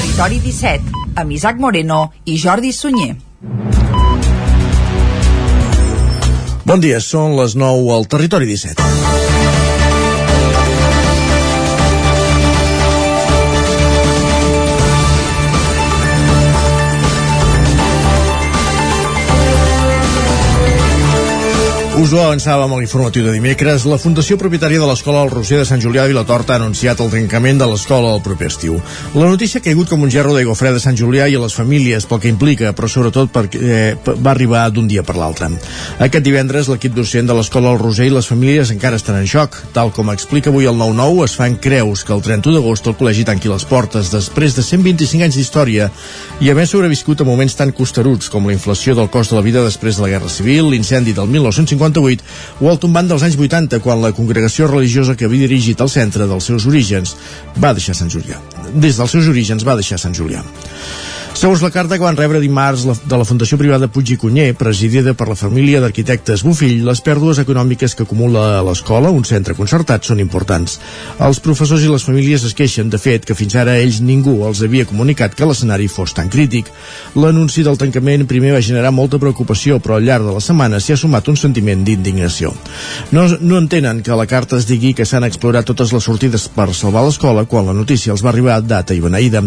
Territori 17, amb Isaac Moreno i Jordi Sunyer. Bon dia, són les 9 al Territori 17. Us ho avançàvem a l'informatiu de dimecres. La Fundació Propietària de l'Escola El Roser de Sant Julià de Vilatorta ha anunciat el trencament de l'escola el proper estiu. La notícia ha caigut com un gerro d'aigua freda a Sant Julià i a les famílies pel que implica, però sobretot perquè eh, va arribar d'un dia per l'altre. Aquest divendres l'equip docent de l'Escola El Roser i les famílies encara estan en xoc. Tal com explica avui el 9-9, es fan creus que el 31 d'agost el col·legi tanqui les portes després de 125 anys d'història i haver sobreviscut a moments tan costeruts com la inflació del cost de la vida després de la Guerra Civil, l'incendi del 1950 58 o el tombant dels anys 80 quan la congregació religiosa que havia dirigit el centre dels seus orígens va deixar Sant Julià. Des dels seus orígens va deixar Sant Julià. Segons la carta que van rebre dimarts de la Fundació Privada Puig i Cunyer, presidida per la família d'arquitectes Bufill, les pèrdues econòmiques que acumula l'escola, un centre concertat, són importants. Els professors i les famílies es queixen, de fet, que fins ara ells ningú els havia comunicat que l'escenari fos tan crític. L'anunci del tancament primer va generar molta preocupació, però al llarg de la setmana s'hi ha sumat un sentiment d'indignació. No, no entenen que la carta es digui que s'han explorat totes les sortides per salvar l'escola quan la notícia els va arribar data i beneïda.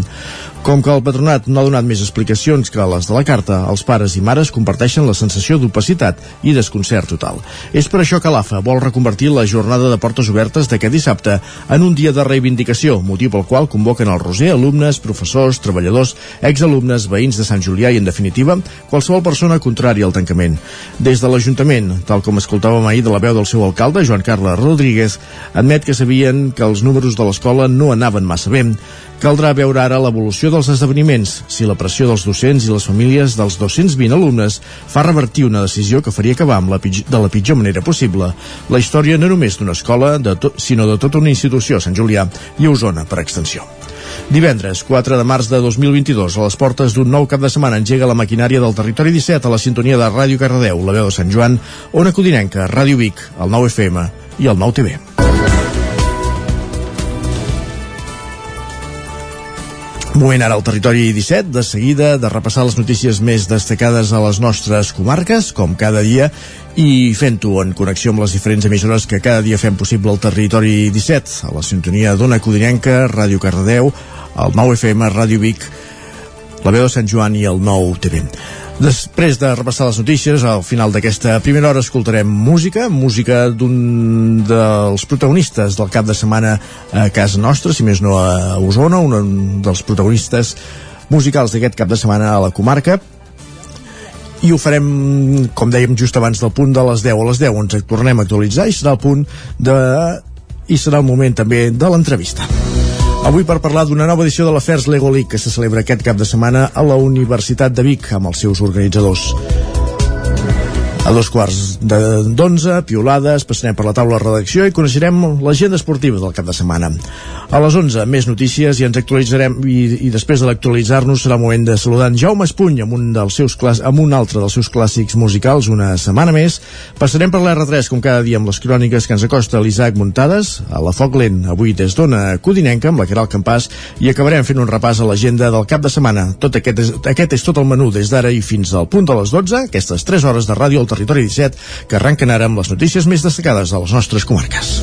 Com que el patronat no ha donat més explicacions que les de la carta, els pares i mares comparteixen la sensació d'opacitat i desconcert total. És per això que l'AFA vol reconvertir la jornada de portes obertes d'aquest dissabte en un dia de reivindicació, motiu pel qual convoquen al Roser alumnes, professors, treballadors, exalumnes, veïns de Sant Julià i, en definitiva, qualsevol persona contrària al tancament. Des de l'Ajuntament, tal com escoltàvem ahir de la veu del seu alcalde, Joan Carles Rodríguez, admet que sabien que els números de l'escola no anaven massa bé, Caldrà veure ara l'evolució dels esdeveniments, si la pressió dels docents i les famílies dels 220 alumnes fa revertir una decisió que faria acabar amb la de la pitjor manera possible la història no només d'una escola, de to, sinó de tota una institució a Sant Julià i a Osona, per extensió. Divendres, 4 de març de 2022, a les portes d'un nou cap de setmana engega la maquinària del territori 17 a la sintonia de Ràdio Cardedeu, la veu de Sant Joan, Ona Codinenca, Ràdio Vic, el 9 FM i el 9 TV. Moment ara al territori 17, de seguida de repassar les notícies més destacades a les nostres comarques, com cada dia, i fent-ho en connexió amb les diferents emissores que cada dia fem possible al territori 17, a la sintonia d'Ona Codinenca, Ràdio Cardedeu, el 9 FM, Ràdio Vic, la veu de Sant Joan i el 9 TV. Després de repassar les notícies, al final d'aquesta primera hora escoltarem música, música d'un dels protagonistes del cap de setmana a casa nostra, si més no a Osona, un dels protagonistes musicals d'aquest cap de setmana a la comarca, i ho farem, com dèiem, just abans del punt de les 10 a les 10, ens tornem a actualitzar i serà el punt de... i serà el moment també de l'entrevista. Avui per parlar d'una nova edició de l'Afers Lego League que se celebra aquest cap de setmana a la Universitat de Vic amb els seus organitzadors. A dos quarts d'onze, piolades, passarem per la taula de redacció i coneixerem l'agenda esportiva del cap de setmana. A les 11, més notícies i ens actualitzarem i, i després de l'actualitzar-nos serà el moment de saludar en Jaume Espuny amb un, dels seus clas amb un altre dels seus clàssics musicals una setmana més. Passarem per l'R3 com cada dia amb les cròniques que ens acosta l'Isaac Muntades, a la Foc Lent, avui des d'Ona Codinenca amb la Caral Campàs i acabarem fent un repàs a l'agenda del cap de setmana. Tot aquest és, aquest és tot el menú des d'ara i fins al punt de les 12, aquestes 3 hores de ràdio al Territori 17, que arrenquen ara amb les notícies més destacades de les nostres comarques.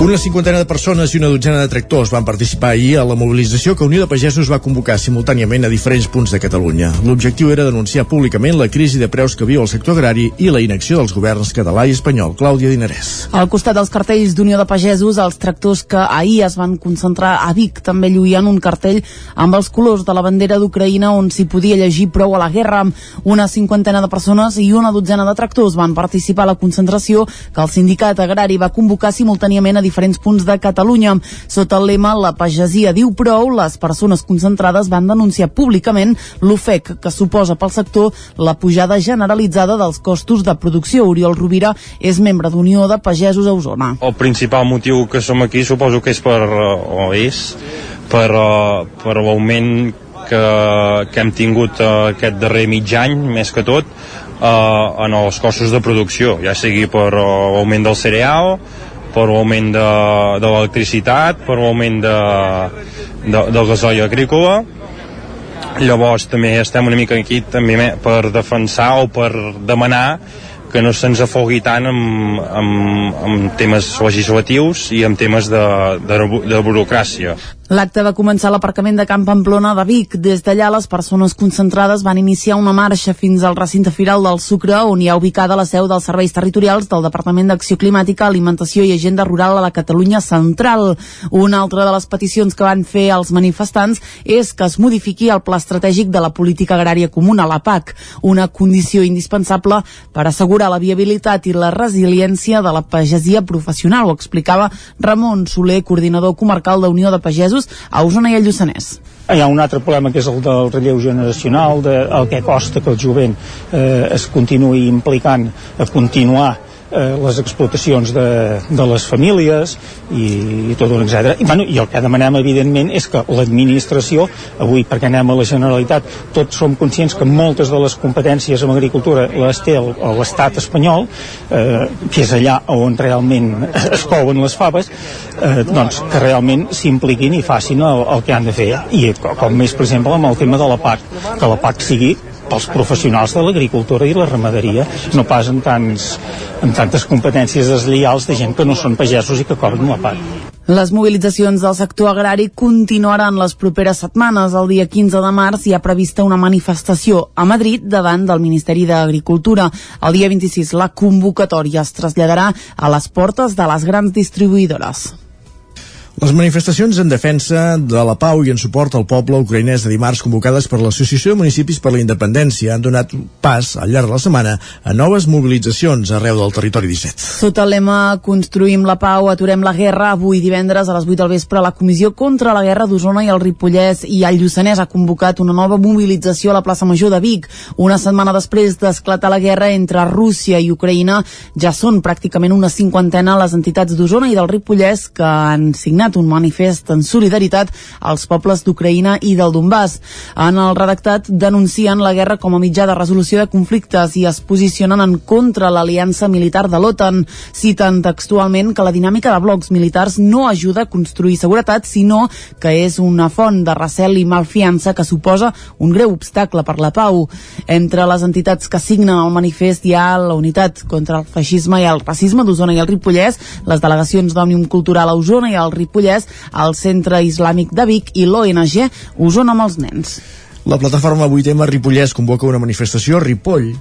Una cinquantena de persones i una dotzena de tractors van participar ahir a la mobilització que Unió de Pagesos va convocar simultàniament a diferents punts de Catalunya. L'objectiu era denunciar públicament la crisi de preus que viu el sector agrari i la inacció dels governs català i espanyol. Clàudia Dinarès. Al costat dels cartells d'Unió de Pagesos, els tractors que ahir es van concentrar a Vic també lluïen un cartell amb els colors de la bandera d'Ucraïna on s'hi podia llegir prou a la guerra. Una cinquantena de persones i una dotzena de tractors van participar a la concentració que el sindicat agrari va convocar simultàniament a diferents punts de Catalunya. Sota el lema La pagesia diu prou, les persones concentrades van denunciar públicament l'ofec que suposa pel sector la pujada generalitzada dels costos de producció. Oriol Rovira és membre d'Unió de Pagesos a Osona. El principal motiu que som aquí suposo que és per, o és per, per l'augment que, que hem tingut aquest darrer mig any, més que tot, eh, en els costos de producció, ja sigui per uh, augment del cereal, per l'augment de, de l'electricitat, per l'augment de, de, del gasoll agrícola, llavors també estem una mica aquí també per defensar o per demanar que no se'ns afogui tant amb, amb, amb temes legislatius i amb temes de, de, de burocràcia. L'acte va començar a l'aparcament de Camp Pamplona de Vic. Des d'allà, les persones concentrades van iniciar una marxa fins al recinte firal del Sucre, on hi ha ubicada la seu dels serveis territorials del Departament d'Acció Climàtica, Alimentació i Agenda Rural a la Catalunya Central. Una altra de les peticions que van fer els manifestants és que es modifiqui el pla estratègic de la política agrària comuna, la PAC, una condició indispensable per assegurar la viabilitat i la resiliència de la pagesia professional, ho explicava Ramon Soler, coordinador comarcal d'Unió de Pagesos casos a Osona i al Lluçanès. Hi ha un altre problema que és el del relleu generacional, de el que costa que el jovent eh, es continuï implicant a continuar eh, les explotacions de, de les famílies i, i tot un etc. I, bueno, I el que demanem, evidentment, és que l'administració, avui perquè anem a la Generalitat, tots som conscients que moltes de les competències en agricultura les té l'estat espanyol, eh, que és allà on realment es couen les faves, eh, doncs que realment s'impliquin i facin el, el que han de fer. I com més, per exemple, amb el tema de la PAC, que la PAC sigui pels professionals de l'agricultura i la ramaderia, no pas en, tants, en tantes competències deslleials de gent que no són pagesos i que cobren la PAC. Les mobilitzacions del sector agrari continuaran les properes setmanes. El dia 15 de març hi ha prevista una manifestació a Madrid davant del Ministeri d'Agricultura. El dia 26 la convocatòria es traslladarà a les portes de les grans distribuïdores. Les manifestacions en defensa de la pau i en suport al poble ucraïnès de dimarts convocades per l'Associació de Municipis per la Independència han donat pas al llarg de la setmana a noves mobilitzacions arreu del territori 17. Sota el lema Construïm la pau, aturem la guerra, avui divendres a les 8 del vespre la Comissió contra la Guerra d'Osona i el Ripollès i el Lluçanès ha convocat una nova mobilització a la plaça Major de Vic. Una setmana després d'esclatar la guerra entre Rússia i Ucraïna, ja són pràcticament una cinquantena les entitats d'Osona i del Ripollès que han signat signat un manifest en solidaritat als pobles d'Ucraïna i del Donbass. En el redactat denuncien la guerra com a mitjà de resolució de conflictes i es posicionen en contra l'aliança militar de l'OTAN. Citen textualment que la dinàmica de blocs militars no ajuda a construir seguretat, sinó que és una font de recel i malfiança que suposa un greu obstacle per la pau. Entre les entitats que signen el manifest hi ha la Unitat contra el Feixisme i el Racisme d'Osona i el Ripollès, les delegacions d'Òmnium Cultural a Osona i al Ripollès Ripollès, el Centre Islàmic de Vic i l'ONG Osona amb els nens. La plataforma 8M Ripollès convoca una manifestació a Ripoll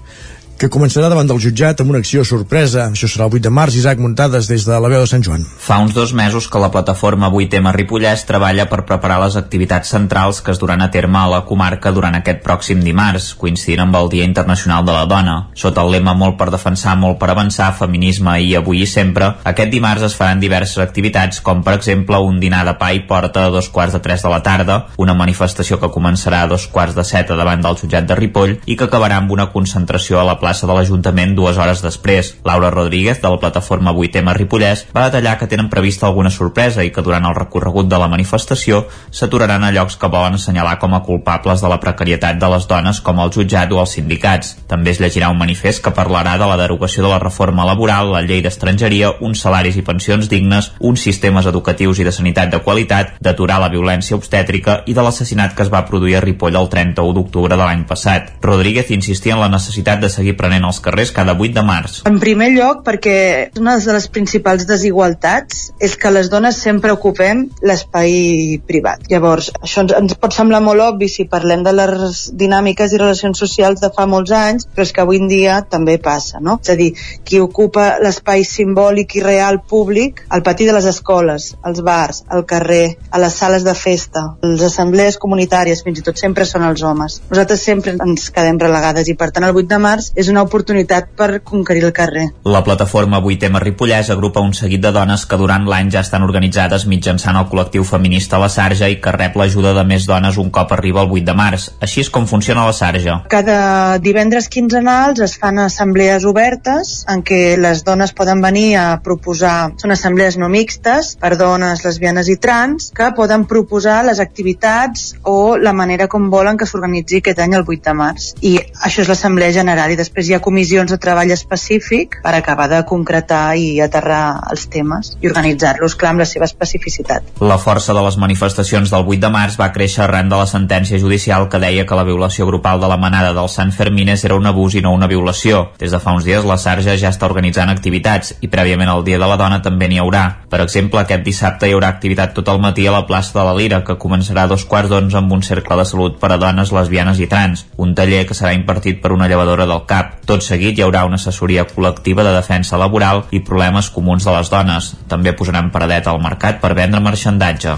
que començarà davant del jutjat amb una acció sorpresa. Això serà el 8 de març, Isaac Muntades des de la veu de Sant Joan. Fa uns dos mesos que la plataforma 8M Ripollès treballa per preparar les activitats centrals que es duran a terme a la comarca durant aquest pròxim dimarts, coincidint amb el Dia Internacional de la Dona. Sota el lema Molt per defensar, molt per avançar, feminisme i avui i sempre, aquest dimarts es faran diverses activitats, com per exemple un dinar de pa i porta a dos quarts de tres de la tarda, una manifestació que començarà a dos quarts de set davant del jutjat de Ripoll i que acabarà amb una concentració a la plaça de l'Ajuntament dues hores després. Laura Rodríguez, de la plataforma 8M Ripollès, va detallar que tenen prevista alguna sorpresa i que durant el recorregut de la manifestació s'aturaran a llocs que volen assenyalar com a culpables de la precarietat de les dones com el jutjat o els sindicats. També es llegirà un manifest que parlarà de la derogació de la reforma laboral, la llei d'estrangeria, uns salaris i pensions dignes, uns sistemes educatius i de sanitat de qualitat, d'aturar la violència obstètrica i de l'assassinat que es va produir a Ripoll el 31 d'octubre de l'any passat. Rodríguez insistia en la necessitat de seguir prenent els carrers cada 8 de març. En primer lloc, perquè una de les principals desigualtats és que les dones sempre ocupem l'espai privat. Llavors, això ens, ens pot semblar molt obvi si parlem de les dinàmiques i relacions socials de fa molts anys, però és que avui en dia també passa, no? És a dir, qui ocupa l'espai simbòlic i real públic, al pati de les escoles, als bars, al carrer, a les sales de festa, les assemblees comunitàries, fins i tot sempre són els homes. Nosaltres sempre ens quedem relegades i per tant el 8 de març és una oportunitat per conquerir el carrer. La plataforma 8M Ripollès agrupa un seguit de dones que durant l'any ja estan organitzades mitjançant el col·lectiu feminista La Sarja i que rep l'ajuda de més dones un cop arriba el 8 de març. Així és com funciona La Sarja. Cada divendres quinzenals es fan assemblees obertes en què les dones poden venir a proposar, són assemblees no mixtes per dones, lesbianes i trans, que poden proposar les activitats o la manera com volen que s'organitzi aquest any el 8 de març. I això és l'assemblea general i després després hi ha comissions de treball específic per acabar de concretar i aterrar els temes i organitzar-los, clar, amb la seva especificitat. La força de les manifestacions del 8 de març va créixer arran de la sentència judicial que deia que la violació grupal de la manada del Sant Fermines era un abús i no una violació. Des de fa uns dies la Sarja ja està organitzant activitats i prèviament al Dia de la Dona també n'hi haurà. Per exemple, aquest dissabte hi haurà activitat tot el matí a la plaça de la Lira, que començarà a dos quarts d'onze amb un cercle de salut per a dones, lesbianes i trans, un taller que serà impartit per una llevadora del CAP. Tot seguit hi haurà una assessoria col·lectiva de defensa laboral i problemes comuns de les dones. També posaran paradet al mercat per vendre marxandatge.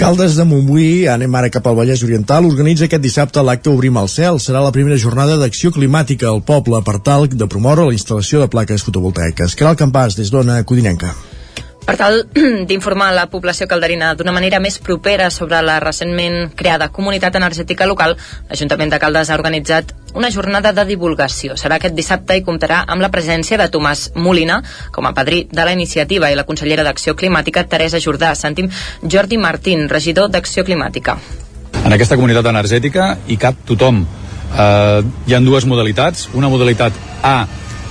Caldes de Montbui, anem ara cap al Vallès Oriental, organitza aquest dissabte l'acte Obrim el cel. Serà la primera jornada d'acció climàtica al poble per tal de promoure la instal·lació de plaques fotovoltaiques. Caral Campàs, des d'Ona Codinenca. Per tal d'informar la població calderina d'una manera més propera sobre la recentment creada comunitat energètica local, l'Ajuntament de Caldes ha organitzat una jornada de divulgació. Serà aquest dissabte i comptarà amb la presència de Tomàs Molina com a padrí de la iniciativa i la consellera d'Acció Climàtica Teresa Jordà. Sentim Jordi Martín, regidor d'Acció Climàtica. En aquesta comunitat energètica hi cap tothom. Eh, hi han dues modalitats. Una modalitat A,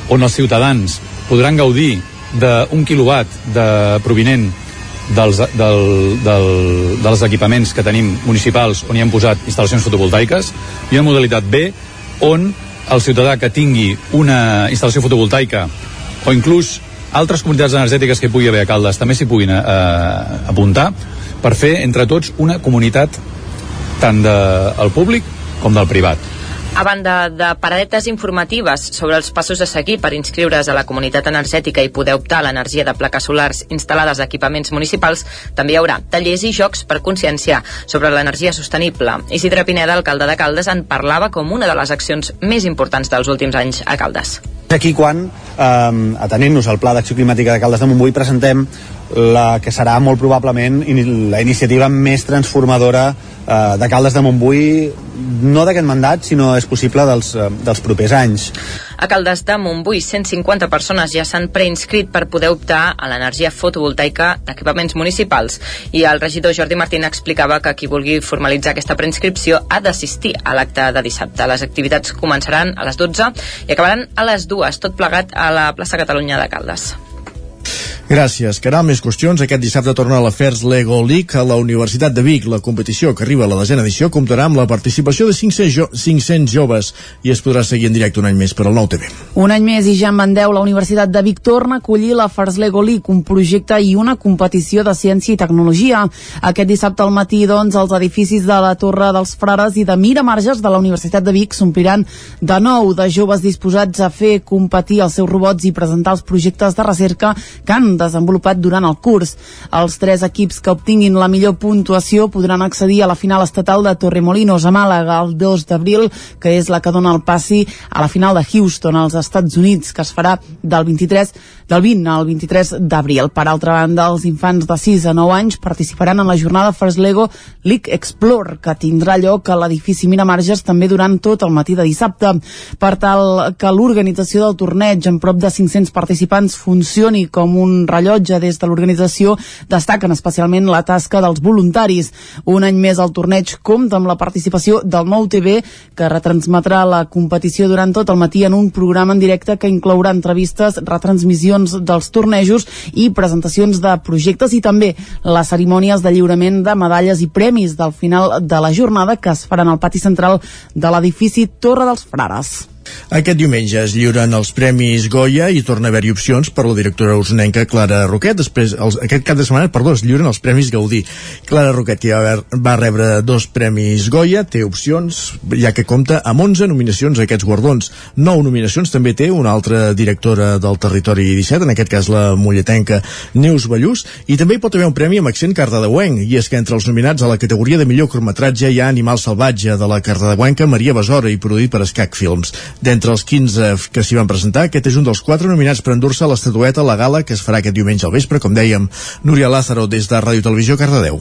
on els ciutadans podran gaudir d'un quilowatt de provinent dels, del, del, dels equipaments que tenim municipals on hi hem posat instal·lacions fotovoltaiques i una modalitat B on el ciutadà que tingui una instal·lació fotovoltaica o inclús altres comunitats energètiques que hi pugui haver a Caldes també s'hi puguin eh, apuntar per fer entre tots una comunitat tant del de, públic com del privat a banda de paradetes informatives sobre els passos a seguir per inscriure's a la comunitat energètica i poder optar a l'energia de plaques solars instal·lades a equipaments municipals, també hi haurà tallers i jocs per conscienciar sobre l'energia sostenible. Isidre Pineda, alcalde de Caldes, en parlava com una de les accions més importants dels últims anys a Caldes. Aquí quan, eh, atenent-nos al Pla d'Acció Climàtica de Caldes de Montbui, presentem la que serà molt probablement la iniciativa més transformadora eh, de Caldes de Montbui no d'aquest mandat, sinó és possible dels, eh, dels propers anys. A Caldes de Montbui, 150 persones ja s'han preinscrit per poder optar a l'energia fotovoltaica d'equipaments municipals i el regidor Jordi Martín explicava que qui vulgui formalitzar aquesta preinscripció ha d'assistir a l'acte de dissabte. Les activitats començaran a les 12 i acabaran a les 2, tot plegat a la plaça Catalunya de Caldes. Gràcies, Caral. Més qüestions. Aquest dissabte torna a l'Afers Lego League a la Universitat de Vic. La competició, que arriba a la desena edició, comptarà amb la participació de 500, jo 500 joves i es podrà seguir en directe un any més per al nou TV. Un any més i ja en Mandeu, la Universitat de Vic torna a acollir l'Afers Lego League, un projecte i una competició de ciència i tecnologia. Aquest dissabte al matí, doncs, els edificis de la Torre dels Frares i de Miramarges de la Universitat de Vic s'ompliran de nou de joves disposats a fer competir els seus robots i presentar els projectes de recerca que han desenvolupat durant el curs. Els tres equips que obtinguin la millor puntuació podran accedir a la final estatal de Torremolinos a Màlaga el 2 d'abril, que és la que dona el passi a la final de Houston als Estats Units, que es farà del 23 del 20 al 23 d'abril. Per altra banda, els infants de 6 a 9 anys participaran en la jornada First Lego League Explore, que tindrà lloc a l'edifici Miramarges també durant tot el matí de dissabte. Per tal que l'organització del torneig amb prop de 500 participants funcioni com un rellotge des de l'organització, destaquen especialment la tasca dels voluntaris. Un any més el torneig compta amb la participació del Nou TV, que retransmetrà la competició durant tot el matí en un programa en directe que inclourà entrevistes, retransmissions dels tornejos i presentacions de projectes i també les cerimònies de lliurament de medalles i premis del final de la jornada que es faran al pati central de l'edifici Torre dels Frares. Aquest diumenge es lliuren els Premis Goya i torna a haver-hi opcions per la directora usonenca Clara Roquet. Després, els, aquest cap de setmana, perdó, es lliuren els Premis Gaudí. Clara Roquet, que ja va, va rebre dos Premis Goya, té opcions, ja que compta amb 11 nominacions a aquests guardons. 9 nominacions també té una altra directora del Territori 17, en aquest cas la mulletenca Neus Ballús, i també hi pot haver un premi amb accent cardedeuenc, i és que entre els nominats a la categoria de millor curtmetratge hi ha Animal Salvatge, de la cardedeuenca Maria Besora i produït per Escac Films. D'entre els 15 que s'hi van presentar, aquest és un dels quatre nominats per endur-se l'estatueta a la gala que es farà aquest diumenge al vespre, com dèiem, Núria Lázaro des de Ràdio Televisió Cardedeu.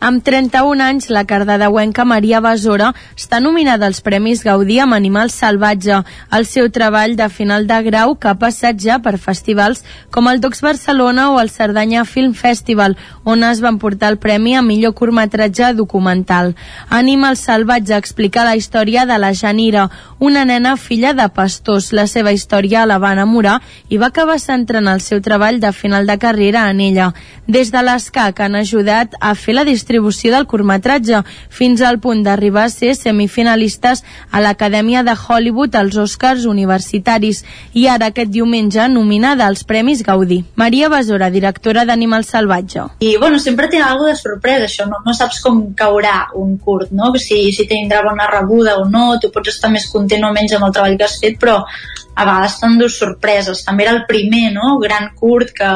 Amb 31 anys, la cardedeuenca Maria Besora està nominada als Premis Gaudí amb Animal Salvatge, el seu treball de final de grau que ha passat ja per festivals com el Docs Barcelona o el Cerdanya Film Festival, on es van portar el premi a millor curtmetratge documental. Animal Salvatge explica la història de la Janira, una nena filla de pastors. La seva història la va enamorar i va acabar centrant el seu treball de final de carrera en ella. Des de l'ESCAC han ajudat a fer la distribució distribució del curtmetratge, fins al punt d'arribar a ser semifinalistes a l'Acadèmia de Hollywood als Oscars universitaris i ara aquest diumenge nominada als Premis Gaudí. Maria Besora, directora d'Animal Salvatge. I bueno, sempre té alguna de sorpresa això, no, no saps com caurà un curt, no? Si, si tindrà bona rebuda o no, tu pots estar més content o menys amb el treball que has fet, però a vegades t'endús sorpreses. També era el primer, no?, gran curt que,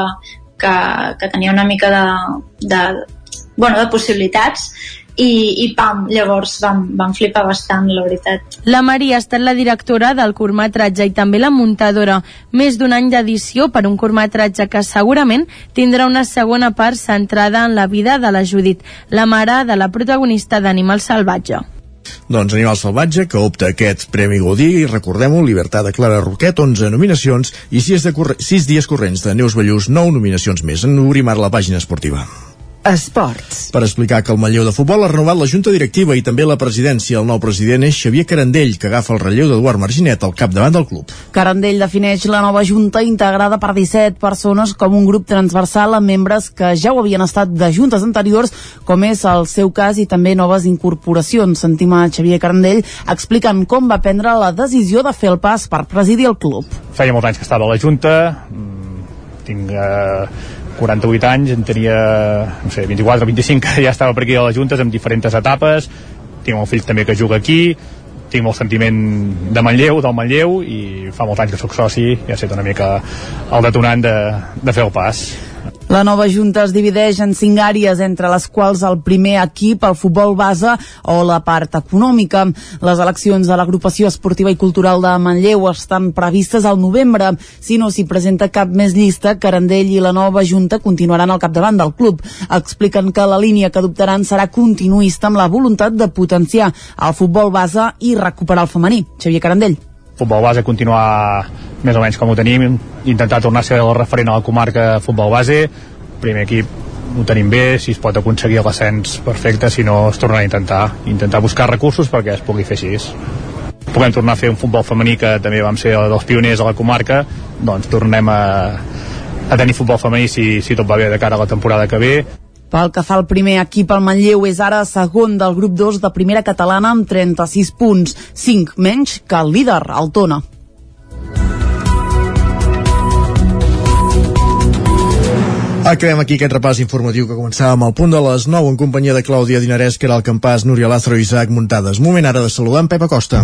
que, que tenia una mica de, de, bueno, de possibilitats i, i pam, llavors vam, vam flipar bastant, la veritat. La Maria ha estat la directora del curtmetratge i també la muntadora. Més d'un any d'edició per un curtmetratge que segurament tindrà una segona part centrada en la vida de la Judit, la mare de la protagonista d'Animal Salvatge. Doncs Animal Salvatge, que opta aquest Premi Godí, i recordem-ho, Libertat de Clara Roquet, 11 nominacions, i 6, de 6 dies corrents de Neus Ballús, 9 nominacions més. En obrim ara la pàgina esportiva. Esports. Per explicar que el Manlleu de Futbol ha renovat la Junta Directiva i també la presidència. El nou president és Xavier Carandell, que agafa el relleu d'Eduard Marginet al capdavant del club. Carandell defineix la nova Junta integrada per 17 persones com un grup transversal amb membres que ja ho havien estat de juntes anteriors, com és el seu cas, i també noves incorporacions. Sentim a Xavier Carandell explicant com va prendre la decisió de fer el pas per presidir el club. Feia molts anys que estava a la Junta, mm, tinc eh, 48 anys, en tenia no sé, 24 o 25 que ja estava per aquí a les Juntes en diferents etapes. Tinc un fill també que juga aquí tinc molt sentiment de Manlleu, del Manlleu i fa molts anys que sóc soci i ha estat una mica el detonant de, de fer el pas la nova Junta es divideix en cinc àrees, entre les quals el primer equip, el futbol base o la part econòmica. Les eleccions de l'agrupació esportiva i cultural de Manlleu estan previstes al novembre. Si no s'hi presenta cap més llista, Carandell i la nova Junta continuaran al capdavant del club. Expliquen que la línia que adoptaran serà continuista amb la voluntat de potenciar el futbol base i recuperar el femení. Xavier Carandell futbol base continuar més o menys com ho tenim, intentar tornar a ser el referent a la comarca futbol base, primer equip ho tenim bé, si es pot aconseguir l'ascens perfecte, si no es tornarà a intentar intentar buscar recursos perquè es pugui fer així. Puguem tornar a fer un futbol femení que també vam ser dels pioners a la comarca doncs tornem a, a tenir futbol femení si, si tot va bé de cara a la temporada que ve. Pel que fa al primer equip, el Manlleu és ara segon del grup 2 de primera catalana amb 36 punts, 5 menys que el líder, el Tona. Acabem aquí aquest repàs informatiu que començàvem al punt de les 9 en companyia de Clàudia Dinarès, que era el campàs, Núria Lázaro i Isaac Muntades. Moment ara de saludar en Pep Acosta.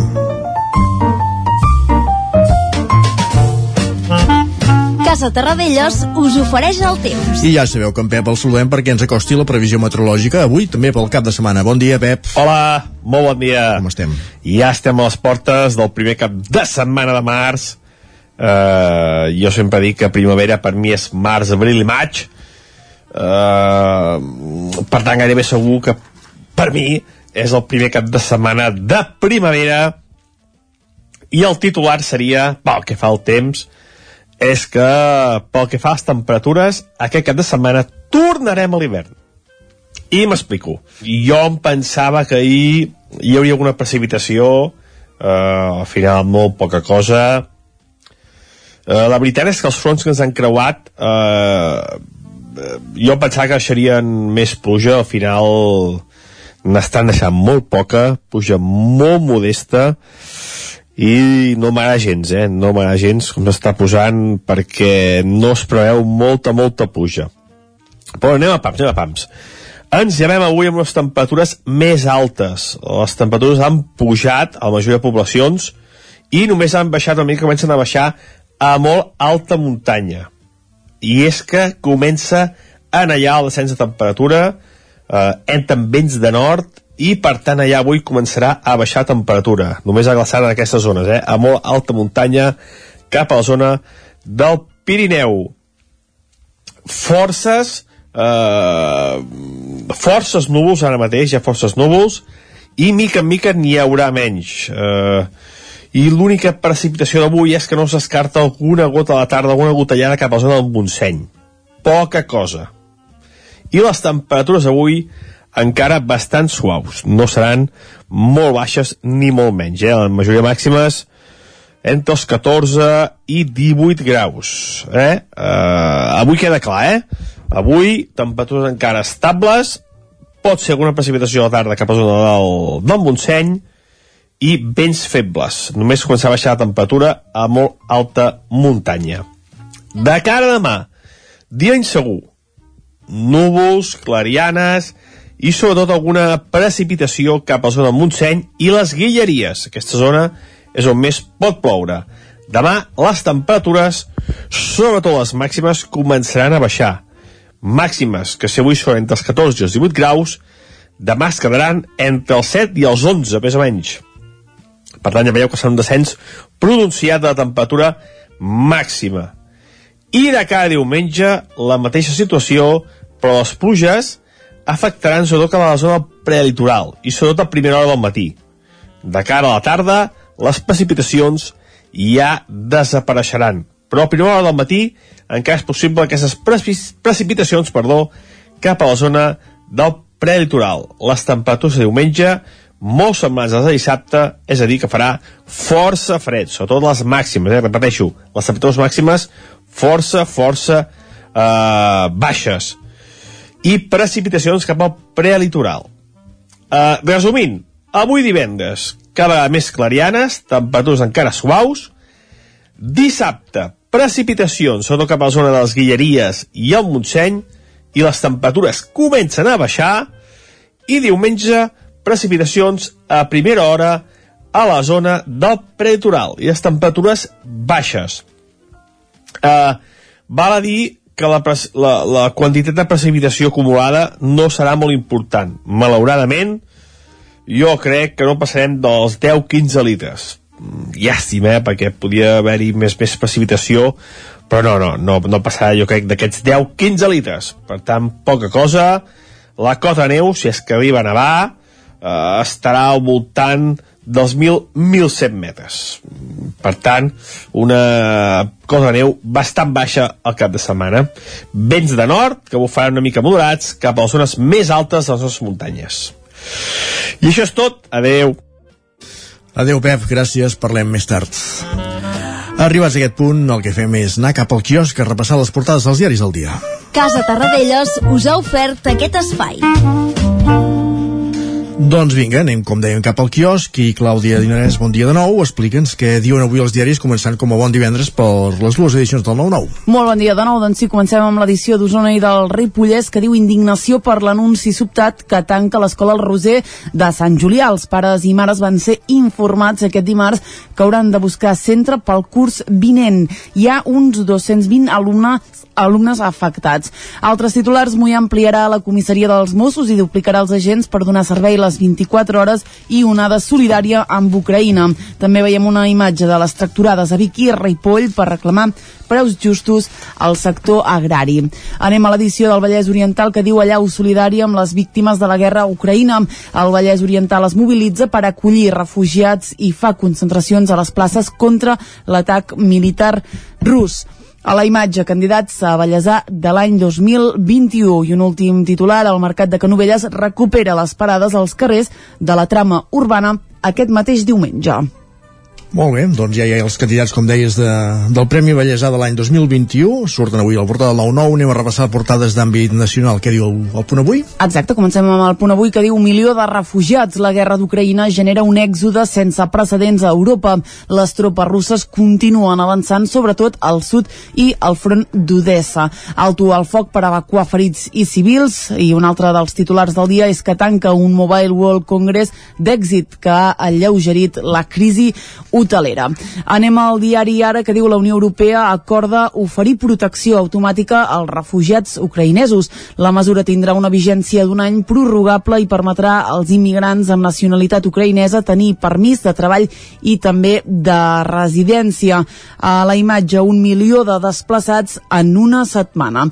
Casa Terradellos us ofereix el temps. I ja sabeu que en Pep el saludem perquè ens acosti la previsió meteorològica avui també pel cap de setmana. Bon dia, Pep. Hola, molt bon dia. Com estem? Ja estem a les portes del primer cap de setmana de març. Uh, jo sempre dic que primavera per mi és març, abril i maig. Uh, per tant, gairebé segur que per mi és el primer cap de setmana de primavera. I el titular seria, pel que fa al temps, és que pel que fa a les temperatures aquest cap de setmana tornarem a l'hivern. I m'explico. Jo em pensava que ahir hi hauria alguna precipitació eh, al final molt poca cosa eh, la veritat és que els fronts que ens han creuat eh, jo pensava que serien més pluja al final n'estan deixant molt poca pluja molt modesta i no m'agrada gens, eh? No m'agrada gens com s'està posant perquè no es preveu molta, molta puja. Però anem a pams, anem a pams. Ens llevem avui amb les temperatures més altes. Les temperatures han pujat a la majoria de poblacions i només han baixat una mica, comencen a baixar a molt alta muntanya. I és que comença a allà el descens de temperatura, eh, entren vents de nord i per tant allà avui començarà a baixar temperatura, només a glaçar en aquestes zones, eh? a molt alta muntanya cap a la zona del Pirineu. Forces eh, forces núvols ara mateix, ha forces núvols, i mica en mica n'hi haurà menys. Eh, I l'única precipitació d'avui és que no s'escarta alguna gota a la tarda, alguna gotellada cap a la zona del Montseny. Poca cosa. I les temperatures avui encara bastant suaus. No seran molt baixes ni molt menys. Eh? La majoria màximes entre els 14 i 18 graus. Eh? Uh, avui queda clar, eh? Avui, temperatures encara estables, pot ser alguna precipitació a la tarda cap a zona del, del Montseny i vents febles. Només començar a baixar la temperatura a molt alta muntanya. De cara a demà, dia insegur, núvols, clarianes i sobretot alguna precipitació cap a la zona Montseny i les Guilleries. Aquesta zona és on més pot ploure. Demà les temperatures, sobretot les màximes, començaran a baixar. Màximes que si avui són entre els 14 i els 18 graus, demà es quedaran entre els 7 i els 11, més o menys. Per tant, ja veieu que serà un descens pronunciat de la temperatura màxima. I de cada diumenge, la mateixa situació, però les pluges afectaran sobretot cap a la zona prelitoral i sobretot a primera hora del matí. De cara a la tarda, les precipitacions ja desapareixeran. Però a primera hora del matí encara és possible aquestes precipitacions perdó, cap a la zona del prelitoral. Les temperatures de diumenge molt semblants a les de dissabte, és a dir, que farà força fred, sobretot les màximes, eh? repeteixo, les temperatures màximes força, força eh, baixes i precipitacions cap al prelitoral. Eh, resumint, avui divendres, cada vegada més clarianes, temperatures encara suaus, dissabte, precipitacions, sobretot cap a la zona de les Guilleries i el Montseny, i les temperatures comencen a baixar, i diumenge, precipitacions a primera hora a la zona del prelitoral i les temperatures baixes. Uh, val a dir que la, la, la quantitat de precipitació acumulada no serà molt important. Malauradament, jo crec que no passarem dels 10-15 litres. Llàstima, eh, perquè podia haver-hi més, més precipitació, però no, no, no, no passarà, jo crec, d'aquests 10-15 litres. Per tant, poca cosa. La cota neu, si és que arriba a nevar, eh, estarà al voltant dels 1.107 metres. Per tant, una cosa de neu bastant baixa al cap de setmana. Vents de nord, que bufaran una mica moderats, cap a les zones més altes de les nostres muntanyes. I això és tot. Adeu. Adeu, Pep. Gràcies. Parlem més tard. Arribats a aquest punt, el que fem és anar cap al quiosc a repassar les portades dels diaris del dia. Casa Tarradellas us ha ofert aquest espai. Doncs vinga, anem, com dèiem, cap al quiosc i Clàudia Dinarès, bon dia de nou. Explica'ns què diuen avui els diaris, començant com a bon divendres per les dues edicions del 9-9. Molt bon dia de nou, doncs sí, comencem amb l'edició d'Osona i del Ripollès, que diu indignació per l'anunci sobtat que tanca l'escola El Roser de Sant Julià. Els pares i mares van ser informats aquest dimarts que hauran de buscar centre pel curs vinent. Hi ha uns 220 alumnes alumnes afectats. Altres titulars, Mollà ampliarà la comissaria dels Mossos i duplicarà els agents per donar servei les 24 hores i onada solidària amb Ucraïna. També veiem una imatge de les tracturades a Vicky i Ripoll per reclamar preus justos al sector agrari. Anem a l'edició del Vallès Oriental que diu allau solidària amb les víctimes de la guerra a Ucraïna. El Vallès Oriental es mobilitza per acollir refugiats i fa concentracions a les places contra l'atac militar rus. A la imatge, candidats a Vallèsà de l'any 2021. I un últim titular, el Mercat de Canovelles recupera les parades als carrers de la trama urbana aquest mateix diumenge. Molt bé, doncs ja hi ha els candidats, com deies, de, del Premi Vallèsà de l'any 2021. Surten avui al portal del 9-9. Anem a repassar portades d'àmbit nacional. Què diu el, el punt avui? Exacte, comencem amb el punt avui que diu milió de refugiats. La guerra d'Ucraïna genera un èxode sense precedents a Europa. Les tropes russes continuen avançant, sobretot al sud i al front d'Odessa. Alto al foc per evacuar ferits i civils. I un altre dels titulars del dia és que tanca un Mobile World Congress d'èxit que ha alleugerit la crisi hotelera. Anem al diari Ara que diu la Unió Europea acorda oferir protecció automàtica als refugiats ucraïnesos. La mesura tindrà una vigència d'un any prorrogable i permetrà als immigrants amb nacionalitat ucraïnesa tenir permís de treball i també de residència. A la imatge, un milió de desplaçats en una setmana.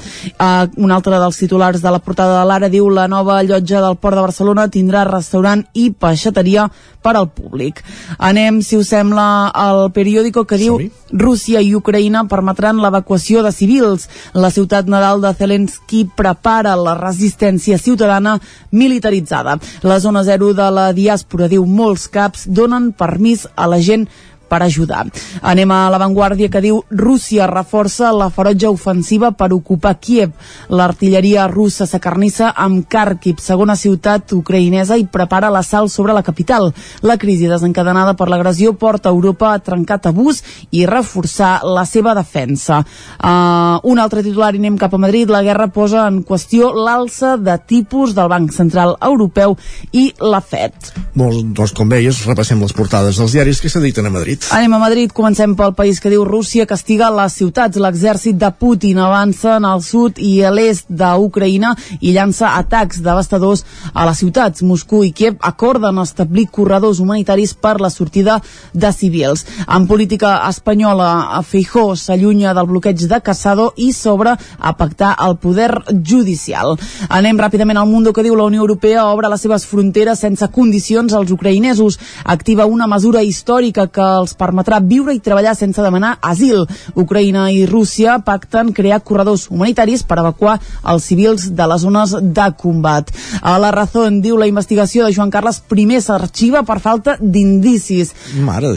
Un altre dels titulars de la portada de l'Ara diu la nova llotja del Port de Barcelona tindrà restaurant i peixateria per al públic. Anem, si us sembla, al periòdico que diu Rússia i Ucraïna permetran l'evacuació de civils. La ciutat nadal de Zelensky prepara la resistència ciutadana militaritzada. La zona zero de la diàspora diu molts caps donen permís a la gent per ajudar. Anem a l'avantguàrdia que diu Rússia reforça la ferotge ofensiva per ocupar Kiev. L'artilleria russa s'acarnissa amb Kharkiv, segona ciutat ucraïnesa, i prepara l'assalt sobre la capital. La crisi desencadenada per l'agressió porta Europa a trencar tabús i reforçar la seva defensa. Uh, un altre titular i anem cap a Madrid. La guerra posa en qüestió l'alça de tipus del Banc Central Europeu i la FED. Molt, doncs, com veies, repassem les portades dels diaris que s'editen a Madrid. Anem a Madrid, comencem pel país que diu Rússia castiga les ciutats. L'exèrcit de Putin avança en el sud i a l'est d'Ucraïna i llança atacs devastadors a les ciutats. Moscou i Kiev acorden establir corredors humanitaris per la sortida de civils. En política espanyola, Feijó s'allunya del bloqueig de Casado i s'obre a pactar el poder judicial. Anem ràpidament al Mundo que diu la Unió Europea obre les seves fronteres sense condicions als ucraïnesos. Activa una mesura històrica que els permetrà viure i treballar sense demanar asil. Ucraïna i Rússia pacten crear corredors humanitaris per evacuar els civils de les zones de combat. A la Razón diu la investigació de Joan Carles I s'arxiva per falta d'indicis.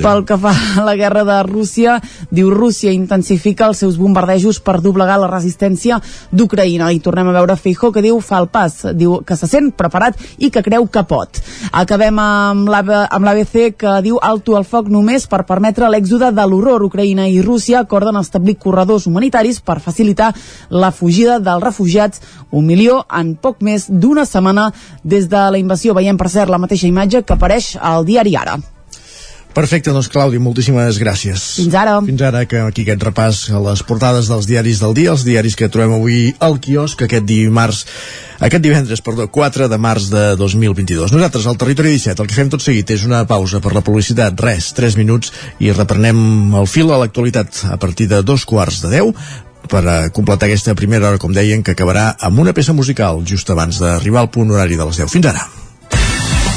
Pel que fa a la guerra de Rússia, diu Rússia intensifica els seus bombardejos per doblegar la resistència d'Ucraïna. I tornem a veure Feijó que diu fa el pas, diu que se sent preparat i que creu que pot. Acabem amb l'ABC que diu alto el foc només per permetre l'èxode de l'horror. Ucraïna i Rússia acorden establir corredors humanitaris per facilitar la fugida dels refugiats, un milió en poc més d'una setmana des de la invasió. Veiem, per cert, la mateixa imatge que apareix al diari Ara. Perfecte, doncs Clàudia, moltíssimes gràcies. Fins ara. Fins ara, que aquí aquest repàs a les portades dels diaris del dia, els diaris que trobem avui al quiosc aquest dimarts, aquest divendres, perdó, 4 de març de 2022. Nosaltres, al Territori 17, el que fem tot seguit és una pausa per la publicitat, res, 3 minuts, i reprenem el fil a l'actualitat a partir de dos quarts de 10 per a completar aquesta primera hora, com deien, que acabarà amb una peça musical just abans d'arribar al punt horari de les 10. Fins ara.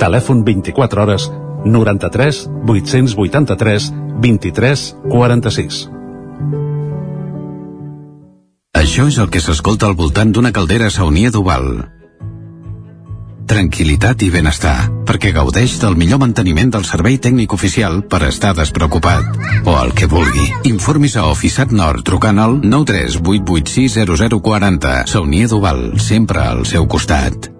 Telèfon 24 hores 93 883 23 46. Això és el que s'escolta al voltant d'una caldera saunia d'Oval. Tranquilitat i benestar, perquè gaudeix del millor manteniment del servei tècnic oficial per estar despreocupat. O el que vulgui. Informis a Oficiat Nord trucant al 938860040. Saunia d'Oval, sempre al seu costat.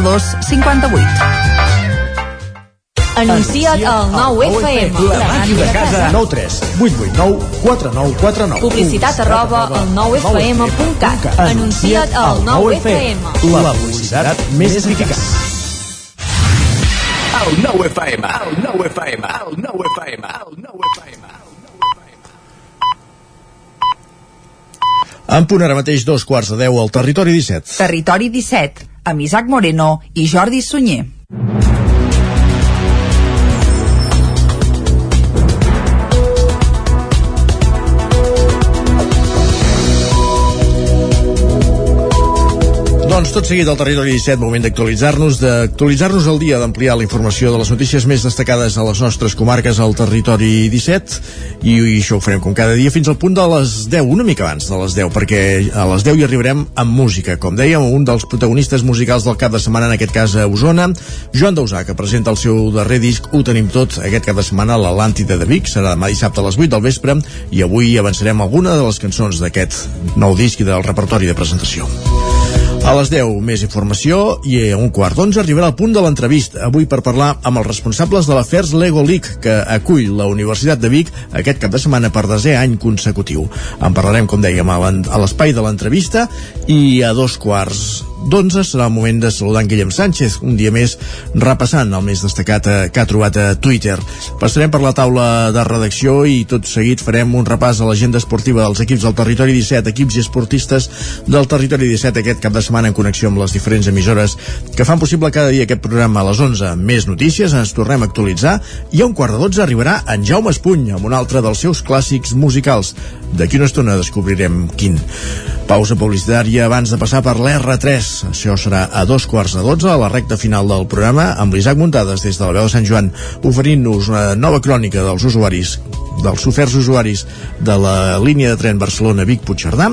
92 58. Anuncia't al 9FM. La màquina de casa. 9 3 8 8 9 4 9 4 9 Publicitat arroba al 9FM.cat. Anuncia't al 9FM. La publicitat més eficaç. El 9FM. El 9FM. El 9FM. El 9FM. En punt ara mateix dos quarts de deu al Territori 17. Territori 17, amb Isaac Moreno i Jordi Sunyer. Doncs tot seguit al Territori 17, moment d'actualitzar-nos, d'actualitzar-nos el dia, d'ampliar la informació de les notícies més destacades a les nostres comarques al Territori 17 i, i això ho farem com cada dia fins al punt de les 10, una mica abans de les 10, perquè a les 10 hi arribarem amb música. Com dèiem, un dels protagonistes musicals del cap de setmana, en aquest cas a Osona, Joan Dausà, que presenta el seu darrer disc Ho tenim tot aquest cap de setmana a l'Atlàntida de Vic, serà demà dissabte a les 8 del vespre i avui avançarem alguna de les cançons d'aquest nou disc i del repertori de presentació. A les 10, més informació i a un quart d'onze arribarà el punt de l'entrevista, avui per parlar amb els responsables de l'Afers Lego League, que acull la Universitat de Vic aquest cap de setmana per desè any consecutiu. En parlarem, com dèiem, a l'espai de l'entrevista i a dos quarts d'11 serà el moment de saludar en Guillem Sánchez, un dia més repassant el més destacat eh, que ha trobat a Twitter. Passarem per la taula de redacció i tot seguit farem un repàs a l'agenda esportiva dels equips del Territori 17, equips i esportistes del Territori 17 aquest cap de setmana en connexió amb les diferents emissores que fan possible cada dia aquest programa a les 11. Més notícies, ens tornem a actualitzar i a un quart de 12 arribarà en Jaume Espuny amb un altre dels seus clàssics musicals. D'aquí una estona descobrirem quin. Pausa publicitària abans de passar per l'R3. Això serà a dos quarts de dotze, a la recta final del programa, amb l'Isaac Muntades des de la veu de Sant Joan, oferint-nos una nova crònica dels usuaris dels oferts usuaris de la línia de tren Barcelona-Vic-Puigcerdà.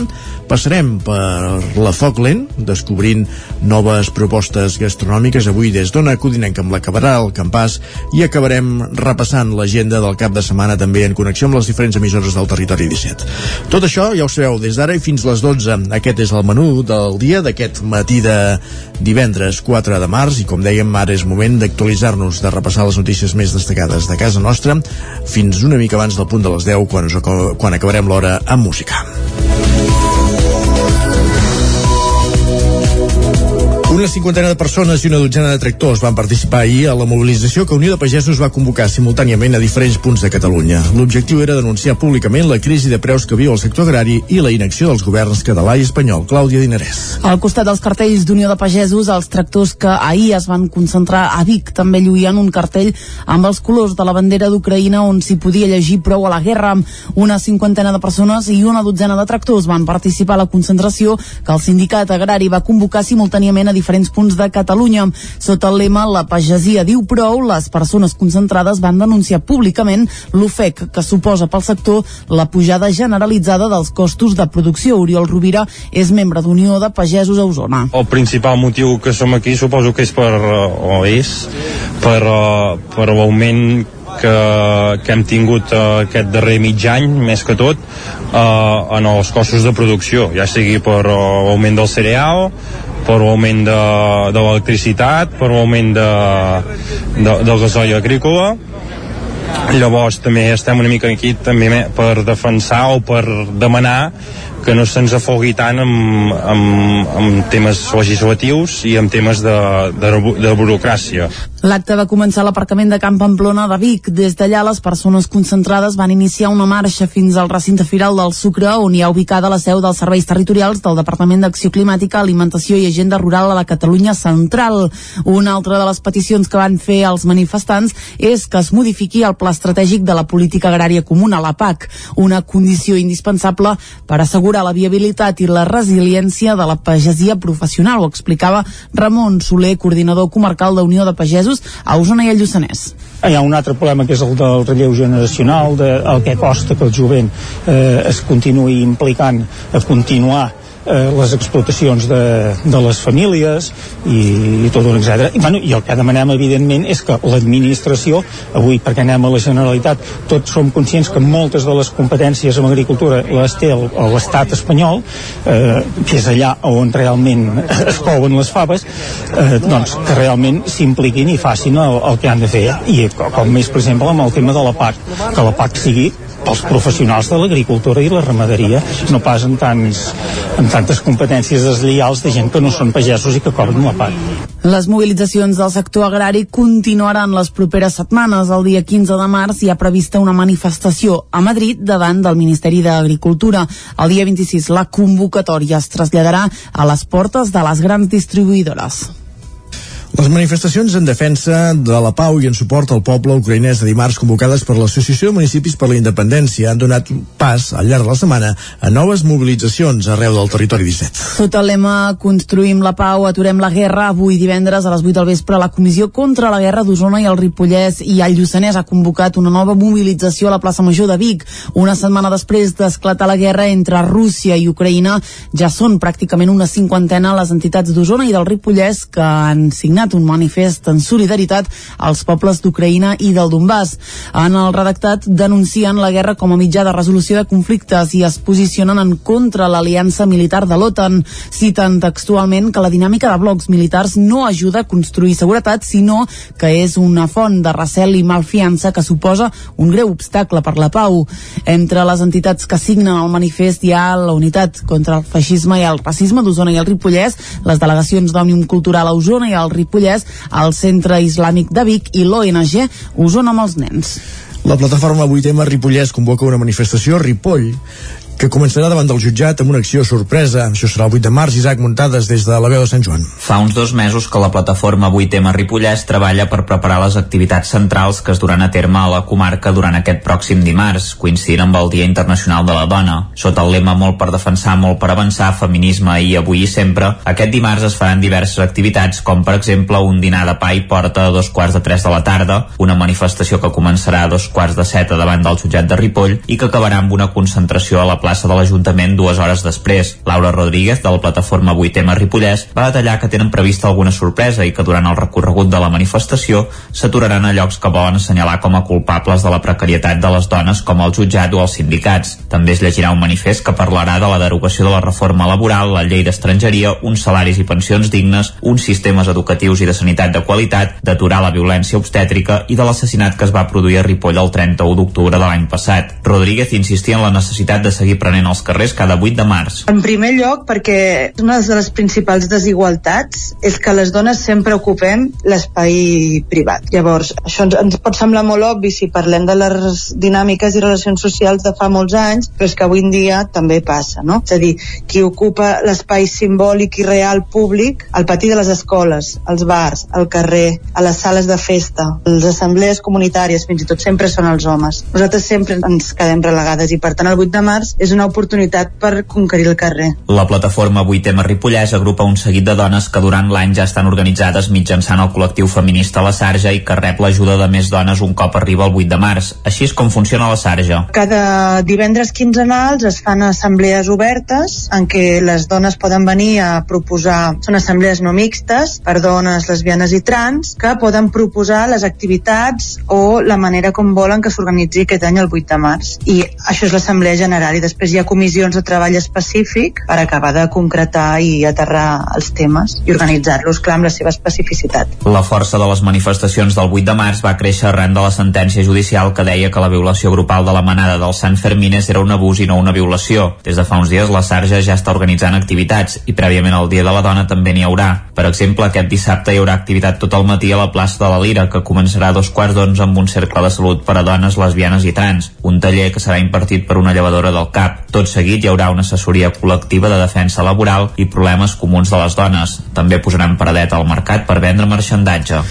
Passarem per la Foc Lent, descobrint noves propostes gastronòmiques avui des d'Ona Codinenca amb la Cabral, Campàs, i acabarem repassant l'agenda del cap de setmana també en connexió amb les diferents emissores del territori 17. Tot això ja ho sabeu des d'ara i fins les 12. Aquest és el menú del dia d'aquest matí de divendres 4 de març i com dèiem ara és moment d'actualitzar-nos, de repassar les notícies més destacades de casa nostra fins una mica abans del punt de les 10 quan, quan acabarem l'hora amb música. Una cinquantena de persones i una dotzena de tractors van participar ahir a la mobilització que Unió de Pagesos va convocar simultàniament a diferents punts de Catalunya. L'objectiu era denunciar públicament la crisi de preus que viu el sector agrari i la inacció dels governs català i espanyol. Clàudia Dinarès. Al costat dels cartells d'Unió de Pagesos, els tractors que ahir es van concentrar a Vic també lluïen un cartell amb els colors de la bandera d'Ucraïna on s'hi podia llegir prou a la guerra. Una cinquantena de persones i una dotzena de tractors van participar a la concentració que el sindicat agrari va convocar simultàniament a diferents punts de Catalunya. Sota el lema La pagesia diu prou, les persones concentrades van denunciar públicament l'ofec que suposa pel sector la pujada generalitzada dels costos de producció. Oriol Rovira és membre d'Unió de Pagesos a Osona. El principal motiu que som aquí suposo que és per, o és per, eh, per l'augment que, que hem tingut uh, aquest darrer mig any, més que tot, uh, en els costos de producció, ja sigui per uh, l'augment del cereal, per l'augment de, de l'electricitat, per l'augment de, de, del gasoll agrícola, llavors també estem una mica aquí també per defensar o per demanar que no se'ns afogui tant amb, amb, amb temes legislatius i amb temes de, de, de burocràcia. L'acte va començar a l'aparcament de Camp Pamplona de Vic. Des d'allà, les persones concentrades van iniciar una marxa fins al recinte firal del Sucre, on hi ha ubicada la seu dels serveis territorials del Departament d'Acció Climàtica, Alimentació i Agenda Rural a la Catalunya Central. Una altra de les peticions que van fer els manifestants és que es modifiqui el pla estratègic de la política agrària comuna, la PAC, una condició indispensable per assegurar la viabilitat i la resiliència de la pagesia professional, ho explicava Ramon Soler, coordinador comarcal d'Unió de Pagesos a Osona i al Lluçanès. Hi ha un altre problema que és el del relleu generacional, de el que costa que el jovent eh, es continuï implicant a continuar eh, les explotacions de, de les famílies i, i tot un etc. I, bueno, I el que demanem, evidentment, és que l'administració, avui perquè anem a la Generalitat, tots som conscients que moltes de les competències en agricultura les té l'estat espanyol, eh, que és allà on realment es couen les faves, eh, doncs que realment s'impliquin i facin el, el que han de fer. I com més, per exemple, amb el tema de la PAC, que la PAC sigui pels professionals de l'agricultura i la ramaderia, no pas en, tants, en tantes competències deslleials de gent que no són pagesos i que cobren la PAC. Les mobilitzacions del sector agrari continuaran les properes setmanes. El dia 15 de març hi ha prevista una manifestació a Madrid davant del Ministeri d'Agricultura. El dia 26 la convocatòria es traslladarà a les portes de les grans distribuïdores. Les manifestacions en defensa de la pau i en suport al poble ucraïnès de dimarts convocades per l'Associació de Municipis per la Independència han donat pas al llarg de la setmana a noves mobilitzacions arreu del territori 17. Sota el lema Construïm la pau, aturem la guerra, avui divendres a les 8 del vespre la Comissió contra la Guerra d'Osona i el Ripollès i el Lluçanès ha convocat una nova mobilització a la plaça Major de Vic. Una setmana després d'esclatar la guerra entre Rússia i Ucraïna, ja són pràcticament una cinquantena les entitats d'Osona i del Ripollès que han signat signat un manifest en solidaritat als pobles d'Ucraïna i del Donbass. En el redactat denuncien la guerra com a mitjà de resolució de conflictes i es posicionen en contra l'aliança militar de l'OTAN. Citen textualment que la dinàmica de blocs militars no ajuda a construir seguretat, sinó que és una font de recel i malfiança que suposa un greu obstacle per la pau. Entre les entitats que signen el manifest hi ha la Unitat contra el Feixisme i el Racisme d'Osona i el Ripollès, les delegacions d'Òmnium Cultural a Osona i al Ripollès Ripollès, el Centre Islàmic de Vic i l'ONG Osona amb els nens. La plataforma 8M Ripollès convoca una manifestació a Ripoll que començarà davant del jutjat amb una acció sorpresa. Això serà el 8 de març, Isaac Muntades des de la veu de Sant Joan. Fa uns dos mesos que la plataforma 8M Ripollès treballa per preparar les activitats centrals que es duran a terme a la comarca durant aquest pròxim dimarts, coincidint amb el Dia Internacional de la Dona. Sota el lema Molt per defensar, molt per avançar, feminisme i avui i sempre, aquest dimarts es faran diverses activitats, com per exemple un dinar de pa i porta a dos quarts de tres de la tarda, una manifestació que començarà a dos quarts de set davant del jutjat de Ripoll i que acabarà amb una concentració a la plaça de l'Ajuntament dues hores després. Laura Rodríguez, de la plataforma 8M Ripollès, va detallar que tenen prevista alguna sorpresa i que durant el recorregut de la manifestació s'aturaran a llocs que volen assenyalar com a culpables de la precarietat de les dones com el jutjat o els sindicats. També es llegirà un manifest que parlarà de la derogació de la reforma laboral, la llei d'estrangeria, uns salaris i pensions dignes, uns sistemes educatius i de sanitat de qualitat, d'aturar la violència obstètrica i de l'assassinat que es va produir a Ripoll el 31 d'octubre de l'any passat. Rodríguez insistia en la necessitat de seguir seguir prenent els carrers cada 8 de març. En primer lloc, perquè una de les principals desigualtats és que les dones sempre ocupem l'espai privat. Llavors, això ens, ens pot semblar molt obvi si parlem de les dinàmiques i relacions socials de fa molts anys, però és que avui en dia també passa, no? És a dir, qui ocupa l'espai simbòlic i real públic, al pati de les escoles, als bars, al carrer, a les sales de festa, les assemblees comunitàries, fins i tot sempre són els homes. Nosaltres sempre ens quedem relegades i per tant el 8 de març és una oportunitat per conquerir el carrer. La plataforma 8M Ripollès agrupa un seguit de dones que durant l'any ja estan organitzades mitjançant el col·lectiu feminista La Sarja i que rep l'ajuda de més dones un cop arriba el 8 de març. Així és com funciona La Sarja. Cada divendres quinzenals es fan assemblees obertes en què les dones poden venir a proposar, són assemblees no mixtes per dones, lesbianes i trans, que poden proposar les activitats o la manera com volen que s'organitzi aquest any el 8 de març. I això és l'assemblea general i després després hi ha comissions de treball específic per acabar de concretar i aterrar els temes i organitzar-los, clar, amb la seva especificitat. La força de les manifestacions del 8 de març va créixer arran de la sentència judicial que deia que la violació grupal de la manada del Sant Fermines era un abús i no una violació. Des de fa uns dies la Sarja ja està organitzant activitats i prèviament al Dia de la Dona també n'hi haurà. Per exemple, aquest dissabte hi haurà activitat tot el matí a la plaça de la Lira, que començarà a dos quarts d'onze amb un cercle de salut per a dones, lesbianes i trans, un taller que serà impartit per una llevadora del CAP. Tot seguit hi haurà una assessoria col·lectiva de defensa laboral i problemes comuns de les dones. També posaran paradeta al mercat per vendre marxandatge.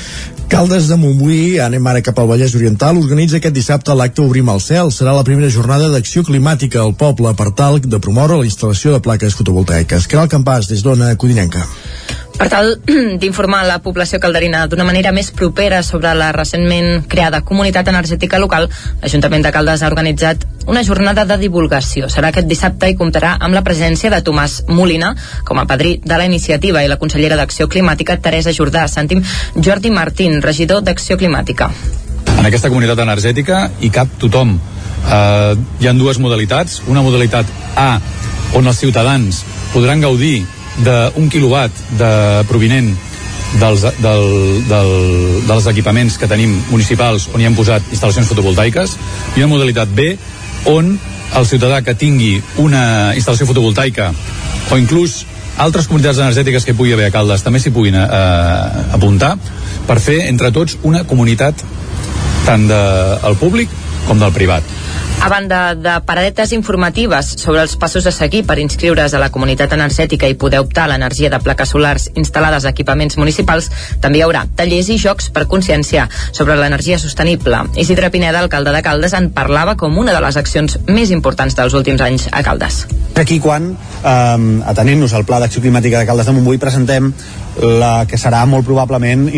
Caldes de Montbui, anem ara cap al Vallès Oriental, organitza aquest dissabte l'acte Obrim el cel. Serà la primera jornada d'acció climàtica al poble per tal de promoure la instal·lació de plaques fotovoltaiques. Caral Campàs, des d'Ona Codinenca. Per tal d'informar la població calderina d'una manera més propera sobre la recentment creada comunitat energètica local, l'Ajuntament de Caldes ha organitzat una jornada de divulgació. Serà aquest dissabte i comptarà amb la presència de Tomàs Molina com a padrí de la iniciativa i la consellera d'Acció Climàtica Teresa Jordà. Sentim Jordi Martín, regidor d'Acció Climàtica. En aquesta comunitat energètica hi cap tothom. Uh, hi han dues modalitats. Una modalitat A, on els ciutadans podran gaudir d'un quilowatt de provinent dels, del, del, dels equipaments que tenim municipals on hi hem posat instal·lacions fotovoltaiques i una modalitat B on el ciutadà que tingui una instal·lació fotovoltaica o inclús altres comunitats energètiques que pugui haver a Caldes també s'hi puguin eh, apuntar per fer entre tots una comunitat tant del de, públic com del privat a banda de paradetes informatives sobre els passos a seguir per inscriure's a la comunitat energètica i poder optar a l'energia de plaques solars instal·lades a equipaments municipals, també hi haurà tallers i jocs per consciència sobre l'energia sostenible. Isidre Pineda, alcalde de Caldes, en parlava com una de les accions més importants dels últims anys a Caldes. Aquí quan, eh, atenent-nos al Pla d'Acció Climàtica de Caldes de Montbui, presentem la que serà molt probablement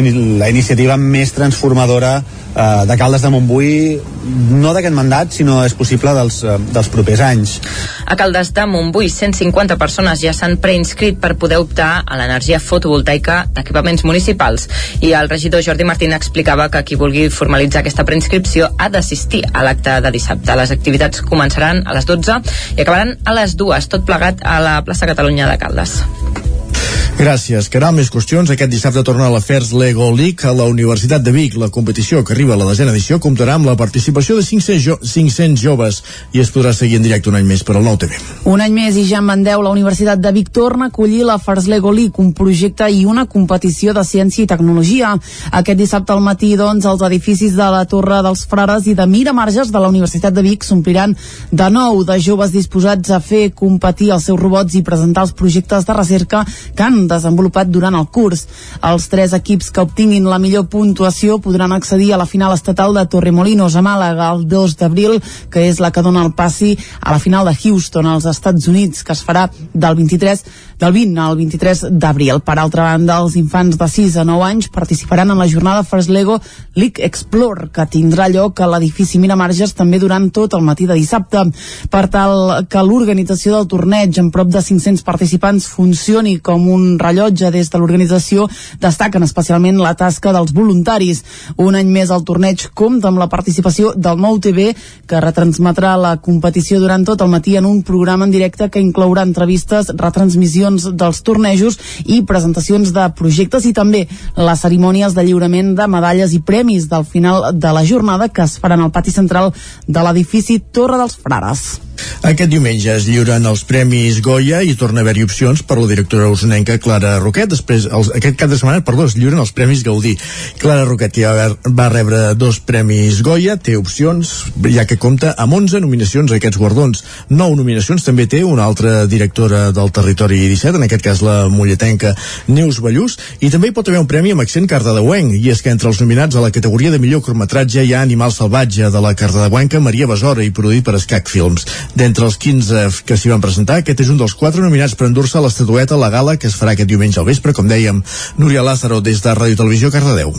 la iniciativa més transformadora eh, de Caldes de Montbui no d'aquest mandat, sinó és possible dels, eh, dels propers anys. A Caldes de Montbui, 150 persones ja s'han preinscrit per poder optar a l'energia fotovoltaica d'equipaments municipals i el regidor Jordi Martín explicava que qui vulgui formalitzar aquesta preinscripció ha d'assistir a l'acte de dissabte. Les activitats començaran a les 12 i acabaran a les 2, tot plegat a la plaça Catalunya de Caldes. Gràcies. Caral, més qüestions. Aquest dissabte torna a l'Afers Lego League a la Universitat de Vic. La competició que arriba a la desena edició comptarà amb la participació de 500, jo 500 joves i es podrà seguir en directe un any més per al nou TV. Un any més i ja en Mandeu, la Universitat de Vic torna a acollir l'Afers Lego League, un projecte i una competició de ciència i tecnologia. Aquest dissabte al matí, doncs, els edificis de la Torre dels Frares i de Miramarges de la Universitat de Vic s'ompliran de nou de joves disposats a fer competir els seus robots i presentar els projectes de recerca que han desenvolupat durant el curs. Els tres equips que obtinguin la millor puntuació podran accedir a la final estatal de Torremolinos a Màlaga el 2 d'abril, que és la que dona el passi a la final de Houston als Estats Units, que es farà del 23 del 20 al 23 d'abril. Per altra banda, els infants de 6 a 9 anys participaran en la jornada First Lego League Explore, que tindrà lloc a l'edifici Miramarges també durant tot el matí de dissabte. Per tal que l'organització del torneig amb prop de 500 participants funcioni com un rellotge des de l'organització, destaquen especialment la tasca dels voluntaris. Un any més el torneig compta amb la participació del Nou TV, que retransmetrà la competició durant tot el matí en un programa en directe que inclourà entrevistes, retransmissions edicions dels tornejos i presentacions de projectes i també les cerimònies de lliurament de medalles i premis del final de la jornada que es faran al pati central de l'edifici Torre dels Frares. Aquest diumenge es lliuren els Premis Goya i torna a haver-hi opcions per la directora usonenca Clara Roquet. Després, els, aquest cap de setmana, perdó, es lliuren els Premis Gaudí. Clara Roquet, que ja va rebre dos Premis Goya, té opcions, ja que compta amb 11 nominacions a aquests guardons. 9 nominacions també té una altra directora del territori 17, en aquest cas la mulletenca Neus Ballús, i també hi pot haver un premi amb accent cardedeuenc, i és que entre els nominats a la categoria de millor curtmetratge hi ha Animal Salvatge, de la cardedeuenca Maria Besora i produït per Escac Films. D'entre els 15 que s'hi van presentar, aquest és un dels quatre nominats per endur-se l'estatueta a la gala que es farà aquest diumenge al vespre, com dèiem, Núria Lázaro des de Ràdio Televisió Cardedeu.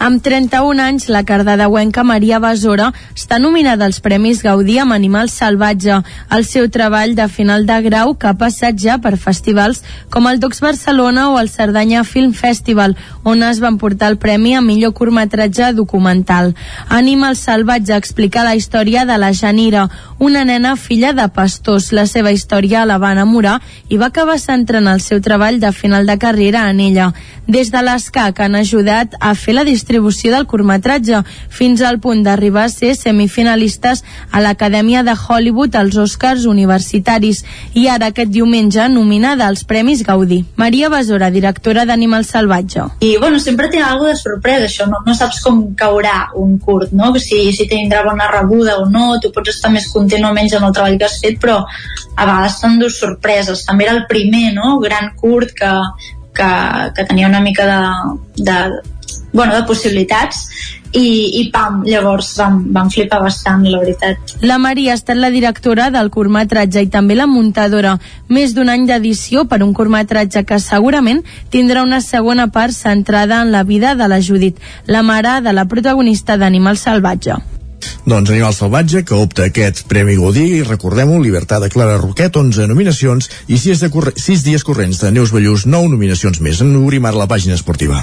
Amb 31 anys, la cardedeuenca Maria Besora està nominada als Premis Gaudí amb Animal Salvatge. El seu treball de final de grau que ha passat ja per festivals com el Docs Barcelona o el Cerdanya Film Festival, on es van portar el premi a millor curtmetratge documental. Animal Salvatge explica la història de la Janira, una nena filla de pastors. La seva història la va enamorar i va acabar centrant el seu treball de final de carrera en ella. Des de l'ESCAC han ajudat a fer la distribució del curtmetratge fins al punt d'arribar a ser semifinalistes a l'Acadèmia de Hollywood als Oscars universitaris i ara aquest diumenge nominada als Premis Gaudí. Maria Besora, directora d'Animal Salvatge. I bueno, sempre té alguna de sorpresa això, no, no saps com caurà un curt, no? Si, si tindrà bona rebuda o no, tu pots estar més content o menys amb el treball que has fet, però a vegades t'endús sorpreses. També era el primer, no?, gran curt que, que, que tenia una mica de, de, bueno, de possibilitats i, i pam, llavors vam, vam flipar bastant, la veritat. La Maria ha estat la directora del curtmetratge i també la muntadora. Més d'un any d'edició per un curtmetratge que segurament tindrà una segona part centrada en la vida de la Judit, la mare de la protagonista d'Animal Salvatge. Doncs Animal Salvatge, que opta aquest Premi Godí, i recordem-ho, Libertat de Clara Roquet, 11 nominacions, i 6, de corre 6 dies corrents de Neus Ballús, 9 nominacions més. En obrim ara la pàgina esportiva.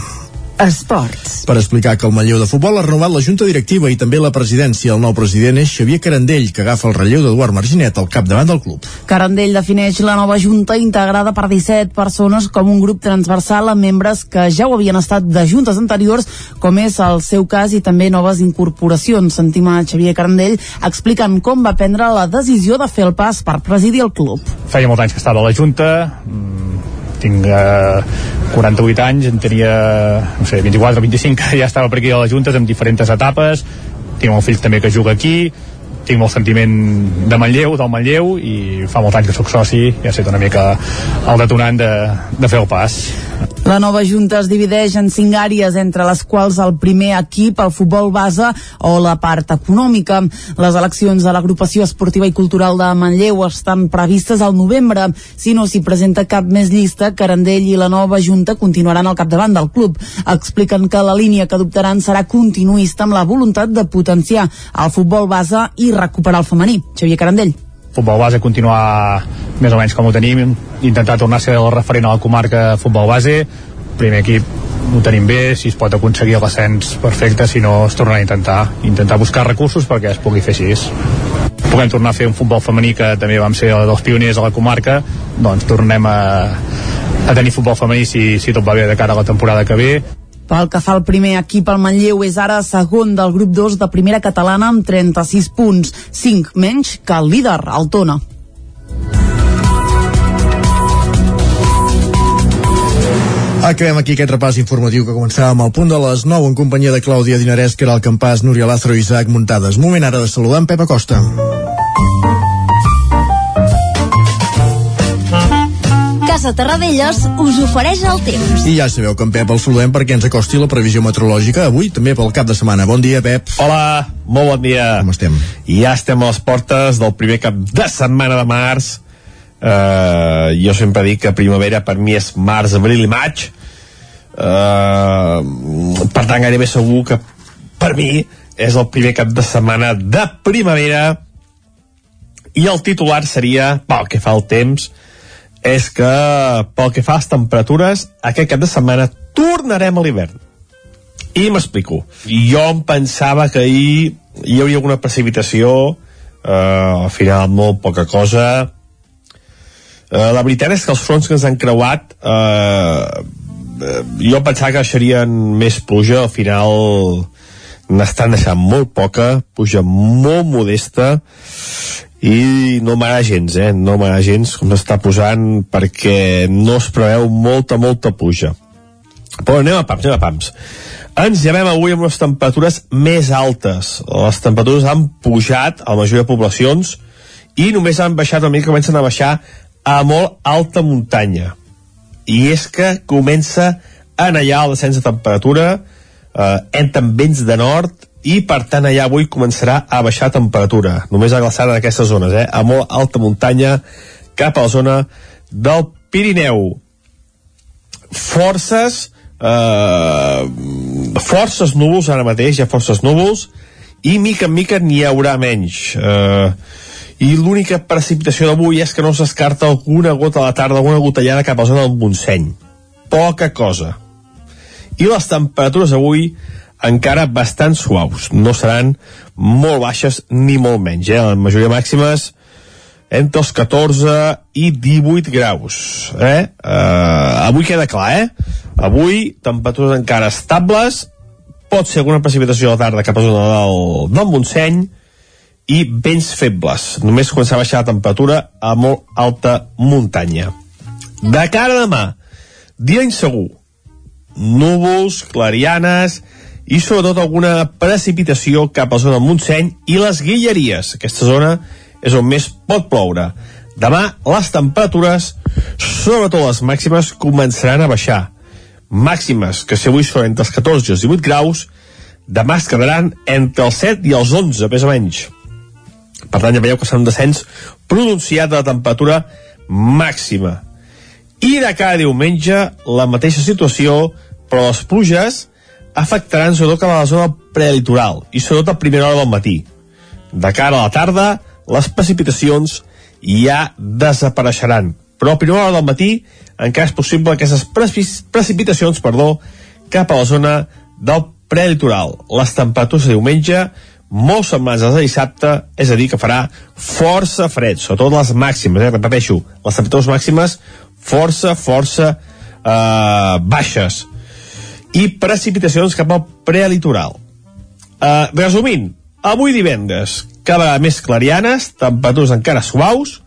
Esports. Per explicar que el Manlleu de Futbol ha renovat la Junta Directiva i també la presidència. El nou president és Xavier Carandell, que agafa el relleu d'Eduard Marginet al capdavant del club. Carandell defineix la nova Junta integrada per 17 persones com un grup transversal amb membres que ja ho havien estat de juntes anteriors, com és el seu cas, i també noves incorporacions. Sentim a Xavier Carandell explicant com va prendre la decisió de fer el pas per presidir el club. Feia molts anys que estava a la Junta, mm, tinc eh, 48 anys, en tenia no sé, 24 o 25 que ja estava per aquí a les Juntes en diferents etapes. Tinc un fill també que juga aquí tinc molt sentiment de Manlleu, del Manlleu i fa molts anys que sóc soci i ha estat una mica el detonant de, de fer el pas. La nova Junta es divideix en cinc àrees, entre les quals el primer equip, el futbol base o la part econòmica. Les eleccions de l'agrupació esportiva i cultural de Manlleu estan previstes al novembre. Si no s'hi presenta cap més llista, Carandell i la nova Junta continuaran al capdavant del club. Expliquen que la línia que adoptaran serà continuista amb la voluntat de potenciar el futbol base i recuperar el femení. Xavier Carandell. Futbol base continuar més o menys com ho tenim. Intentar tornar a ser el referent a la comarca futbol base. Primer equip ho tenim bé, si es pot aconseguir l'ascens perfecte, si no es tornarà a intentar. Intentar buscar recursos perquè es pugui fer així. Puguem tornar a fer un futbol femení que també vam ser dels pioners a la comarca. Doncs tornem a, a tenir futbol femení si, si tot va bé de cara a la temporada que ve pel que fa al primer equip, el Manlleu és ara segon del grup 2 de primera catalana amb 36 punts, 5 menys que el líder, el Tona. Acabem aquí aquest repàs informatiu que començàvem al punt de les 9 en companyia de Clàudia Dinarès, que era el campàs, Núria Lázaro i Isaac Muntades. Moment ara de saludar en Pep Acosta. Casa Terradellos us ofereix el temps. I ja sabeu que en Pep el saludem perquè ens acosti la previsió meteorològica avui, també pel cap de setmana. Bon dia, Pep. Hola, molt bon dia. Com estem? Ja estem a les portes del primer cap de setmana de març. Uh, jo sempre dic que primavera per mi és març, abril i maig. Uh, per tant, gairebé segur que per mi és el primer cap de setmana de primavera i el titular seria, pel que fa al temps, és que pel que fa a les temperatures aquest cap de setmana tornarem a l'hivern. I m'explico. Jo em pensava que ahir hi hauria alguna precipitació eh, al final molt poca cosa. Eh, la veritat és que els fronts que ens han creuat eh, eh jo pensava que deixarien més pluja al final n'estan deixant molt poca pluja molt modesta i no m'agrada gens, eh? no m'agrada gens com s'està posant perquè no es preveu molta, molta puja. Però anem a pams, anem a pams. Ens llevem avui amb unes temperatures més altes. Les temperatures han pujat a la majoria de poblacions i només han baixat una mica, comencen a baixar a molt alta muntanya. I és que comença a anar el descens de temperatura eh, entren vents de nord i per tant allà avui començarà a baixar temperatura, només a glaçar en aquestes zones, eh? a molt alta muntanya cap a la zona del Pirineu. Forces eh, forces núvols ara mateix, hi ha forces núvols i mica en mica n'hi haurà menys eh, i l'única precipitació d'avui és que no s'escarta alguna gota a la tarda, alguna gotellada cap a la zona del Montseny poca cosa i les temperatures avui encara bastant suaus no seran molt baixes ni molt menys eh? la majoria màximes entre els 14 i 18 graus eh? Uh, avui queda clar eh? avui temperatures encara estables pot ser alguna precipitació a la tarda cap a zona del, del Montseny i vents febles només començar a baixar la temperatura a molt alta muntanya de cara a demà dia insegur núvols, clarianes i sobretot alguna precipitació cap a la zona del Montseny i les Guilleries. Aquesta zona és on més pot ploure. Demà les temperatures, sobretot les màximes, començaran a baixar. Màximes que si avui són entre els 14 i els 18 graus, demà es quedaran entre els 7 i els 11, més o menys. Per tant, ja veieu que serà un descens pronunciat de la temperatura màxima. I de cada diumenge, la mateixa situació, però les pluges afectaran sobretot cap a la zona prelitoral i sobretot a primera hora del matí. De cara a la tarda, les precipitacions ja desapareixeran, però a primera hora del matí encara és possible aquestes precipitacions perdó, cap a la zona del prelitoral. Les temperatures de diumenge molt semblants a dissabte, és a dir, que farà força fred, sobretot les màximes, eh? repeteixo, les temperatures màximes força, força eh, baixes i precipitacions cap al prelitoral. Uh, resumint, avui divendres, cada vegada més clarianes, temperatures encara suaus,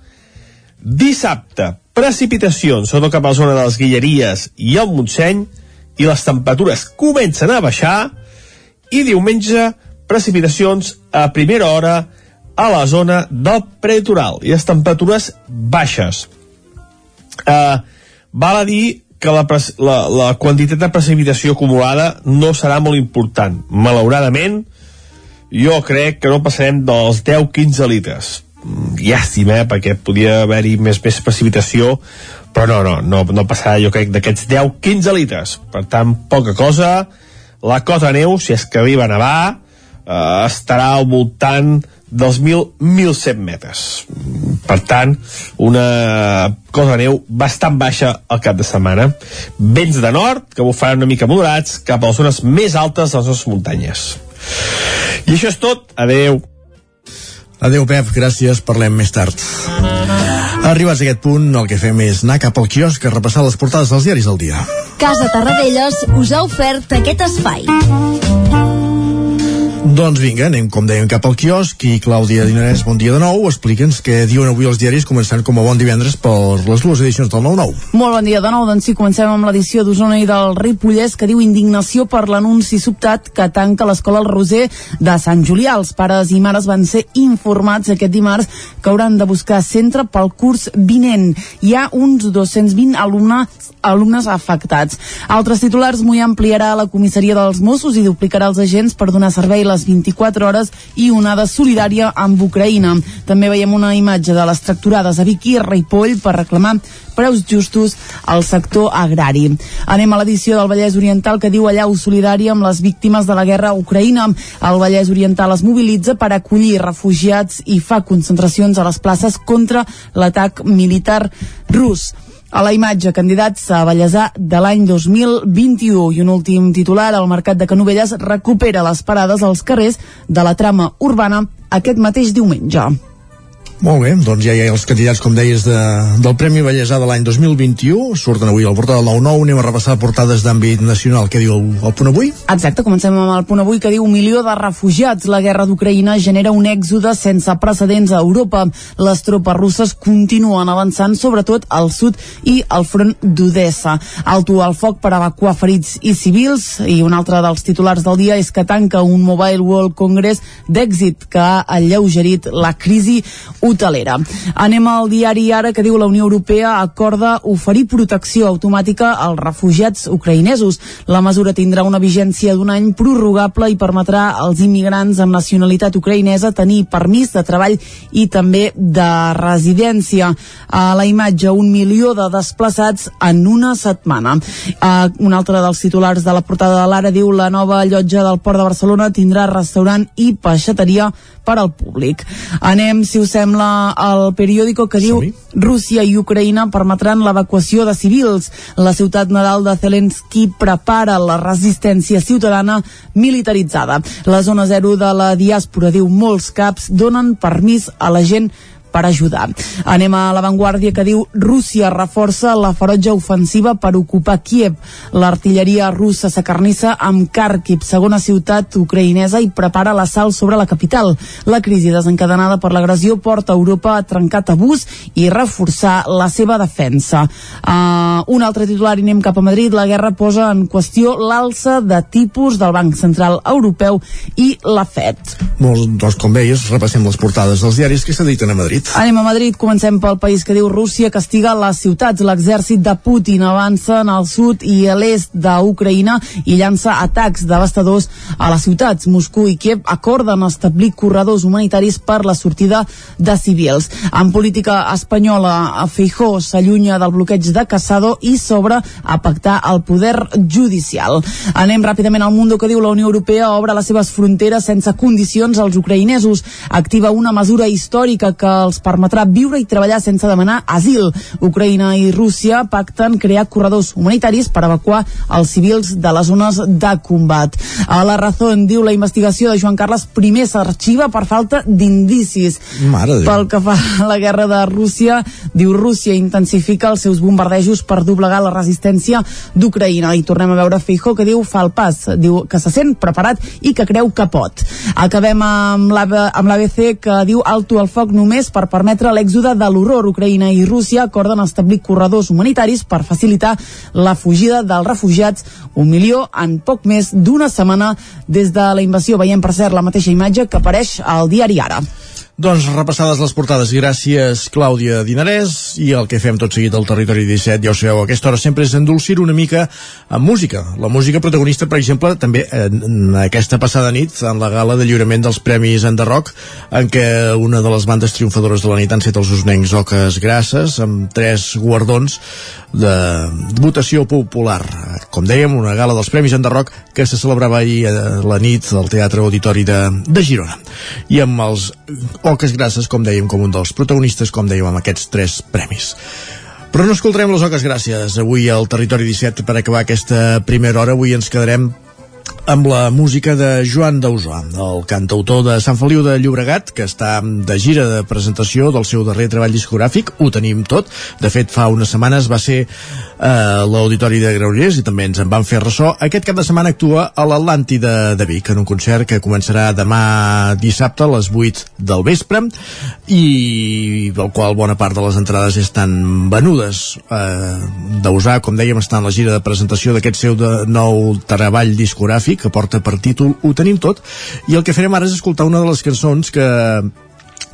dissabte, precipitacions, sobretot cap a la zona de les Guilleries i el Montseny, i les temperatures comencen a baixar, i diumenge, precipitacions a primera hora a la zona del prelitoral, i les temperatures baixes. Uh, val a dir que la, la, la quantitat de precipitació acumulada no serà molt important. Malauradament, jo crec que no passarem dels 10-15 litres. Mm, llàstima, eh, perquè podia haver-hi més, més precipitació, però no, no, no, no passarà, jo crec, d'aquests 10-15 litres. Per tant, poca cosa. La cota neu, si és que arriba a nevar, eh, estarà al voltant dels 1.100 metres. Per tant, una cosa de neu bastant baixa al cap de setmana. Vents de nord, que bufaran una mica moderats, cap a les zones més altes de les nostres muntanyes. I això és tot. Adeu. Adeu, Pep. Gràcies. Parlem més tard. Arribats a aquest punt, el que fem és anar cap al quiosc a repassar les portades dels diaris del dia. Casa Tarradellas us ha ofert aquest espai. Doncs vinga, anem, com dèiem, cap al quiosc i Clàudia Dinarès, bon dia de nou. Explica'ns què diuen avui els diaris, començant com a bon divendres per les dues edicions del 9-9. Molt bon dia de nou, doncs sí, comencem amb l'edició d'Osona i del Ripollès, que diu indignació per l'anunci sobtat que tanca l'escola El Roser de Sant Julià. Els pares i mares van ser informats aquest dimarts que hauran de buscar centre pel curs vinent. Hi ha uns 220 alumnes, alumnes afectats. Altres titulars, Mollà ampliarà la comissaria dels Mossos i duplicarà els agents per donar servei les 24 hores i onada solidària amb Ucraïna. També veiem una imatge de les tracturades a Vic i Ripoll per reclamar preus justos al sector agrari. Anem a l'edició del Vallès Oriental que diu allau solidària amb les víctimes de la guerra a Ucraïna. El Vallès Oriental es mobilitza per acollir refugiats i fa concentracions a les places contra l'atac militar rus. A la imatge, candidats a Vallèsà de l'any 2021. I un últim titular, el Mercat de Canovelles recupera les parades als carrers de la trama urbana aquest mateix diumenge. Molt bé, doncs ja hi ha els candidats, com deies, de, del Premi Vallèsà de l'any 2021. Surten avui al portal del 9-9. Anem a repassar portades d'àmbit nacional. Què diu el, el punt avui? Exacte, comencem amb el punt avui que diu milió de refugiats. La guerra d'Ucraïna genera un èxode sense precedents a Europa. Les tropes russes continuen avançant, sobretot al sud i al front d'Odessa. Alto al foc per evacuar ferits i civils. I un altre dels titulars del dia és que tanca un Mobile World Congress d'èxit que ha alleugerit la crisi hotelera. Anem al diari Ara que diu la Unió Europea acorda oferir protecció automàtica als refugiats ucraïnesos. La mesura tindrà una vigència d'un any prorrogable i permetrà als immigrants amb nacionalitat ucraïnesa tenir permís de treball i també de residència. A la imatge, un milió de desplaçats en una setmana. Un altre dels titulars de la portada de l'Ara diu la nova llotja del Port de Barcelona tindrà restaurant i peixateria per al públic. Anem, si us sembla, al periòdico que diu Rússia i Ucraïna permetran l'evacuació de civils. La ciutat nadal de Zelensky prepara la resistència ciutadana militaritzada. La zona zero de la diàspora diu molts caps donen permís a la gent per ajudar. Anem a l'avantguàrdia que diu Rússia reforça la ferotge ofensiva per ocupar Kiev. L'artilleria russa s'acarnissa amb Kharkiv, segona ciutat ucraïnesa, i prepara l'assalt sobre la capital. La crisi desencadenada per l'agressió porta Europa a trencar tabús i reforçar la seva defensa. Uh, un altre titular i anem cap a Madrid. La guerra posa en qüestió l'alça de tipus del Banc Central Europeu i la FED. Molt, doncs, com veies, repassem les portades dels diaris que s'editen a Madrid. Anem a Madrid, comencem pel país que diu Rússia castiga les ciutats. L'exèrcit de Putin avança en el sud i a l'est d'Ucraïna i llança atacs devastadors a les ciutats. Moscou i Kiev acorden establir corredors humanitaris per la sortida de civils. En política espanyola, Feijó s'allunya del bloqueig de Casado i s'obre a pactar el poder judicial. Anem ràpidament al Mundo que diu la Unió Europea obre les seves fronteres sense condicions als ucraïnesos. Activa una mesura històrica que els permetrà viure i treballar sense demanar asil. Ucraïna i Rússia pacten crear corredors humanitaris per evacuar els civils de les zones de combat. A la Razón diu la investigació de Joan Carles I s'arxiva per falta d'indicis. Pel que fa a la guerra de Rússia, diu Rússia intensifica els seus bombardejos per doblegar la resistència d'Ucraïna. I tornem a veure Feijó que diu fa el pas, diu que se sent preparat i que creu que pot. Acabem amb l'ABC que diu alto el foc només per permetre l'èxode de l'horror. Ucraïna i Rússia acorden establir corredors humanitaris per facilitar la fugida dels refugiats, un milió en poc més d'una setmana des de la invasió. Veiem, per cert, la mateixa imatge que apareix al diari Ara. Doncs repassades les portades, gràcies Clàudia Dinarès i el que fem tot seguit al Territori 17, ja ho sabeu, aquesta hora sempre és endolcir una mica amb música. La música protagonista, per exemple, també en aquesta passada nit, en la gala de lliurament dels Premis Enderroc, en què una de les bandes triomfadores de la nit han set els usnencs Oques Grasses, amb tres guardons de votació popular. Com dèiem, una gala dels Premis Enderroc que se celebrava ahir a la nit al Teatre Auditori de, de Girona. I amb els Oques Grasses, com dèiem, com un dels protagonistes, com dèiem, amb aquests tres premis. Però no escoltarem les Oques Gràcies avui al Territori 17 per acabar aquesta primera hora. Avui ens quedarem amb la música de Joan Dausà, el cantautor de Sant Feliu de Llobregat, que està de gira de presentació del seu darrer treball discogràfic, ho tenim tot. De fet, fa unes setmanes va ser a l'Auditori de Granollers i també ens en van fer ressò. Aquest cap de setmana actua a l'Atlàntida de Vic, en un concert que començarà demà dissabte a les 8 del vespre i del qual bona part de les entrades estan venudes. Eh, Dausà, com dèiem, està en la gira de presentació d'aquest seu de nou treball discogràfic que porta per títol. Ho tenim tot. I el que farem ara és escoltar una de les cançons que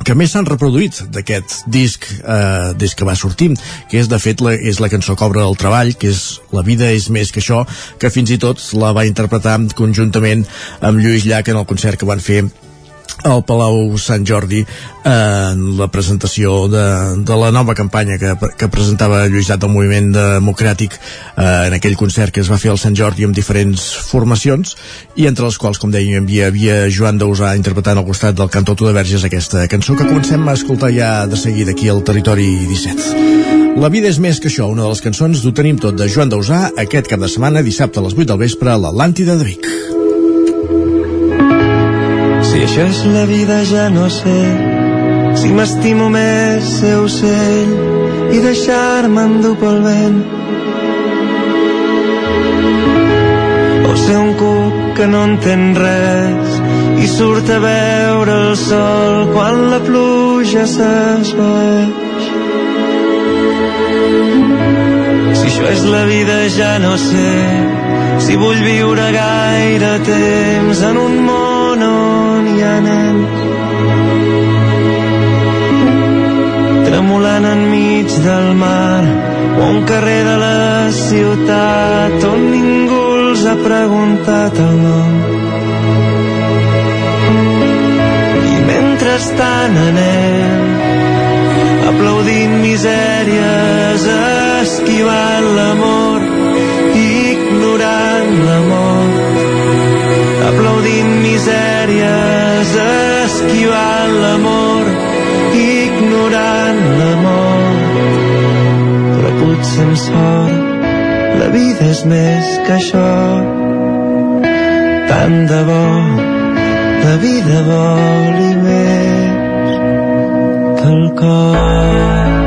que més s'han reproduït d'aquest disc eh, des que va sortir, que és de fet la, és la cançó que obre el treball, que és La vida és més que això, que fins i tot la va interpretar conjuntament amb Lluís Llach en el concert que van fer al Palau Sant Jordi en la presentació de, de la nova campanya que, que presentava Lluís Llach del Moviment Democràtic eh, en aquell concert que es va fer al Sant Jordi amb diferents formacions i entre les quals, com dèiem, hi havia Joan Dausà interpretant al costat del cantautor de Verges aquesta cançó que comencem a escoltar ja de seguida aquí al Territori 17. La vida és més que això, una de les cançons d'Ho tenim tot de Joan Dausà aquest cap de setmana, dissabte a les 8 del vespre a l'Atlàntida de Vic. Això és la vida ja no sé. Si m'estimo més ser ocell I deixar-me endur pel vent. O ser un cuc que no entén res I surt a veure el sol Quan la pluja s'esvaeix. Si això és la vida ja no sé. Si vull viure gaire temps en un món on m'allanen tremolant enmig del mar o un carrer de la ciutat on ningú els ha preguntat el nom. I mentrestant anem aplaudint misèries esquivant l'amor ignorant l'amor aplaudint misèries esquivant l'amor, ignorant l'amor. Però potser amb sort la vida és més que això. Tant de bo la vida voli més que el cor.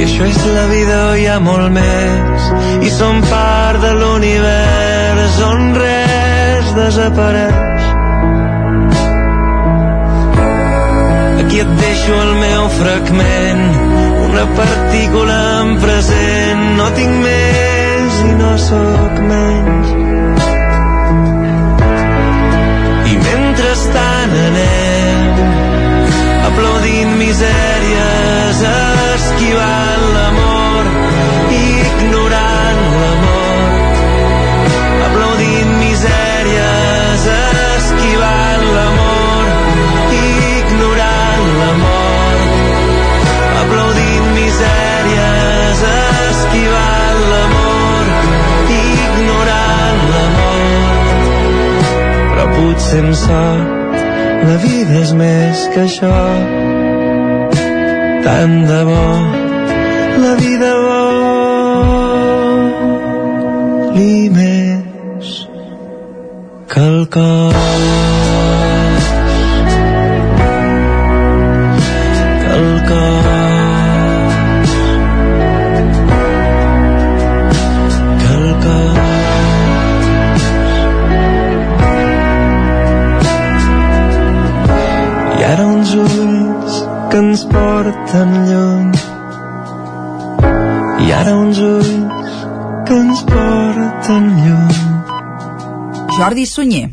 Això és la vida o hi ha molt més. I som part de l'univers on res desapareix. Aquí et deixo el meu fragment una partícula en present. No tinc més i no sóc menys aplaudint misèries esquivant l'amor ignorant l'amor. Aplaudint misèries esquivant l'amor ignorant l'amor. Aplaudint misèries esquivant l'amor ignorant l'amor. Però potser amb sort la vida és més que això. Tant de bo la vida voli més que el cos porten lluny i ara uns ulls que ens porten lluny Jordi Sunyer.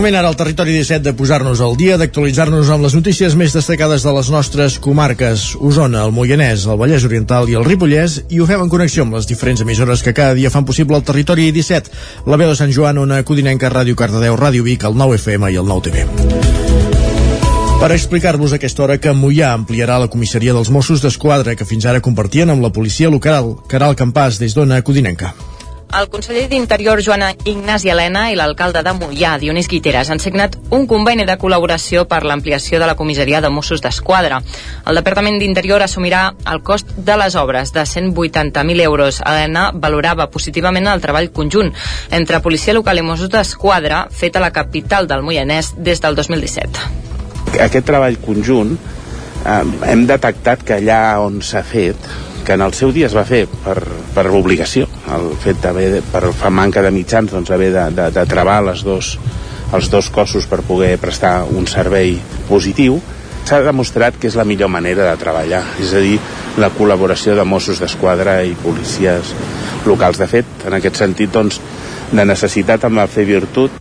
Moment ara al territori 17 de posar-nos al dia, d'actualitzar-nos amb les notícies més destacades de les nostres comarques, Osona, el Moianès, el Vallès Oriental i el Ripollès, i ho fem en connexió amb les diferents emissores que cada dia fan possible el territori 17, la veu de Sant Joan, Ona Codinenca, Ràdio Cardedeu, Ràdio Vic, el 9 FM i el 9 TV. Per explicar-vos aquesta hora que Mollà ampliarà la comissaria dels Mossos d'Esquadra que fins ara compartien amb la policia local, Caral Campàs, des d'Ona Codinenca. El conseller d'Interior, Joana Ignasi Helena, i l'alcalde de Mollà, Dionís Guiteres, han signat un conveni de col·laboració per l'ampliació de la comissaria de Mossos d'Esquadra. El Departament d'Interior assumirà el cost de les obres de 180.000 euros. Helena valorava positivament el treball conjunt entre Policia Local i Mossos d'Esquadra fet a la capital del Moianès des del 2017. Aquest treball conjunt eh, hem detectat que allà on s'ha fet que en el seu dia es va fer per, per obligació, el fet d'haver, per fa manca de mitjans, doncs haver de, de, de trebar les dos, els dos cossos per poder prestar un servei positiu, s'ha demostrat que és la millor manera de treballar, és a dir, la col·laboració de Mossos d'Esquadra i policies locals. De fet, en aquest sentit, doncs, de necessitat amb el fer virtut,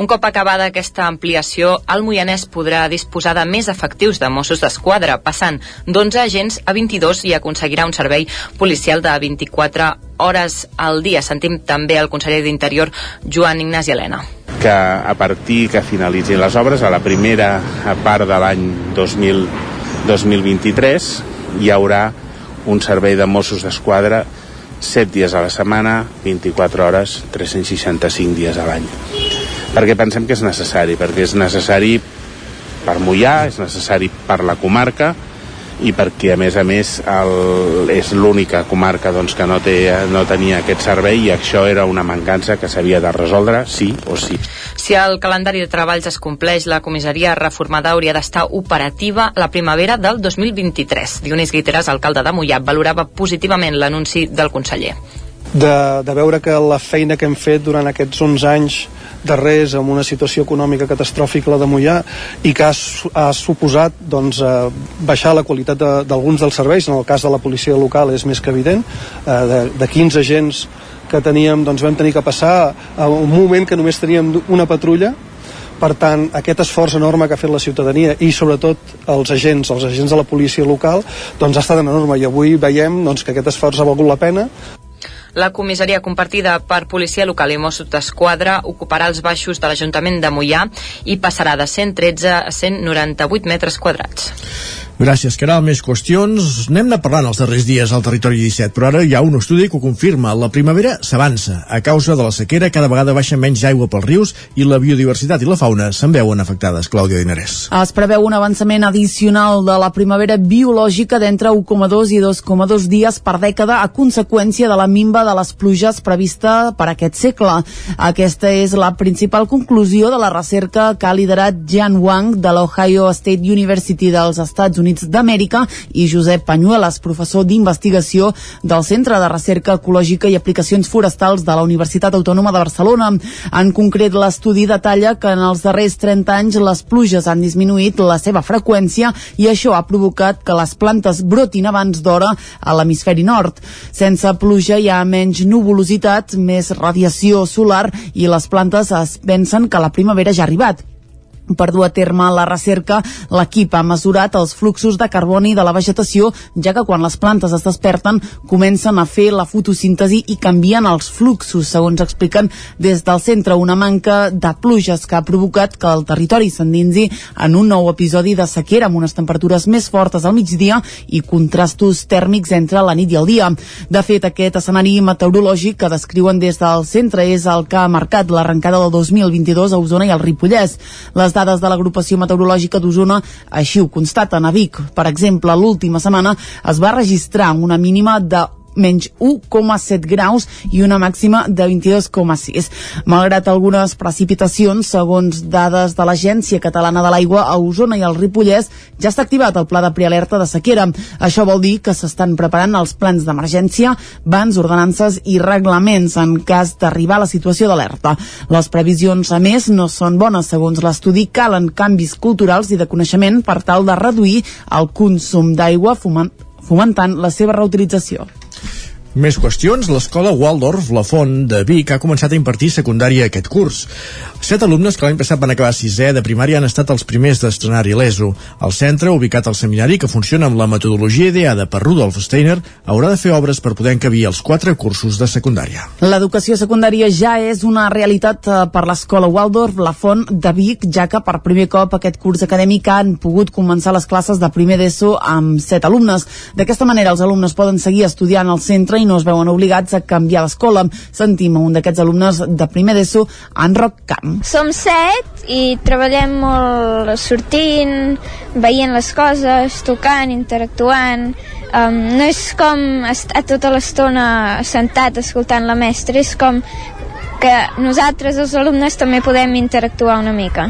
un cop acabada aquesta ampliació, el Moianès podrà disposar de més efectius de Mossos d'Esquadra, passant d'11 agents a 22 i aconseguirà un servei policial de 24 hores al dia. Sentim també el conseller d'Interior, Joan Ignasi Helena que a partir que finalitzin les obres, a la primera part de l'any 2000, 2023, hi haurà un servei de Mossos d'Esquadra 7 dies a la setmana, 24 hores, 365 dies a l'any. Perquè pensem que és necessari, perquè és necessari per Mollà, és necessari per la comarca i perquè a més a més el, és l'única comarca doncs, que no, té, no tenia aquest servei i això era una mancança que s'havia de resoldre sí o sí. Si el calendari de treballs es compleix, la comissaria reformada hauria d'estar operativa la primavera del 2023. Dionís Guiteres, alcalde de Mollà, valorava positivament l'anunci del conseller. De, de veure que la feina que hem fet durant aquests 11 anys darrers amb una situació econòmica catastròfica la de Mollà i que ha, ha suposat doncs, eh, baixar la qualitat d'alguns de, dels serveis en el cas de la policia local és més que evident eh, de, de 15 agents que teníem doncs vam tenir que passar a un moment que només teníem una patrulla. Per tant, aquest esforç enorme que ha fet la ciutadania i sobretot els agents, els agents de la policia local, doncs ha estat enorme. I avui veiem doncs, que aquest esforç ha valgut la pena la comissaria compartida per Policia Local i Mossos d'Esquadra ocuparà els baixos de l'Ajuntament de Mollà i passarà de 113 a 198 metres quadrats. Gràcies, Caral. Més qüestions. Anem-ne parlant els darrers dies al territori 17, però ara hi ha un estudi que ho confirma. La primavera s'avança. A causa de la sequera, cada vegada baixa menys aigua pels rius i la biodiversitat i la fauna se'n veuen afectades. Clàudia Dinarès. Es preveu un avançament addicional de la primavera biològica d'entre 1,2 i 2,2 dies per dècada a conseqüència de la mimba de les pluges prevista per aquest segle. Aquesta és la principal conclusió de la recerca que ha liderat Jan Wang de l'Ohio State University dels Estats Units Units d'Amèrica i Josep Panyuelas, professor d'investigació del Centre de Recerca Ecològica i Aplicacions Forestals de la Universitat Autònoma de Barcelona. En concret, l'estudi detalla que en els darrers 30 anys les pluges han disminuït la seva freqüència i això ha provocat que les plantes brotin abans d'hora a l'hemisferi nord. Sense pluja hi ha menys nuvolositat, més radiació solar i les plantes es pensen que la primavera ja ha arribat. Per dur a terme la recerca, l'equip ha mesurat els fluxos de carboni de la vegetació, ja que quan les plantes es desperten comencen a fer la fotosíntesi i canvien els fluxos, segons expliquen des del centre una manca de pluges que ha provocat que el territori s'endinsi en un nou episodi de sequera amb unes temperatures més fortes al migdia i contrastos tèrmics entre la nit i el dia. De fet, aquest escenari meteorològic que descriuen des del centre és el que ha marcat l'arrencada del 2022 a Osona i al Ripollès. Les dades de l'agrupació meteorològica d'Osona així ho constaten. A Vic, per exemple, l'última setmana es va registrar una mínima de menys 1,7 graus i una màxima de 22,6. Malgrat algunes precipitacions, segons dades de l'Agència Catalana de l'Aigua, a Osona i al Ripollès ja està activat el pla de prealerta de sequera. Això vol dir que s'estan preparant els plans d'emergència, bans, ordenances i reglaments en cas d'arribar a la situació d'alerta. Les previsions, a més, no són bones. Segons l'estudi, calen canvis culturals i de coneixement per tal de reduir el consum d'aigua fomentant la seva reutilització. Més qüestions. L'escola Waldorf, la Font de Vic, ha començat a impartir secundària aquest curs. Set alumnes que l'any passat van acabar sisè de primària han estat els primers d'estrenar-hi l'ESO. El centre, ubicat al seminari, que funciona amb la metodologia ideada per Rudolf Steiner, haurà de fer obres per poder encabir els quatre cursos de secundària. L'educació secundària ja és una realitat eh, per l'escola Waldorf, la Font de Vic, ja que per primer cop aquest curs acadèmic han pogut començar les classes de primer d'ESO amb set alumnes. D'aquesta manera, els alumnes poden seguir estudiant al centre i no es veuen obligats a canviar d'escola. Sentim un d'aquests alumnes de primer d'ESO, en Roc Camp. Som set i treballem molt sortint, veient les coses, tocant, interactuant. Um, no és com estar tota l'estona sentat escoltant la mestra, és com que nosaltres, els alumnes, també podem interactuar una mica.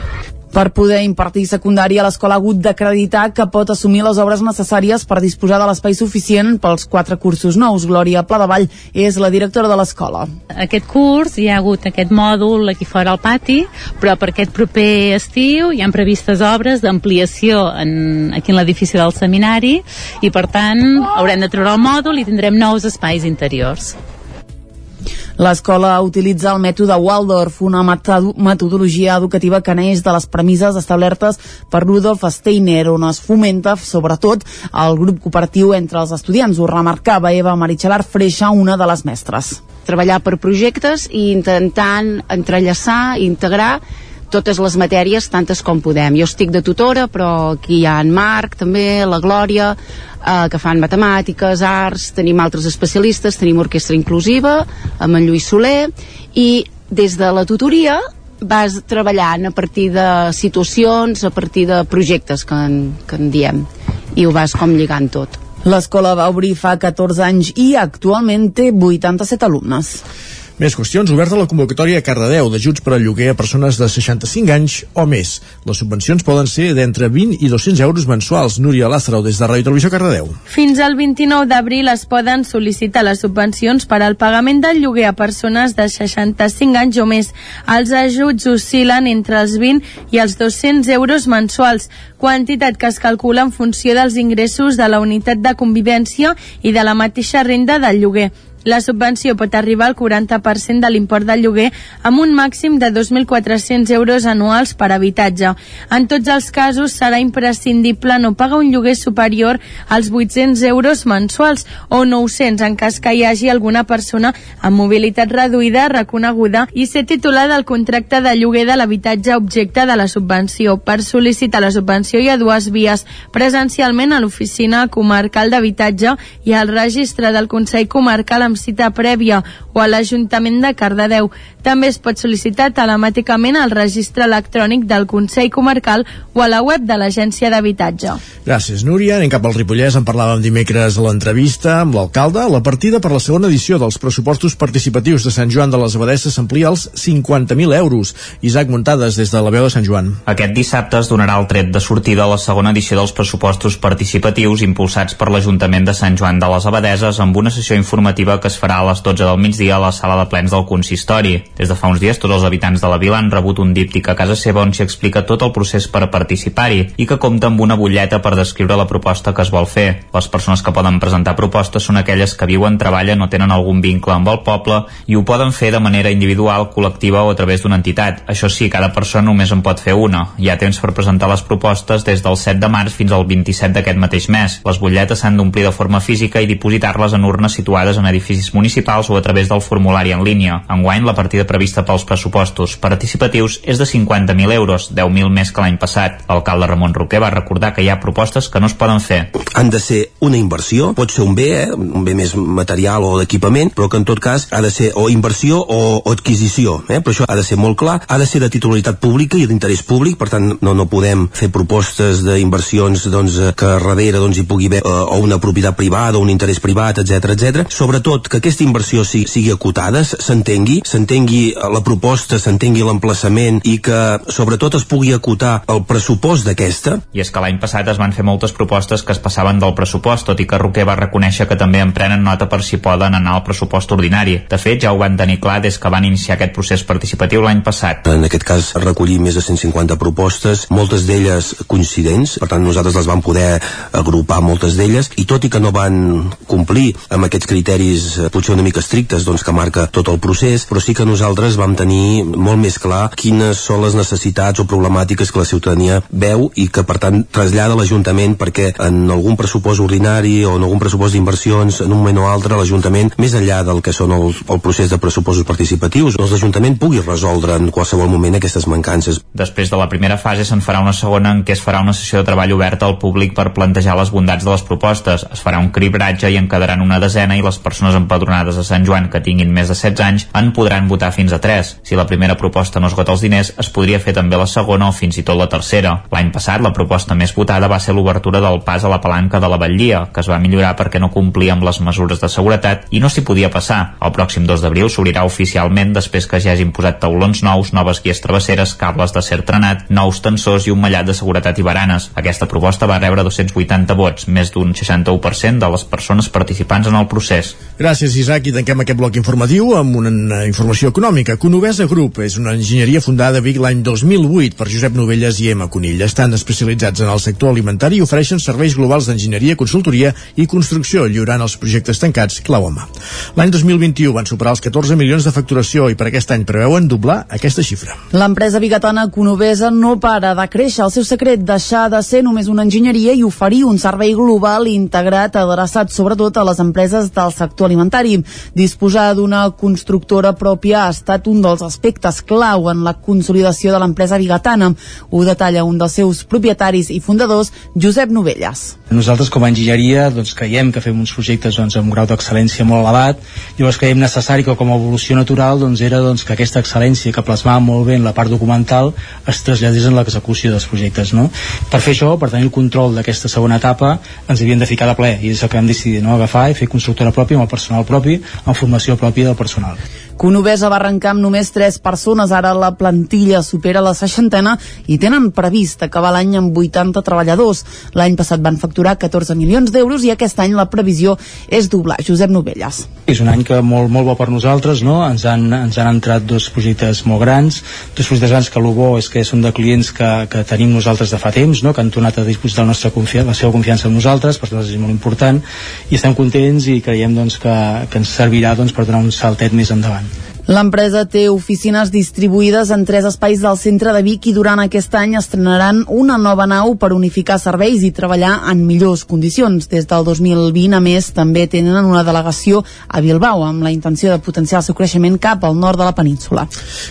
Per poder impartir secundària, l'escola ha hagut d'acreditar que pot assumir les obres necessàries per disposar de l'espai suficient pels quatre cursos nous. Glòria Pladevall és la directora de l'escola. Aquest curs hi ha hagut aquest mòdul aquí fora al pati, però per aquest proper estiu hi han previstes obres d'ampliació aquí en l'edifici del seminari i per tant haurem de treure el mòdul i tindrem nous espais interiors. L'escola utilitza el mètode Waldorf, una metodologia educativa que neix de les premisses establertes per Rudolf Steiner, on es fomenta, sobretot, el grup cooperatiu entre els estudiants. Ho remarcava Eva Marichalar Freixa, una de les mestres. Treballar per projectes i intentant entrellaçar, integrar totes les matèries, tantes com podem. Jo estic de tutora, però aquí hi ha en Marc, també, la Glòria, eh, que fan matemàtiques, arts, tenim altres especialistes, tenim orquestra inclusiva, amb en Lluís Soler, i des de la tutoria vas treballant a partir de situacions, a partir de projectes que en, que en diem, i ho vas com lligant tot. L'escola va obrir fa 14 anys i actualment té 87 alumnes. Més qüestions. Oberta la convocatòria a Cardedeu d'ajuts per al lloguer a persones de 65 anys o més. Les subvencions poden ser d'entre 20 i 200 euros mensuals. Núria Lázaro, des de Ràdio Televisió Cardedeu. Fins al 29 d'abril es poden sol·licitar les subvencions per al pagament del lloguer a persones de 65 anys o més. Els ajuts oscil·len entre els 20 i els 200 euros mensuals, quantitat que es calcula en funció dels ingressos de la unitat de convivència i de la mateixa renda del lloguer. La subvenció pot arribar al 40% de l'import del lloguer amb un màxim de 2.400 euros anuals per habitatge. En tots els casos serà imprescindible no pagar un lloguer superior als 800 euros mensuals o 900 en cas que hi hagi alguna persona amb mobilitat reduïda reconeguda i ser titular del contracte de lloguer de l'habitatge objecte de la subvenció. Per sol·licitar la subvenció hi ha dues vies, presencialment a l'oficina comarcal d'habitatge i al registre del Consell Comarcal amb cita prèvia o a l'Ajuntament de Cardedeu. També es pot sol·licitar telemàticament al registre electrònic del Consell Comarcal o a la web de l'Agència d'Habitatge. Gràcies, Núria. Anem cap al Ripollès. En parlàvem dimecres a l'entrevista amb l'alcalde. La partida per la segona edició dels pressupostos participatius de Sant Joan de les Abadesses s'amplia als 50.000 euros. Isaac Muntades, des de la veu de Sant Joan. Aquest dissabte es donarà el tret de sortida a la segona edició dels pressupostos participatius impulsats per l'Ajuntament de Sant Joan de les Abadeses amb una sessió informativa que es farà a les 12 del migdia a la sala de plens del consistori. Des de fa uns dies tots els habitants de la vila han rebut un díptic a casa seva on s'hi explica tot el procés per participar-hi i que compta amb una butlleta per descriure la proposta que es vol fer. Les persones que poden presentar propostes són aquelles que viuen, treballen o tenen algun vincle amb el poble i ho poden fer de manera individual, col·lectiva o a través d'una entitat. Això sí, cada persona només en pot fer una. Hi ha temps per presentar les propostes des del 7 de març fins al 27 d'aquest mateix mes. Les butlletes s'han d'omplir de forma física i dipositar-les en urnes situades en edificis municipals o a través del formulari en línia. Enguany, la partida prevista pels pressupostos participatius és de 50.000 euros, 10.000 més que l'any passat. L'alcalde Ramon Roquer va recordar que hi ha propostes que no es poden fer. Han de ser una inversió, pot ser un bé, eh? un bé més material o d'equipament, però que en tot cas ha de ser o inversió o, o adquisició, eh? però això ha de ser molt clar, ha de ser de titularitat pública i d'interès públic, per tant no, no podem fer propostes d'inversions doncs, que darrere doncs, hi pugui haver eh, o una propietat privada o un interès privat, etc etc. Sobretot que aquesta inversió sigui, sigui acotada, s'entengui, s'entengui la proposta, s'entengui l'emplaçament i que sobretot es pugui acotar el pressupost d'aquesta. I és que l'any passat es van fer moltes propostes que es passaven del pressupost, tot i que Roquer va reconèixer que també en prenen nota per si poden anar al pressupost ordinari. De fet, ja ho van tenir clar des que van iniciar aquest procés participatiu l'any passat. En aquest cas recollir més de 150 propostes, moltes d'elles coincidents, per tant nosaltres les vam poder agrupar moltes d'elles, i tot i que no van complir amb aquests criteris eh, potser una mica estrictes doncs, que marca tot el procés, però sí que nosaltres vam tenir molt més clar quines són les necessitats o problemàtiques que la ciutadania veu i que per tant trasllada a l'Ajuntament perquè en algun pressupost ordinari o en algun pressupost d'inversions en un moment o altre l'Ajuntament, més enllà del que són el, el procés de pressupostos participatius, doncs l'Ajuntament pugui resoldre en qualsevol moment aquestes mancances. Després de la primera fase se'n farà una segona en què es farà una sessió de treball oberta al públic per plantejar les bondats de les propostes. Es farà un cribratge i en quedaran una desena i les persones empadronades a Sant Joan que tinguin més de 16 anys en podran votar fins a 3. Si la primera proposta no esgota els diners, es podria fer també la segona o fins i tot la tercera. L'any passat, la proposta més votada va ser l'obertura del pas a la palanca de la Batllia, que es va millorar perquè no complia amb les mesures de seguretat i no s'hi podia passar. El pròxim 2 d'abril s'obrirà oficialment després que ja hagin posat taulons nous, noves guies travesseres, cables d'acer trenat, nous tensors i un mallat de seguretat i baranes. Aquesta proposta va rebre 280 vots, més d'un 61% de les persones participants en el procés. Gràcies, Isaac, i tanquem aquest bloc informatiu amb una informació econòmica. Conovesa Group és una enginyeria fundada a Vic l'any 2008 per Josep Novelles i Emma Conill. Estan especialitzats en el sector alimentari i ofereixen serveis globals d'enginyeria, consultoria i construcció, lliurant els projectes tancats clau a mà. L'any 2021 van superar els 14 milions de facturació i per aquest any preveuen doblar aquesta xifra. L'empresa bigatana Conovesa no para de créixer. El seu secret, deixar de ser només una enginyeria i oferir un servei global integrat adreçat sobretot a les empreses del sector alimentari. Disposar d'una constructora pròpia ha estat un dels aspectes clau en la consolidació de l'empresa bigatana. Ho detalla un dels seus propietaris i fundadors, Josep Novelles. Nosaltres com a enginyeria doncs, creiem que fem uns projectes doncs, amb un grau d'excel·lència molt elevat, llavors creiem necessari que com a evolució natural doncs, era doncs, que aquesta excel·lència que plasmava molt bé en la part documental es traslladés en l'execució dels projectes. No? Per fer això, per tenir el control d'aquesta segona etapa, ens havíem de ficar de ple i és el que vam decidir, no? agafar i fer constructora pròpia amb el personal propi, amb formació pròpia del personal. Conovesa va arrencar amb només 3 persones, ara la plantilla supera la seixantena i tenen previst acabar l'any amb 80 treballadors. L'any passat van facturar 14 milions d'euros i aquest any la previsió és doblar. Josep Novelles. És un any que molt, molt bo per nosaltres, no? Ens han, ens han entrat dos projectes molt grans, dos projectes grans que el bo és que són de clients que, que tenim nosaltres de fa temps, no? que han tornat a disposar la, nostra confiança, la seva confiança en nosaltres, per nosaltres és molt important, i estem contents i creiem doncs, que, que ens servirà doncs, per donar un saltet més endavant. L'empresa té oficines distribuïdes en tres espais del centre de Vic i durant aquest any estrenaran una nova nau per unificar serveis i treballar en millors condicions. Des del 2020, a més, també tenen una delegació a Bilbao amb la intenció de potenciar el seu creixement cap al nord de la península.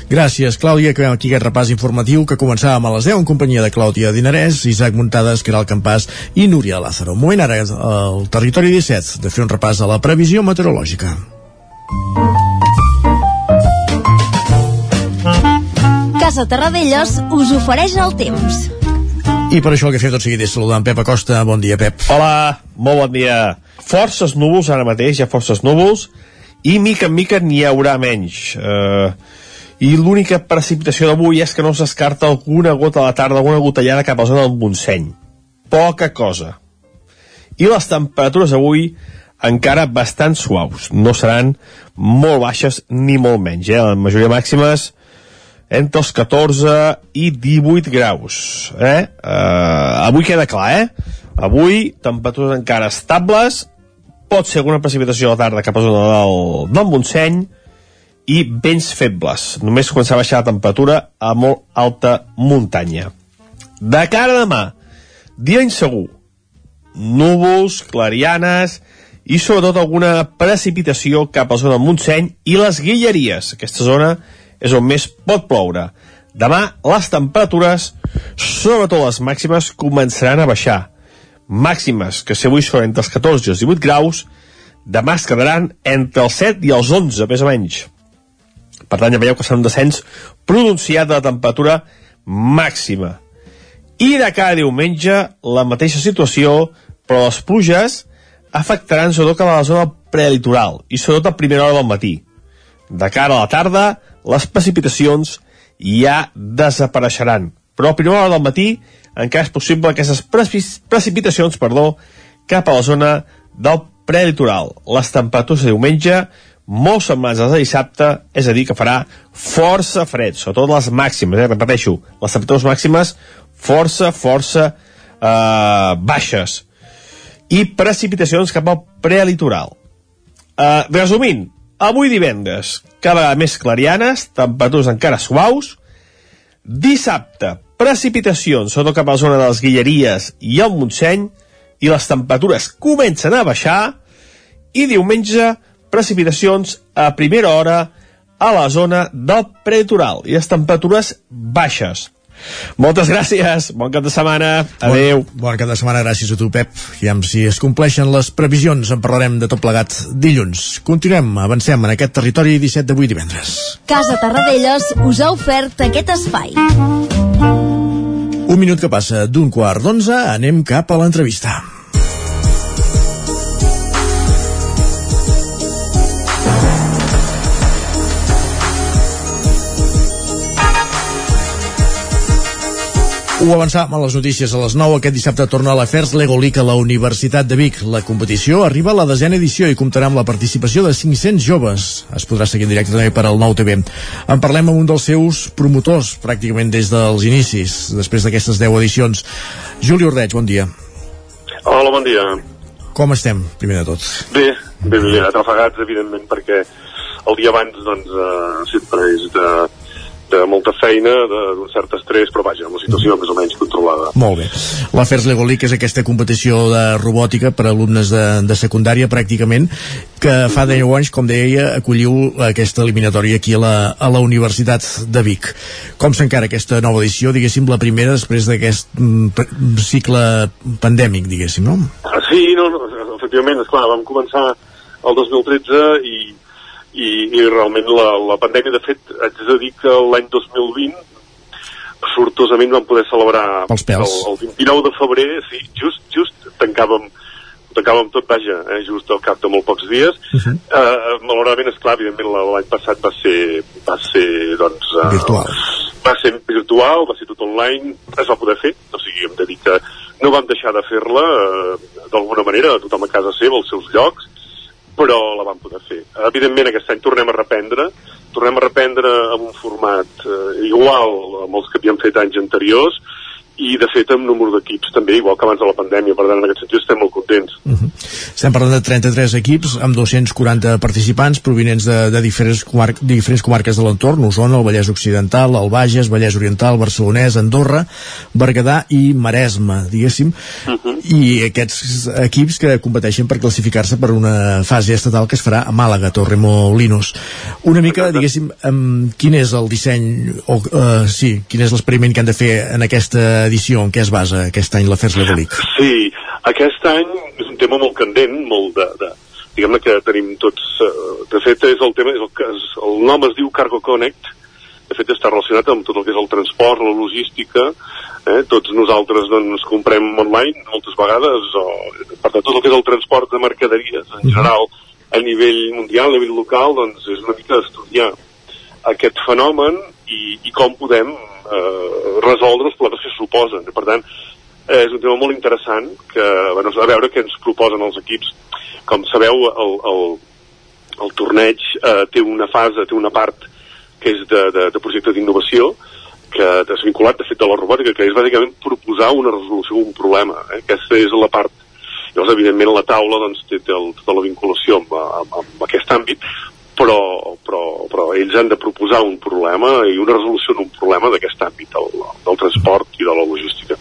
Gràcies, Clàudia. Acabem aquí aquest repàs informatiu que començàvem a les 10 en companyia de Clàudia Dinarès, Isaac Muntades, Caral Campàs i Núria Lázaro. Moment ara al territori 17 de fer un repàs a la previsió meteorològica. Casa Terradellos us ofereix el temps. I per això el que fem tot seguit és saludar en Pep Acosta. Bon dia, Pep. Hola, molt bon dia. Forces núvols ara mateix, hi ha forces núvols, i mica en mica n'hi haurà menys. Uh, I l'única precipitació d'avui és que no s'escarta descarta alguna gota a la tarda, alguna gotellada cap a la zona del Montseny. Poca cosa. I les temperatures avui encara bastant suaus. No seran molt baixes ni molt menys. Eh? La majoria màximes entre els 14 i 18 graus. Eh? Uh, avui queda clar, eh? Avui, temperatures encara estables, pot ser alguna precipitació a la tarda cap a zona del, del Montseny, i vents febles. Només començar a baixar la temperatura a molt alta muntanya. De cara a demà, dia insegur. Núvols, clarianes i sobretot alguna precipitació cap a la zona del Montseny i les Guilleries. Aquesta zona és on més pot ploure. Demà les temperatures, sobretot les màximes, començaran a baixar. Màximes que si avui són entre els 14 i els 18 graus, demà es quedaran entre els 7 i els 11, més o menys. Per tant, ja veieu que serà un descens pronunciat de la temperatura màxima. I de cada diumenge, la mateixa situació, però les pluges afectaran sobretot a la zona prelitoral i sobretot a primera hora del matí. De cara a la tarda, les precipitacions ja desapareixeran. Però a primera hora del matí encara és possible aquestes precipitacions perdó, cap a la zona del prelitoral. Les temperatures de diumenge molt les de dissabte, és a dir, que farà força fred, sobretot les màximes, eh? repeteixo, les temperatures màximes força, força eh, baixes i precipitacions cap al prelitoral. Eh, resumint, Avui divendres, cada vegada més clarianes, temperatures encara suaus. Dissabte, precipitacions, sobretot cap a la zona de les Guilleries i el Montseny, i les temperatures comencen a baixar. I diumenge, precipitacions a primera hora a la zona del prelitoral i les temperatures baixes. Moltes gràcies, bon cap de setmana, adeu. Bon, bon cap de setmana, gràcies a tu, Pep. I amb si es compleixen les previsions, en parlarem de tot plegat dilluns. Continuem, avancem en aquest territori 17 d'avui divendres. Casa Tarradellas us ha ofert aquest espai. Un minut que passa d'un quart d'onze, anem cap a l'entrevista. Ho avançàvem a les notícies a les 9. Aquest dissabte torna a l'Afers Lego League a la Universitat de Vic. La competició arriba a la desena edició i comptarà amb la participació de 500 joves. Es podrà seguir en directe també per al nou TV. En parlem amb un dels seus promotors, pràcticament des dels inicis, després d'aquestes 10 edicions. Juli Ordeig, bon dia. Hola, bon dia. Com estem, primer de tot? Bé, bé, bé, atrafegats, evidentment, perquè el dia abans, doncs, eh, sempre és de de molta feina, d'un cert estrès, però vaja, una situació més o menys controlada. Molt bé. L'Afers Lego League és aquesta competició de robòtica per a alumnes de, de secundària, pràcticament, que fa 10 anys, com deia, acolliu aquesta eliminatòria aquí a la, a la Universitat de Vic. Com s'encara aquesta nova edició, diguéssim, la primera després d'aquest mm, cicle pandèmic, diguéssim, no? Sí, no, no efectivament, esclar, vam començar el 2013 i i, i realment la, la pandèmia, de fet, haig de dir que l'any 2020 sortosament vam poder celebrar el, el 29 de febrer, sí, just, just tancàvem tancàvem tot, vaja, eh, just al cap de molt pocs dies. Uh -huh. uh, malauradament esclar, evidentment la- l'any passat va ser, va ser doncs, eh, Virtual. va ser virtual, va ser tot online, es va poder fer, o sigui, hem de dir que no vam deixar de fer-la eh, d'alguna manera, tothom a casa seva, als seus llocs, però la vam poder fer. Evidentment aquest any tornem a reprendre, tornem a reprendre amb un format eh, igual amb els que havíem fet anys anteriors, i de fet amb número d'equips també, igual que abans de la pandèmia, per tant en aquest sentit estem molt contents. Estem parlant de 33 equips amb 240 participants provinents de, de diferents, comar diferents comarques de l'entorn, Osona, el Vallès Occidental, el Bages, Vallès Oriental, Barcelonès, Andorra, Berguedà i Maresme, diguéssim, i aquests equips que competeixen per classificar-se per una fase estatal que es farà a Màlaga, Torremolinos. Una mica, diguéssim, um, quin és el disseny, o uh, sí, quin és l'experiment que han de fer en aquesta edició, en què es basa aquest any l'Afers Legalic? Sí, aquest any és un tema molt candent, molt de... de diguem-ne que tenim tots... Eh, de fet, és el tema... És el, es, el nom es diu Cargo Connect, de fet està relacionat amb tot el que és el transport, la logística, eh? tots nosaltres doncs comprem online moltes vegades, o, per tant tot el que és el transport de mercaderies en general a nivell mundial, a nivell local, doncs és una mica estudiar aquest fenomen i, i com podem eh, resoldre els problemes que suposen. Per tant, eh, és un tema molt interessant que, bueno, a veure què ens proposen els equips. Com sabeu, el, el, el torneig eh, té una fase, té una part que és de, de, de projecte d'innovació, que és vinculat, de fet, de la robòtica, que és bàsicament proposar una resolució d'un problema. Eh? Aquesta és la part Llavors, evidentment, la taula doncs, té, té el, tota la vinculació amb, amb, amb aquest àmbit, però, però, però ells han de proposar un problema i una resolució d'un problema d'aquest àmbit, del, del transport i de la logística.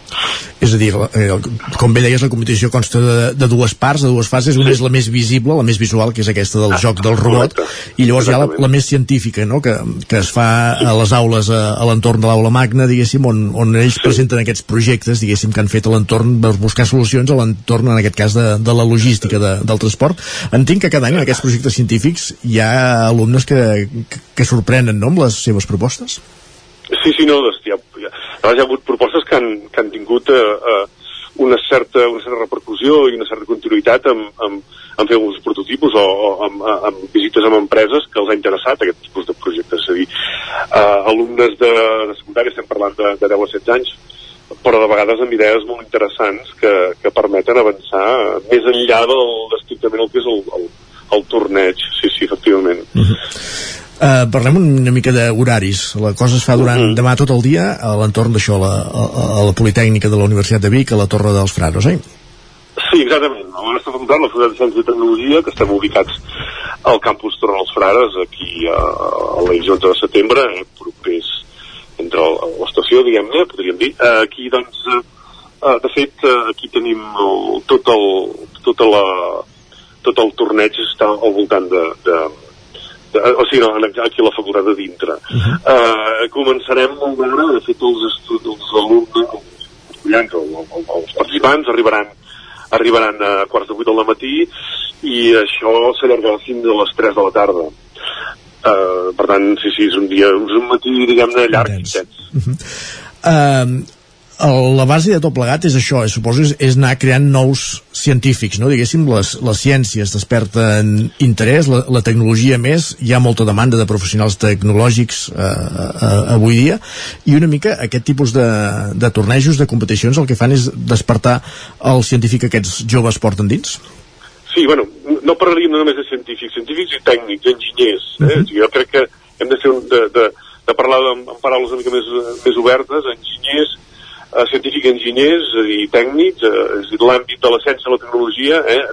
És a dir, eh, com bé deies, la competició consta de, de dues parts, de dues fases. Una és la més visible, la més visual, que és aquesta del joc del robot, i llavors hi ha la, la més científica, no?, que, que es fa a les aules, a, a l'entorn de l'aula magna, diguéssim, on, on ells presenten aquests projectes, diguéssim, que han fet a l'entorn per buscar solucions a l'entorn, en aquest cas, de, de la logística de, del transport. Entenc que cada any en aquests projectes científics hi ha alumnes que, que, sorprenen, no?, amb les seves propostes. Sí, sí, no, doncs, hi ha, hi ha, hi ha hagut propostes que han, que han tingut eh, eh, una, certa, una certa repercussió i una certa continuïtat amb, amb, amb fer uns prototipus o, o amb, amb visites amb empreses que els ha interessat aquest tipus de projectes. És a dir, eh, alumnes de, de secundària, estem parlant de, de 10 a 16 anys, però de vegades amb idees molt interessants que, que permeten avançar més enllà del, estrictament el que és el, el, el torneig. Sí, sí, efectivament. Uh, parlem una mica d'horaris. La cosa es fa durant demà tot el dia a l'entorn d'això, a, la, a, a la Politècnica de la Universitat de Vic, a la Torre dels Fraros, eh? Sí, exactament. A la nostra facultat, la Facultat de Ciències i Tecnologia, que estem ubicats al campus Torre dels Frares, aquí a, a l'eix 11 de setembre, eh, propers entre l'estació, diguem-ne, podríem dir. Eh, aquí, doncs, eh, de fet, eh, aquí tenim el, tot el, tota la, tot el torneig està al voltant de, de, de o sigui, no, aquí a la facultat de dintre. Uh -huh. eh, començarem molt d'hora, de fet, els, els alumnes, els estudiants, o, els participants arribaran arribaran a quarts de vuit del matí i això s'allargarà fins a les 3 de la tarda. Uh, per tant, sí, sí, és un dia, és un matí, diguem-ne, llarg i intens. Uh, la base de tot plegat és això, eh, suposo, és, és anar creant nous científics, no? Diguéssim, les, les ciències desperten interès, la, la tecnologia més, hi ha molta demanda de professionals tecnològics uh, uh, avui dia, i una mica aquest tipus de, de tornejos, de competicions, el que fan és despertar el científic que aquests joves porten dins? Sí, bueno, no parlaríem només de científics, científics i tècnics, enginyers. Eh? Uh -huh. Jo crec que hem de, fer un, de, de, de parlar amb, amb paraules una mica més, més obertes, enginyers, eh, científics i enginyers, dir, tècnics, eh, és l'àmbit de la ciència i la tecnologia, eh,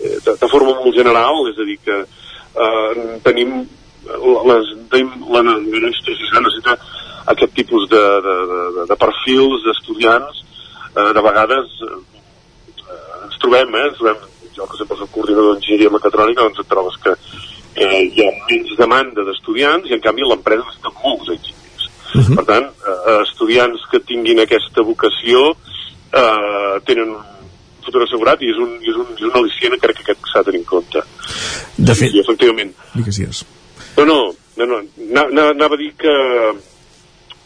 eh, de, de forma molt general, és a dir, que eh, tenim les, tenim la, la necessita aquest tipus de, de, de, de perfils d'estudiants eh, de vegades eh, ens trobem, eh, ens trobem jo que sempre soc coordinador d'enginyeria mecatrònica doncs et trobes que eh, hi ha menys demanda d'estudiants i en canvi l'empresa necessita molts enginyers uh -huh. per tant, eh, estudiants que tinguin aquesta vocació eh, tenen un futur assegurat i és un, i és un, i és un al·licient crec que s'ha de tenir en compte De fet, sí, efectivament digues, digues. no, no, no, no. Na- na- anava a dir que,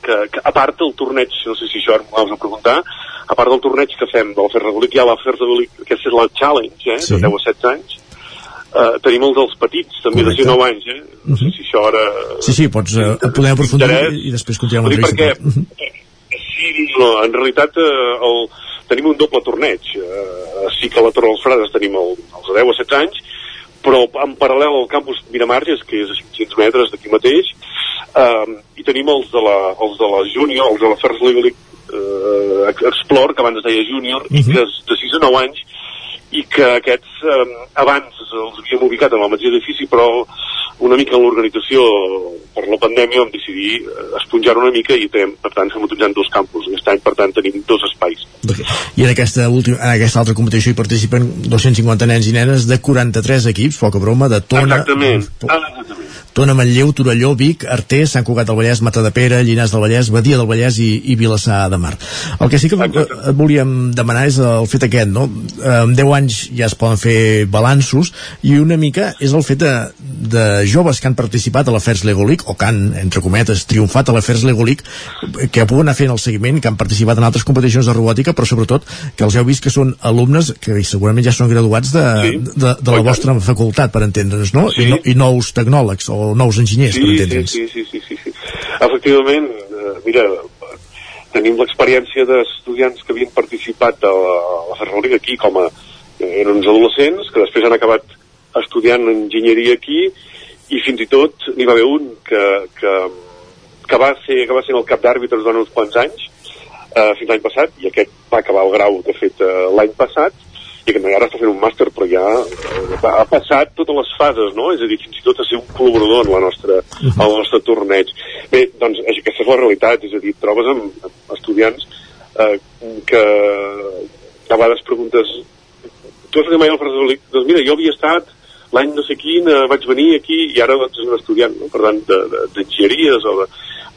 que, que a part del torneig, no sé si això ara m'ho vas a preguntar, a part del torneig que fem de l'Afer Regolic, hi ha l'Afer Regolic, que és la Challenge, eh, Sí. de 10 a 16 anys, Uh, tenim els dels petits, també Correcte. de 9 anys, eh? No sé si això ara... Sí, sí, pots, eh, podem aprofundir i després continuem l'entrevista. perquè sí, no, en realitat eh, el, tenim un doble torneig. Eh, sí que a la Torre dels Frades tenim el, els de 10 a 16 anys, però en paral·lel al campus Miramarges, que és a 500 metres d'aquí mateix, eh, i tenim els de la, els de la Junior, els de la First League eh, Explore, que abans es deia Junior, i que de 6 a 9 anys, i que aquests eh, abans els havíem ubicat en el mateix edifici, però una mica en l'organització per la pandèmia vam decidir eh, esponjar una mica i tenim, per tant estem utilitzant dos campus. Aquest any, per tant tenim dos espais. I en aquesta, última, en aquesta altra competició hi participen 250 nens i nenes de 43 equips, poca broma, de Tona, exactament, Tona, Manlleu, Torelló, Vic, Artés, Sant Cugat del Vallès, Matadepera, Llinars del Vallès, Badia del Vallès i, i Vilassar de Mar. El que sí que eh, et volíem demanar és el fet aquest, no? Eh, Amb 10 anys ja es poden fer balanços i una mica és el fet de, de joves que han participat a la First Lego League o que han, entre cometes, triomfat a la First Lego League que poden anar fent el seguiment, que han participat en altres competicions de robòtica, però sobretot que els heu vist que són alumnes que segurament ja són graduats de, Sí. de, de la vostra facultat, per entendre'ns, no? Sí. I, no? I nous tecnòlegs o nous enginyers, per sí, entendre'ns. sí, sí, sí, sí, sí. efectivament eh, mira, tenim l'experiència d'estudiants que havien participat a la, a la aquí com a eren uns adolescents que després han acabat estudiant enginyeria aquí i fins i tot n'hi va haver un que, que, que, va ser, que va ser el cap d'àrbitres durant uns quants anys eh, fins l'any passat i aquest va acabar el grau de fet eh, l'any passat i que ara està fent un màster però ja eh, ha passat totes les fases no? és a dir, fins i tot a ser un col·laborador en la nostra, en el nostre torneig bé, doncs aquesta és la realitat és a dir, trobes amb, amb estudiants eh, que a vegades preguntes tu has fet mai el Fraser Doncs mira, jo havia estat l'any no sé quin, eh, vaig venir aquí i ara doncs, és un estudiant, no? per tant, de- de- d'enginyeries o de...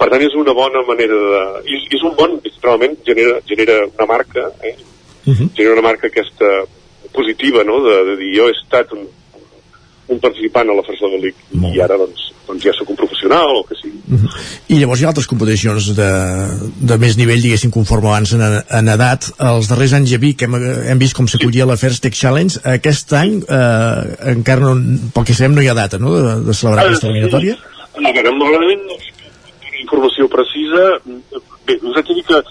Per tant, és una bona manera de... És, és un bon... Realment genera, genera una marca, eh? genera una marca aquesta positiva, no?, de, de dir jo he estat un, un participant a la First Level League i ara doncs, doncs ja sóc un professional o que sigui. I llavors hi ha altres competicions de, de més nivell, diguéssim, conforme abans en, en edat. Els darrers anys a Vic hem, hem vist com s'acollia la First Tech Challenge. Aquest any eh, encara no, pel que sabem no hi ha data, no?, de, de celebrar aquesta eliminatòria. A veure, no tinc informació precisa. Bé, us haig de dir que,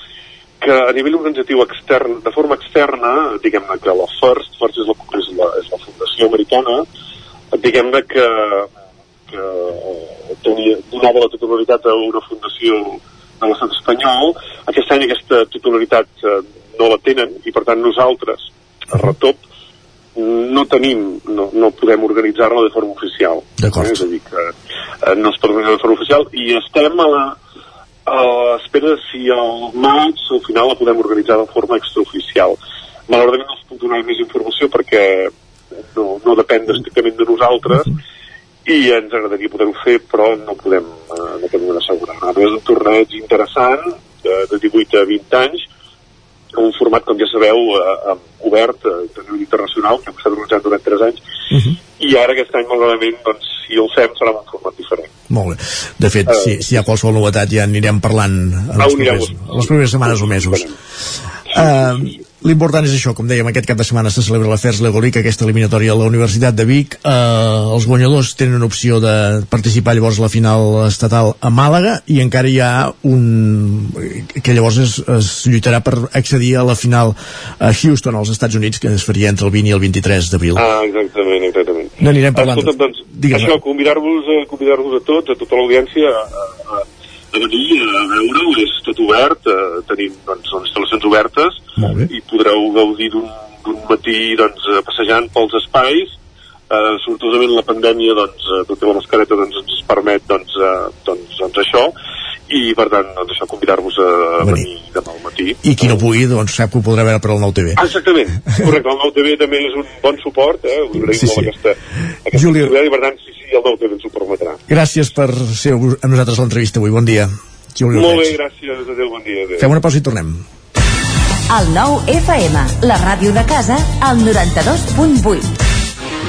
que a nivell organitzatiu extern, de forma externa, diguem-ne que la FIRST, FIRST és la, és la, és la fundació americana, diguem-ne que, que tenia, donava la titularitat a una fundació de l'estat espanyol. Aquest any aquesta titularitat eh, no la tenen i per tant nosaltres, a Retop, no tenim, no, no podem organitzar-la de forma oficial. D'acord. Eh? És a dir, que eh, no es pot organitzar de forma oficial i estem a la, a l'espera si al maig al final la podem organitzar de forma extraoficial. Malauradament no us puc donar més informació perquè no, no depèn estrictament de nosaltres i ens agradaria poder-ho fer però no podem, eh, no podem assegurar. A més, un torneig interessant de, de 18 a 20 anys en un format, com ja sabeu, eh, eh, obert, eh, nivell internacional, que hem estat organitzant durant 3 anys, i ara aquest any, malauradament, doncs, si el fem, serà un format diferent. Molt bé. De fet, si, si hi ha qualsevol novetat ja anirem parlant en Ah, les, en les properes setmanes o mesos. Uh, L'important és això, com dèiem, aquest cap de setmana se celebra la FERS Lego League, aquesta eliminatòria a la Universitat de Vic. Uh, els guanyadors tenen opció de participar llavors a la final estatal a Màlaga i encara hi ha un... que llavors es, es lluitarà per accedir a la final a Houston, als Estats Units, que es faria entre el 20 i el 23 d'abril. Ah, exactament, exactament. N'anirem parlant. Escolta, doncs, Digues. això, convidar-vos a convidar-vos a tots, a tota l'audiència, a, a, a venir a veure-ho, és tot obert, eh, tenim doncs, instal·lacions obertes i podreu gaudir d'un matí doncs, passejant pels espais, eh, sortosament la pandèmia doncs, eh, tot i la mascareta doncs, ens permet doncs, eh, doncs, doncs això i per tant doncs, això convidar-vos a venir demà al matí I qui no pugui, doncs sap que ho podrà veure per al nou TV. Ah, exactament, correcte, el nou TV també és un bon suport, eh? us agraïm Sí, molt sí. aquesta, aquesta Júlia. possibilitat i per tant, sí, sí, el nou TV ens ho permetrà. Gràcies per ser amb nosaltres a l'entrevista avui. Bon dia. Juli Molt bé, gràcies, adéu, bon dia. Adéu. Fem una pausa i tornem. El nou FM, la ràdio de casa, al 92.8.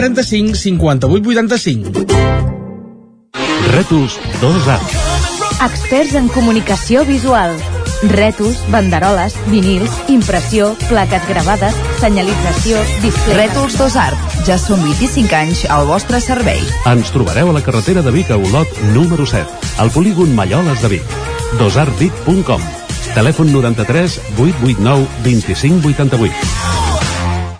135 58 85. Rètols 2A. Experts en comunicació visual. Rètols, banderoles, vinils, impressió, plaques gravades, senyalització, display... Rètols Dos Art. Ja són 25 anys al vostre servei. Ens trobareu a la carretera de Vic a Olot, número 7, al polígon Malloles de Vic. dosartvic.com Telèfon 93 889 2588.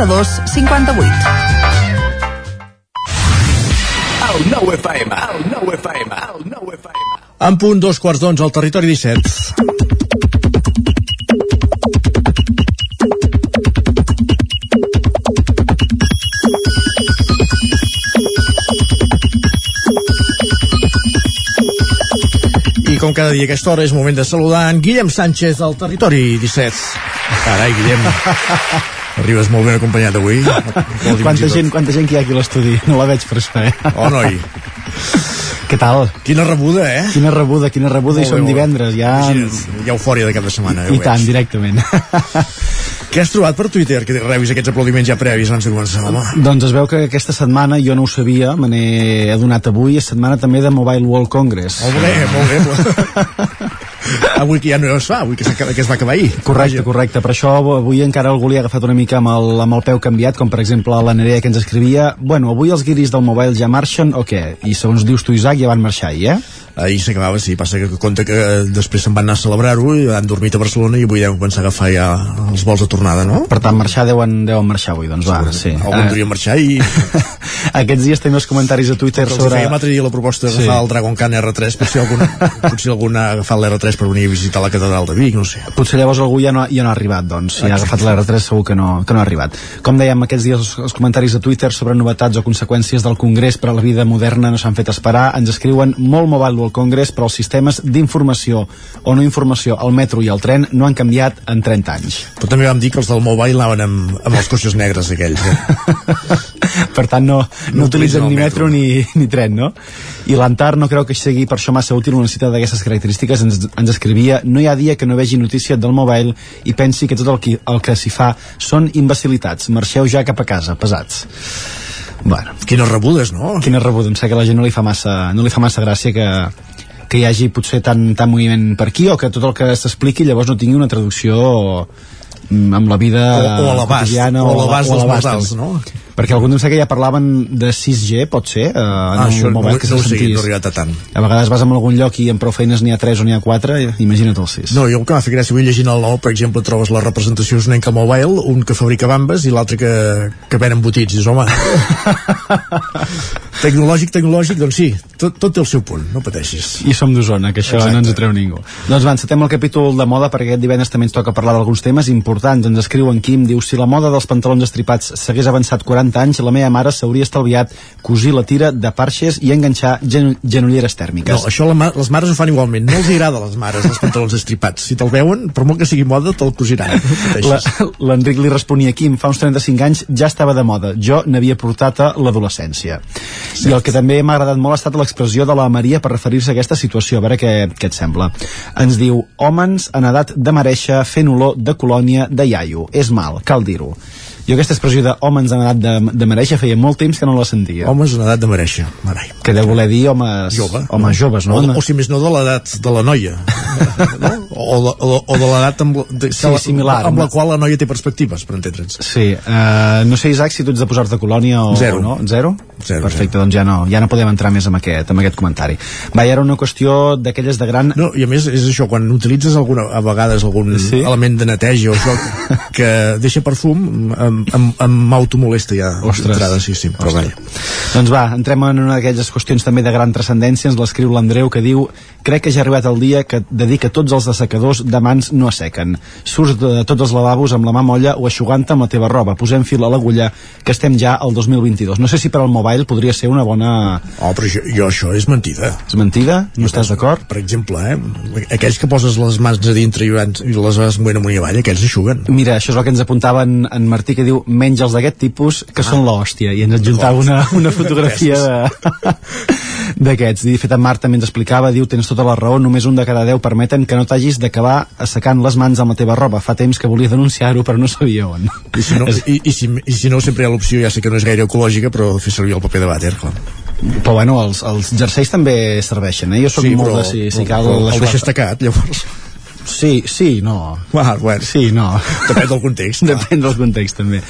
92 58. El nou FM, el nou FM, el nou FM. En punt, dos quarts d'onze al territori 17. I com cada dia a aquesta hora és moment de saludar en Guillem Sánchez del territori 17. Carai, Guillem. Arribes molt ben acompanyat avui. quanta gent, quanta gent que hi ha aquí a l'estudi no la veig per espai Oh, noi. què tal? Quina rebuda, eh? quina rebuda, quina rebuda Molt i som bé. divendres ja, Imagina't, hi ha eufòria de cap de setmana, ja i tant, directament Què has trobat per Twitter que revis aquests aplaudiments ja previs abans de començar, home? doncs es veu que aquesta setmana jo no ho sabia, me n'he adonat avui és setmana també de Mobile World Congress Molt bé, molt bé. avui que ja no es fa, avui que, que es va acabar ahir. Correcte, correcte. Per això avui encara algú li ha agafat una mica amb el, amb el peu canviat, com per exemple la Nerea que ens escrivia bueno, avui els guiris del mobile ja marxen o què? I segons dius tu, Isaac, ja van marxar ahir, eh? Ahir s'acabava, sí, passa que compta que eh, després se'n van anar a celebrar-ho i han dormit a Barcelona i avui deuen començar a agafar ja els vols de tornada, no? Per tant, marxar deuen, deuen marxar avui, doncs va, sí. Algun podria marxar i... Aquests dies tenim els comentaris a Twitter Els sobre... fèiem l'altre dia la proposta d'agafar Sí. el Dragon Khan R3, potser algun, potser algun ha agafat l'R3 per venir a visitar la catedral de Vic, no sé. Potser llavors algú ja no, ja no ha arribat, doncs. Si ha agafat l'R3 segur que no, que no ha arribat. Com dèiem, aquests dies els, els comentaris a Twitter sobre novetats o conseqüències del Congrés per a la vida moderna no s'han fet esperar. Ens escriuen molt Mobile World Congress, però els sistemes d'informació o no informació al metro i al tren no han canviat en 30 anys. Però també vam dir que els del mobile anaven amb, amb els cotxes negres aquells. Eh? per tant no, no, No utilitzen ni metro, ni, ni tren, no? I l'Antar no creu que sigui per això massa útil una cita d'aquestes característiques, ens, ens escrivia no hi ha dia que no vegi notícia del mobile i pensi que tot el que, el que s'hi fa són imbecilitats, marxeu ja cap a casa, pesats. Bueno. Quines rebudes, no? Quines rebudes, em sembla que a la gent no li fa massa, no li fa massa gràcia que, que hi hagi potser tant, tant moviment per aquí o que tot el que s'expliqui llavors no tingui una traducció mm, amb la vida O- o a l'abast, quotidiana o a l'abast dels mortals, no? Perquè algun em sé que ja parlaven de 6G, pot ser, eh, en Ah, això no, mobile no, que no ho sé, no he arribat a tant. A vegades vas en algun lloc i en prou feines n'hi ha 3 o n'hi ha 4, imagina't el 6. No, jo el que m'ha fet gràcia, avui llegint el nou, per exemple, trobes la representació és un Enca Mobile, un que fabrica bambes i l'altre que, que ven embotits. Dius, home, tecnològic, tecnològic, doncs sí, tot, tot té el seu punt, no pateixis. I som d'Osona, que això Exacte. no ens ho treu ningú. Doncs va, encetem el capítol de moda perquè aquest divendres també ens toca parlar d'alguns temes importants. Ens escriu en Quim, diu, si la moda dels pantalons estripats s'hagués avançat 40 anys, la meva mare s'hauria estalviat cosir la tira de parxes i enganxar genu genolleres tèrmiques. No, això la, ma- les mares ho fan igualment. No els agrada a les mares els pantalons estripats. Si te'l veuen, per molt que sigui moda, te'l cosiran. L'Enric li responia Quim, fa uns 35 anys ja estava de moda, jo n'havia portat a l'adolescència i el que també m'ha agradat molt ha estat l'expressió de la Maria per referir-se a aquesta situació a veure què, què et sembla ens diu, hòmens en edat de mereixer fent olor de colònia de iaio és mal, cal dir-ho jo aquesta expressió de hòmens en edat de, de mereixer feia molt temps que no la sentia Homes en edat de mereixer, marai. que deu voler dir homes, Jove. homes joves no? O, o si més no, de l'edat de la noia. no? O, o, o de l'edat amb, la- de, Sí, similar, amb la no? qual la noia té perspectives, per entendre'ns. Sí, uh, no sé Isaac si tu ets de posar-te colònia o, Zero. o no, zero? Zero, Perfecte, doncs ja no, ja no podem entrar més amb aquest, amb aquest comentari. Va, i ara una qüestió d'aquelles de gran... No, i a més és això, quan utilitzes alguna, a vegades algun Sí? element de neteja o això que, deixa perfum, em m'automolesta ja Ostres. d'entrada, sí, sí, però vaja. Doncs va, entrem en una d'aquelles qüestions també de gran transcendència, ens l'escriu l'Andreu que diu crec que ja ha arribat el dia que de dir que tots els assecadors de mans no assequen. Surts de tots els lavabos amb la mà molla o aixugant amb la teva roba. Posem fil a l'agulla que estem ja al 2022. No sé si per al mobile podria ser una bona... Oh, però jo, jo això és mentida. És mentida? No estàs d'acord? Per exemple, eh, aquells que poses les mans a dintre i, les vas movent amunt i avall, aquells eixuguen. Mira, això és el que ens apuntava en, en Martí que diu menys els d'aquest tipus que són l'hòstia. I ens adjuntava una, una fotografia d'aquests. I de fet en Marc també ens explicava diu tens tota la raó, només un de cada deu permeten que no t'hagis d'acabar assecant les mans amb la teva roba. Fa temps que volia denunciar-ho però no sabia on. I si no, i, i, si, i si no sempre hi ha l'opció, ja sé que no és gaire ecològica, però fer servir el paper de vàter, clar. però bueno, els, els jerseis també serveixen eh? jo soc Sí, molt però- de si, si cal el això- deixes tacat, llavors. Sí, sí, no. Ah, bueno. Sí, no. Depèn del context. Depèn del context, també.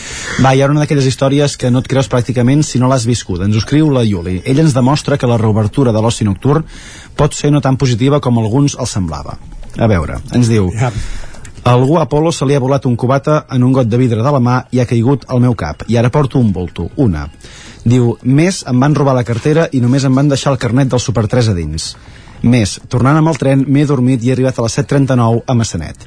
Va, hi ha una d'aquelles històries que no et creus pràcticament si no l'has viscut. Ens ho escriu la Yuli. Ella ens demostra que la reobertura de l'oci nocturn pot ser no tan positiva com alguns els semblava. A veure, ens diu... Ja. A algú a Apolo se li ha volat un cubata en un got de vidre de la mà i ha caigut al meu cap. I ara porto un bolto, una. Diu, més em van robar la cartera i només em van deixar el carnet del Super 3 a dins. Més, tornant amb el tren, m'he dormit i he arribat a les 7.39 a Massanet.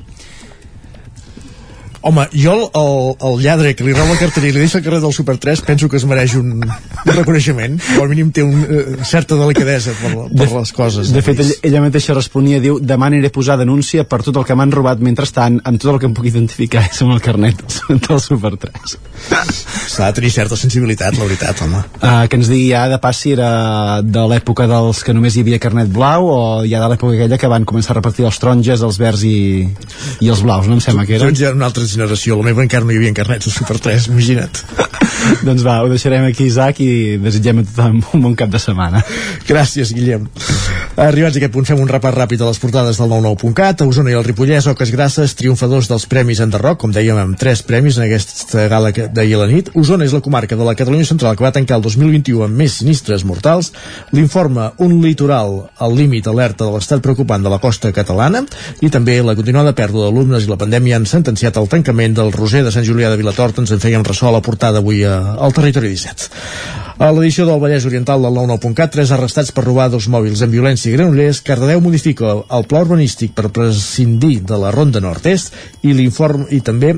Home, jo el, el, el lladre que li roba la cartera i li deixa el carrer del Super 3 penso que es mereix un, un reconeixement o al mínim té una uh, certa delicadesa per, la- per les coses De fet, ella, ella mateixa responia, diu, demà aniré a posar denúncia per tot el que m'han robat mentrestant, amb tot el que em puc identificar és amb el carnet del, del Super 3. s'ha de tenir certa sensibilitat, la veritat, home Uh, que ens digui ja de pas si era de l'època dels que només hi havia carnet blau o ja de l'època aquella que van començar a repartir els taronges, els verds i, i els blaus, no em sembla que era? doncs ja una altra generació, la meva encara no hi havia carnets del Super 3, imagina't. Doncs va, ho deixarem aquí Isaac i desitgem a tothom un bon cap de setmana. Gràcies, Guillem. Arribats a aquest punt, fem un repàs ràpid a les portades del 99.cat. A Osona i el Ripollès, Oques Grasses, triomfadors dels Premis Enderroc, com dèiem, amb tres premis en aquesta gala d'ahir a la nit. Osona és la comarca de la Catalunya Central que va tancar el 2021 amb més sinistres mortals. L'informe Un litoral al límit alerta de l'estat preocupant de la costa catalana i també la continuada pèrdua d'alumnes i la pandèmia han sentenciat el tancament del Roser de Sant Julià de Vilatort. Ens en fèiem ressò a la portada avui a, al Territori 17. A l'edició del Vallès Oriental del 99.cat, tres arrestats per robar dos mòbils amb violència i Granollers, Cardedeu modifica el pla urbanístic per prescindir de la Ronda Nord-Est i l'informe i també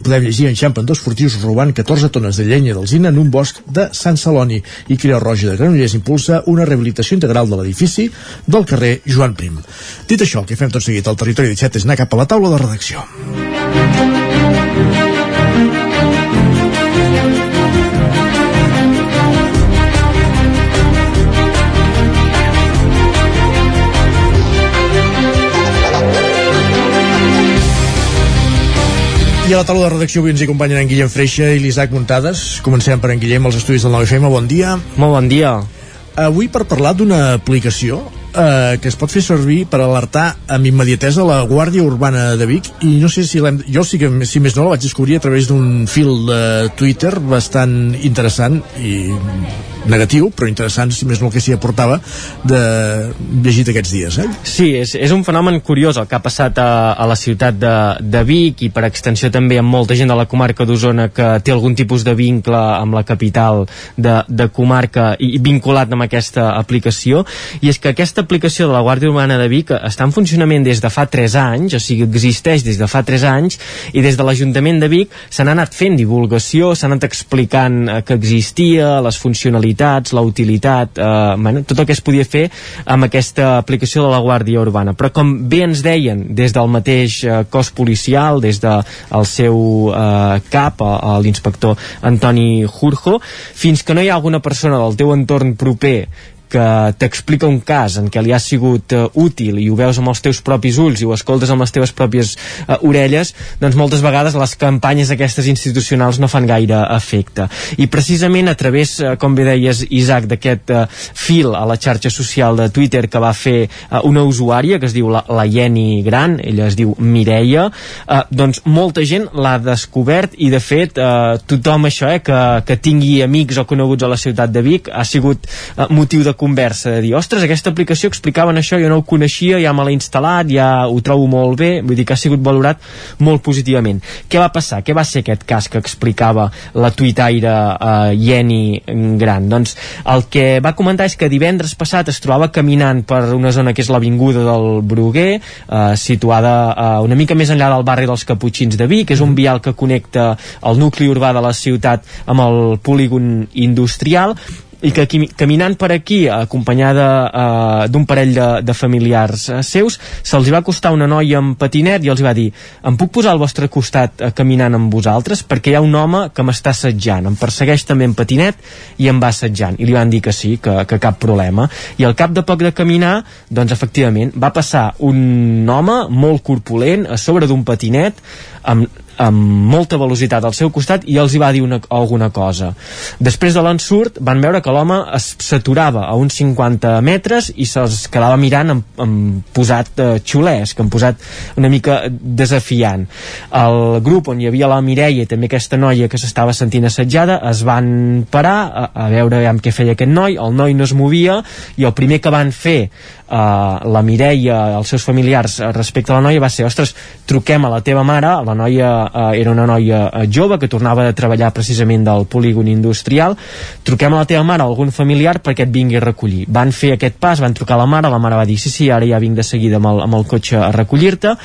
podem llegir enxampen dos furtius robant 14 tones de llenya d'alzina en un bosc de Sant Celoni i Creu Roja de Granollers impulsa una rehabilitació integral de l'edifici del carrer Joan Prim. Dit això, el que fem tot seguit al territori 17 és anar cap a la taula de redacció. I a la taula de redacció avui ens hi acompanyen en Guillem Freixa i l'Isaac Muntades. Comencem per en Guillem, els estudis del 9FM. Bon dia. Molt bon dia. Avui per parlar d'una aplicació eh, que es pot fer servir per alertar amb immediatesa la Guàrdia Urbana de Vic i no sé si l'hem... Jo sí que, si més no, la vaig descobrir a través d'un fil de Twitter bastant interessant i negatiu, però interessant, si més no el que s'hi aportava de llegit aquests dies, eh? Sí, és, és un fenomen curiós el que ha passat a, a la ciutat de, de Vic i per extensió també amb molta gent de la comarca d'Osona que té algun tipus de vincle amb la capital de, de comarca i, i vinculat amb aquesta aplicació i és que aquesta aplicació de la Guàrdia Urbana de Vic està en funcionament des de fa 3 anys, o sigui, existeix des de fa 3 anys i des de l'Ajuntament de Vic se n'ha anat fent divulgació, s'ha anat explicant eh, que existia, les funcionalitats la utilitat, eh, bueno, tot el que es podia fer amb aquesta aplicació de la Guàrdia Urbana. Però com bé ens deien des del mateix eh, cos policial, des del de seu eh, cap, l'inspector Antoni Jurjo, fins que no hi ha alguna persona del teu entorn proper que t'explica un cas en què li ha sigut uh, útil i ho veus amb els teus propis ulls i ho escoltes amb les teves pròpies uh, orelles, doncs moltes vegades les campanyes aquestes institucionals no fan gaire efecte. I precisament a través, uh, com bé deies, Isaac, d'aquest uh, fil a la xarxa social de Twitter que va fer uh, una usuària que es diu la, la Jenny Gran, ella es diu Mireia, uh, doncs molta gent l'ha descobert i de fet uh, tothom això, eh, que, que tingui amics o coneguts a la ciutat de Vic ha sigut uh, motiu de conversa, de dir, ostres, aquesta aplicació explicaven això, jo no ho coneixia, ja me l'he instal·lat, ja ho trobo molt bé, vull dir que ha sigut valorat molt positivament. Què va passar? Què va ser aquest cas que explicava la tuitaire eh, Jenny Gran? Doncs el que va comentar és que divendres passat es trobava caminant per una zona que és l'Avinguda del Bruguer, eh, situada eh, una mica més enllà del barri dels Caputxins de Vic, és un vial que connecta el nucli urbà de la ciutat amb el polígon industrial i que caminant per aquí acompanyada uh, d'un parell de, de familiars uh, seus se'ls va costar una noia amb patinet i els va dir em puc posar al vostre costat uh, caminant amb vosaltres? Perquè hi ha un home que m'està assetjant. Em persegueix també en patinet i em va assetjant. I li van dir que sí, que, que cap problema. I al cap de poc de caminar doncs efectivament va passar un home molt corpulent a sobre d'un patinet amb amb molta velocitat al seu costat i els hi va dir una, alguna cosa. Després de l'ensurt van veure que l'home s'aturava a uns 50 metres i se'ls quedava mirant amb, amb posat eh, xulesc, amb posat una mica desafiant. El grup on hi havia la Mireia i també aquesta noia que s'estava sentint assetjada es van parar a, a veure amb què feia aquest noi, el noi no es movia i el primer que van fer Uh, la Mireia, els seus familiars uh, respecte a la noia va ser, ostres, truquem a la teva mare, la noia uh, era una noia uh, jove que tornava de treballar precisament del polígon industrial, truquem a la teva mare, algun familiar perquè et vingui a recollir. Van fer aquest pas, van trucar a la mare, la mare va dir, sí, sí, ara ja vinc de seguida amb el, amb el cotxe a recollir-te,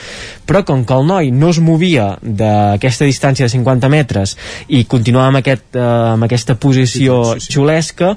però com que el noi no es movia d'aquesta distància de 50 metres i continuava amb, aquest, uh, amb aquesta posició sí, sí, sí. xulesca,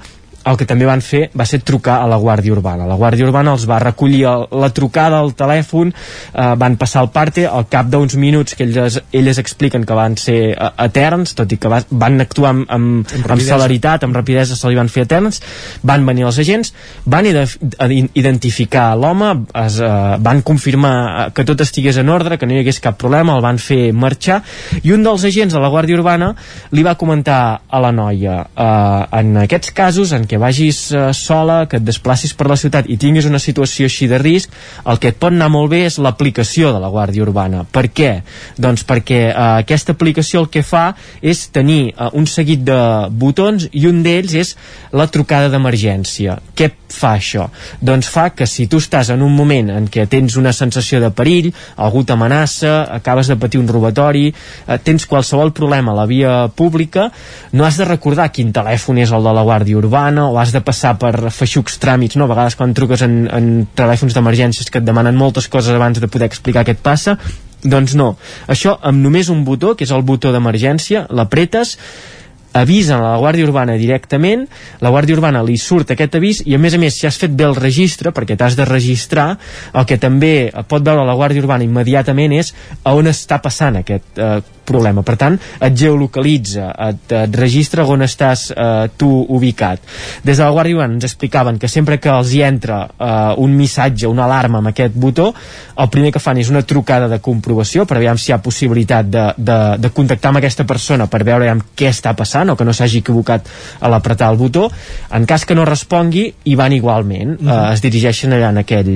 el que també van fer va ser trucar a la Guàrdia Urbana. La Guàrdia Urbana els va recollir el, la trucada al telèfon, eh, van passar el parte, al cap d'uns minuts que elles, elles expliquen que van ser eh, eterns, tot i que va, van actuar amb, amb, amb, amb celeritat, amb rapidesa se li van fer eterns, van venir els agents, van identificar l'home, eh, van confirmar eh, que tot estigués en ordre, que no hi hagués cap problema, el van fer marxar, i un dels agents de la Guàrdia Urbana li va comentar a la noia, eh, en aquests casos en què vagis uh, sola, que et desplacis per la ciutat i tinguis una situació així de risc, el que et pot anar molt bé és l'aplicació de la Guàrdia Urbana. Per què? Doncs perquè uh, aquesta aplicació el que fa és tenir uh, un seguit de botons i un d'ells és la trucada d'emergència. Què fa això? Doncs fa que si tu estàs en un moment en què tens una sensació de perill, algú t'amenaça, acabes de patir un robatori, uh, tens qualsevol problema a la via pública, no has de recordar quin telèfon és el de la Guàrdia Urbana o has de passar per feixucs tràmits, no? A vegades quan truques en, en telèfons d'emergències que et demanen moltes coses abans de poder explicar què et passa, doncs no. Això amb només un botó, que és el botó d'emergència, l'apretes, avisen a la Guàrdia Urbana directament, la Guàrdia Urbana li surt aquest avís i a més a més si has fet bé el registre, perquè t'has de registrar, el que també pot veure la Guàrdia Urbana immediatament és a on està passant aquest, eh, problema. Per tant, et geolocalitza, et, et registra on estàs eh, tu ubicat. Des de la Guàrdia Urbana ens explicaven que sempre que els hi entra eh, un missatge, una alarma amb aquest botó, el primer que fan és una trucada de comprovació per veure si hi ha possibilitat de, de, de contactar amb aquesta persona per veure què està passant o que no s'hagi equivocat a l'apretar el botó. En cas que no respongui, hi van igualment, eh, es dirigeixen allà en aquell,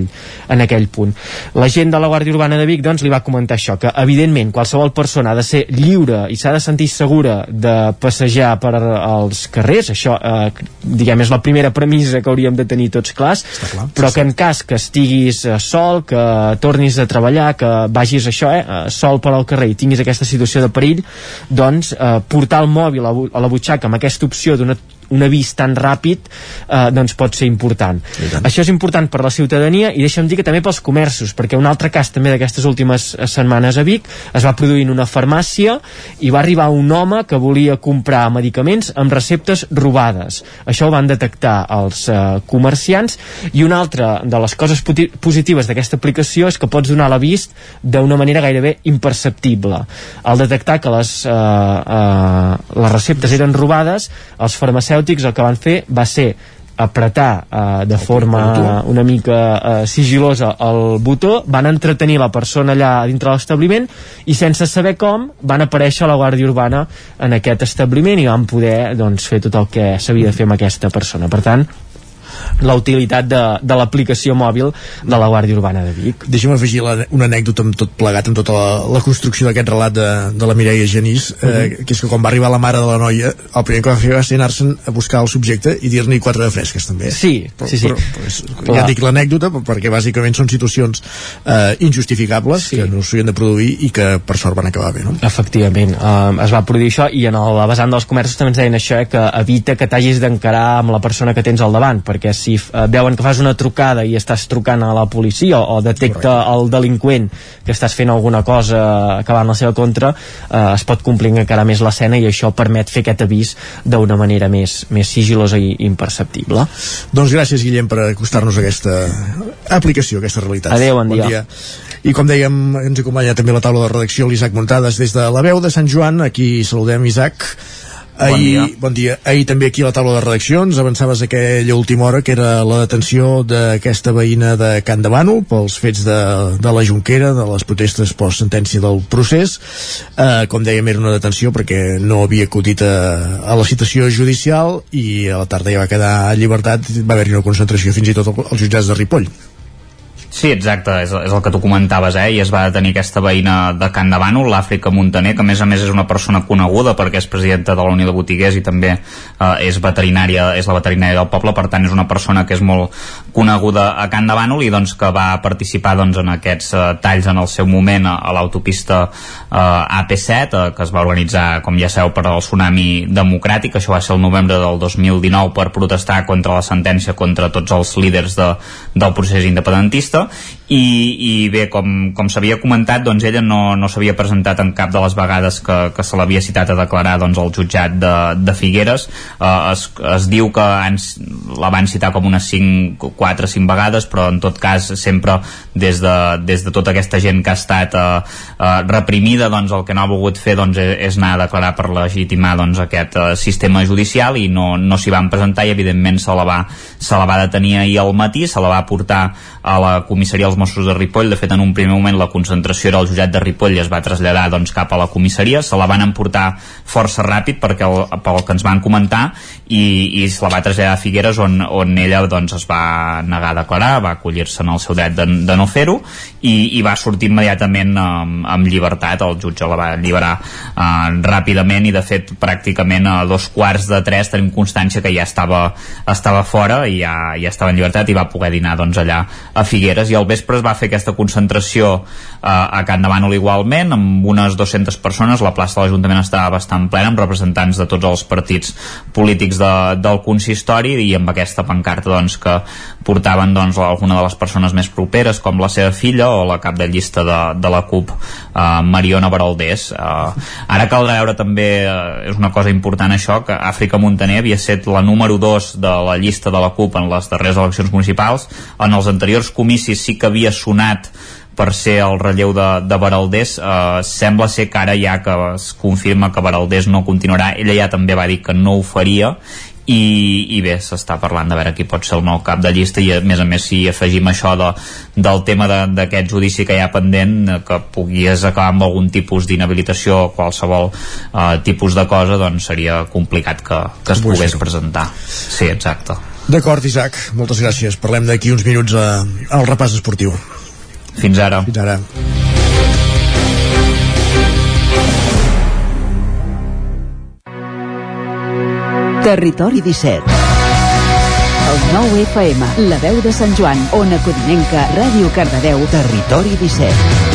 en aquell punt. La gent de la Guàrdia Urbana de Vic doncs, li va comentar això, que evidentment qualsevol persona ha de ser lliure i s'ha de sentir segura de passejar per als carrers, això eh, diguem és la primera premissa que hauríem de tenir tots clars, clar, però sí, que en cas que estiguis eh, sol, que tornis a treballar, que vagis això, eh, eh, sol per al carrer i tinguis aquesta situació de perill, doncs eh, portar el mòbil a la butxaca amb aquesta opció d'una un avís tan ràpid eh, doncs pot ser important. Això és important per la ciutadania i deixa'm dir que també pels comerços, perquè un altre cas també d'aquestes últimes eh, setmanes a Vic es va produir en una farmàcia i va arribar un home que volia comprar medicaments amb receptes robades. Això ho van detectar els eh, comerciants i una altra de les coses positives d'aquesta aplicació és que pots donar l'avís d'una manera gairebé imperceptible. Al detectar que les, eh, eh, les receptes eren robades, els farmacèutics farmacèutics el que van fer va ser apretar eh, de forma una mica eh, sigilosa el botó, van entretenir la persona allà dintre l'establiment i sense saber com van aparèixer a la Guàrdia Urbana en aquest establiment i van poder doncs, fer tot el que s'havia de fer amb aquesta persona. Per tant, la utilitat de, de l'aplicació mòbil de la Guàrdia Urbana de Vic. Deixa'm afegir la, una anècdota amb tot plegat, amb tota la, la construcció d'aquest relat de, de la Mireia Genís, uh -huh. eh, mhm. que és que quan va arribar la mare de la noia, el primer que va fer va ser anar-se'n a buscar el subjecte i dir-ne quatre de fresques, també. Sí, però, sí, sí. Però, però és, ja dic l'anècdota, perquè bàsicament són situacions eh, injustificables sí. que no s'havien de produir i que per sort van acabar bé, no? Efectivament, eh, es va produir això i en el vessant dels comerços també ens deien això, eh, que evita que t'hagis d'encarar amb la persona que tens al davant, perquè si eh, veuen que fas una trucada i estàs trucant a la policia o, o detecta Correcte. el delinqüent que estàs fent alguna cosa acabant la seva contra, eh, es pot complir encara més l'escena i això permet fer aquest avís d'una manera més, més sigilosa i imperceptible. Doncs gràcies, Guillem, per acostar-nos a aquesta aplicació, a aquesta realitat. Adéu, bon, bon dia. dia. I com dèiem, ens acompanya també la taula de redacció l'Isaac Muntades des de la veu de Sant Joan. Aquí saludem Isaac. Ahir, bon dia. Bon dia. Ahir també aquí a la taula de redaccions avançaves aquella última hora que era la detenció d'aquesta veïna de Can de Bànol pels fets de, de la Junquera, de les protestes post sentència del procés. Eh, com dèiem, era una detenció perquè no havia acudit a, a la citació judicial i a la tarda ja va quedar a llibertat, va haver-hi una concentració fins i tot als jutjats de Ripoll. Sí, exacte, és, és el que tu comentaves, eh? I es va detenir aquesta veïna de Can Bànol, l'Àfrica Montaner, que a més a més és una persona coneguda perquè és presidenta de la Unió de Botiguers i també eh, és veterinària, és la veterinària del poble, per tant és una persona que és molt coneguda a Can Bànol i doncs que va participar doncs, en aquests eh, talls en el seu moment a, a l'autopista eh, AP7, eh, que es va organitzar, com ja sabeu, per al tsunami democràtic, això va ser el novembre del 2019 per protestar contra la sentència contra tots els líders de, del procés independentista i, i bé, com, com s'havia comentat doncs ella no, no s'havia presentat en cap de les vegades que, que se l'havia citat a declarar doncs, al jutjat de, de Figueres. Uh, es, es diu que ens, la van citar com unes 5, 4 5 vegades però en tot cas sempre des de, des de tota aquesta gent que ha estat uh, uh, reprimida doncs el que no ha volgut fer doncs, és, és anar a declarar per legitimar doncs, aquest uh, sistema judicial i no, no s'hi van presentar i evidentment se la, va, se la va detenir ahir al matí, se la va portar a la comissaria dels Mossos de Ripoll. De fet, en un primer moment la concentració era al jutjat de Ripoll i es va traslladar doncs, cap a la comissaria. Se la van emportar força ràpid perquè el, pel que ens van comentar i, i se la va traslladar a Figueres on, on ella doncs, es va negar a declarar, va acollir-se en el seu dret de, de no fer-ho i, i va sortir immediatament amb, amb llibertat. El jutge la va alliberar eh, ràpidament i de fet pràcticament a dos quarts de tres tenim constància que ja estava, estava fora i ja, ja estava en llibertat i va poder dinar doncs, allà a Figueres i al vespre es va fer aquesta concentració eh, a Can de Bànol igualment amb unes 200 persones, la plaça de l'Ajuntament estava bastant plena amb representants de tots els partits polítics de, del consistori i amb aquesta pancarta doncs, que portaven doncs, alguna de les persones més properes com la seva filla o la cap de llista de, de la CUP eh, Mariona Baraldés eh, ara caldrà veure també eh, és una cosa important això que Àfrica Montaner havia set la número 2 de la llista de la CUP en les darreres eleccions municipals. En els anteriors comicis sí que havia sonat per ser el relleu de, de Baraldés. Eh, sembla ser que ara ja que es confirma que Baraldés no continuarà ella ja també va dir que no ho faria. I, i bé, s'està parlant de veure qui pot ser el nou cap de llista i a més a més si afegim això de, del tema d'aquest de, judici que hi ha pendent eh, que pogués acabar amb algun tipus d'inhabilitació o qualsevol eh, tipus de cosa doncs seria complicat que, que es pogués presentar. Sí, exacte D'acord, Isaac, moltes gràcies. Parlem d'aquí uns minuts a, al repàs esportiu. Fins ara. Fins ara. Territori 17 El nou FM, la veu de Sant Joan, Ona Codinenca, Ràdio Cardedeu, Territori 17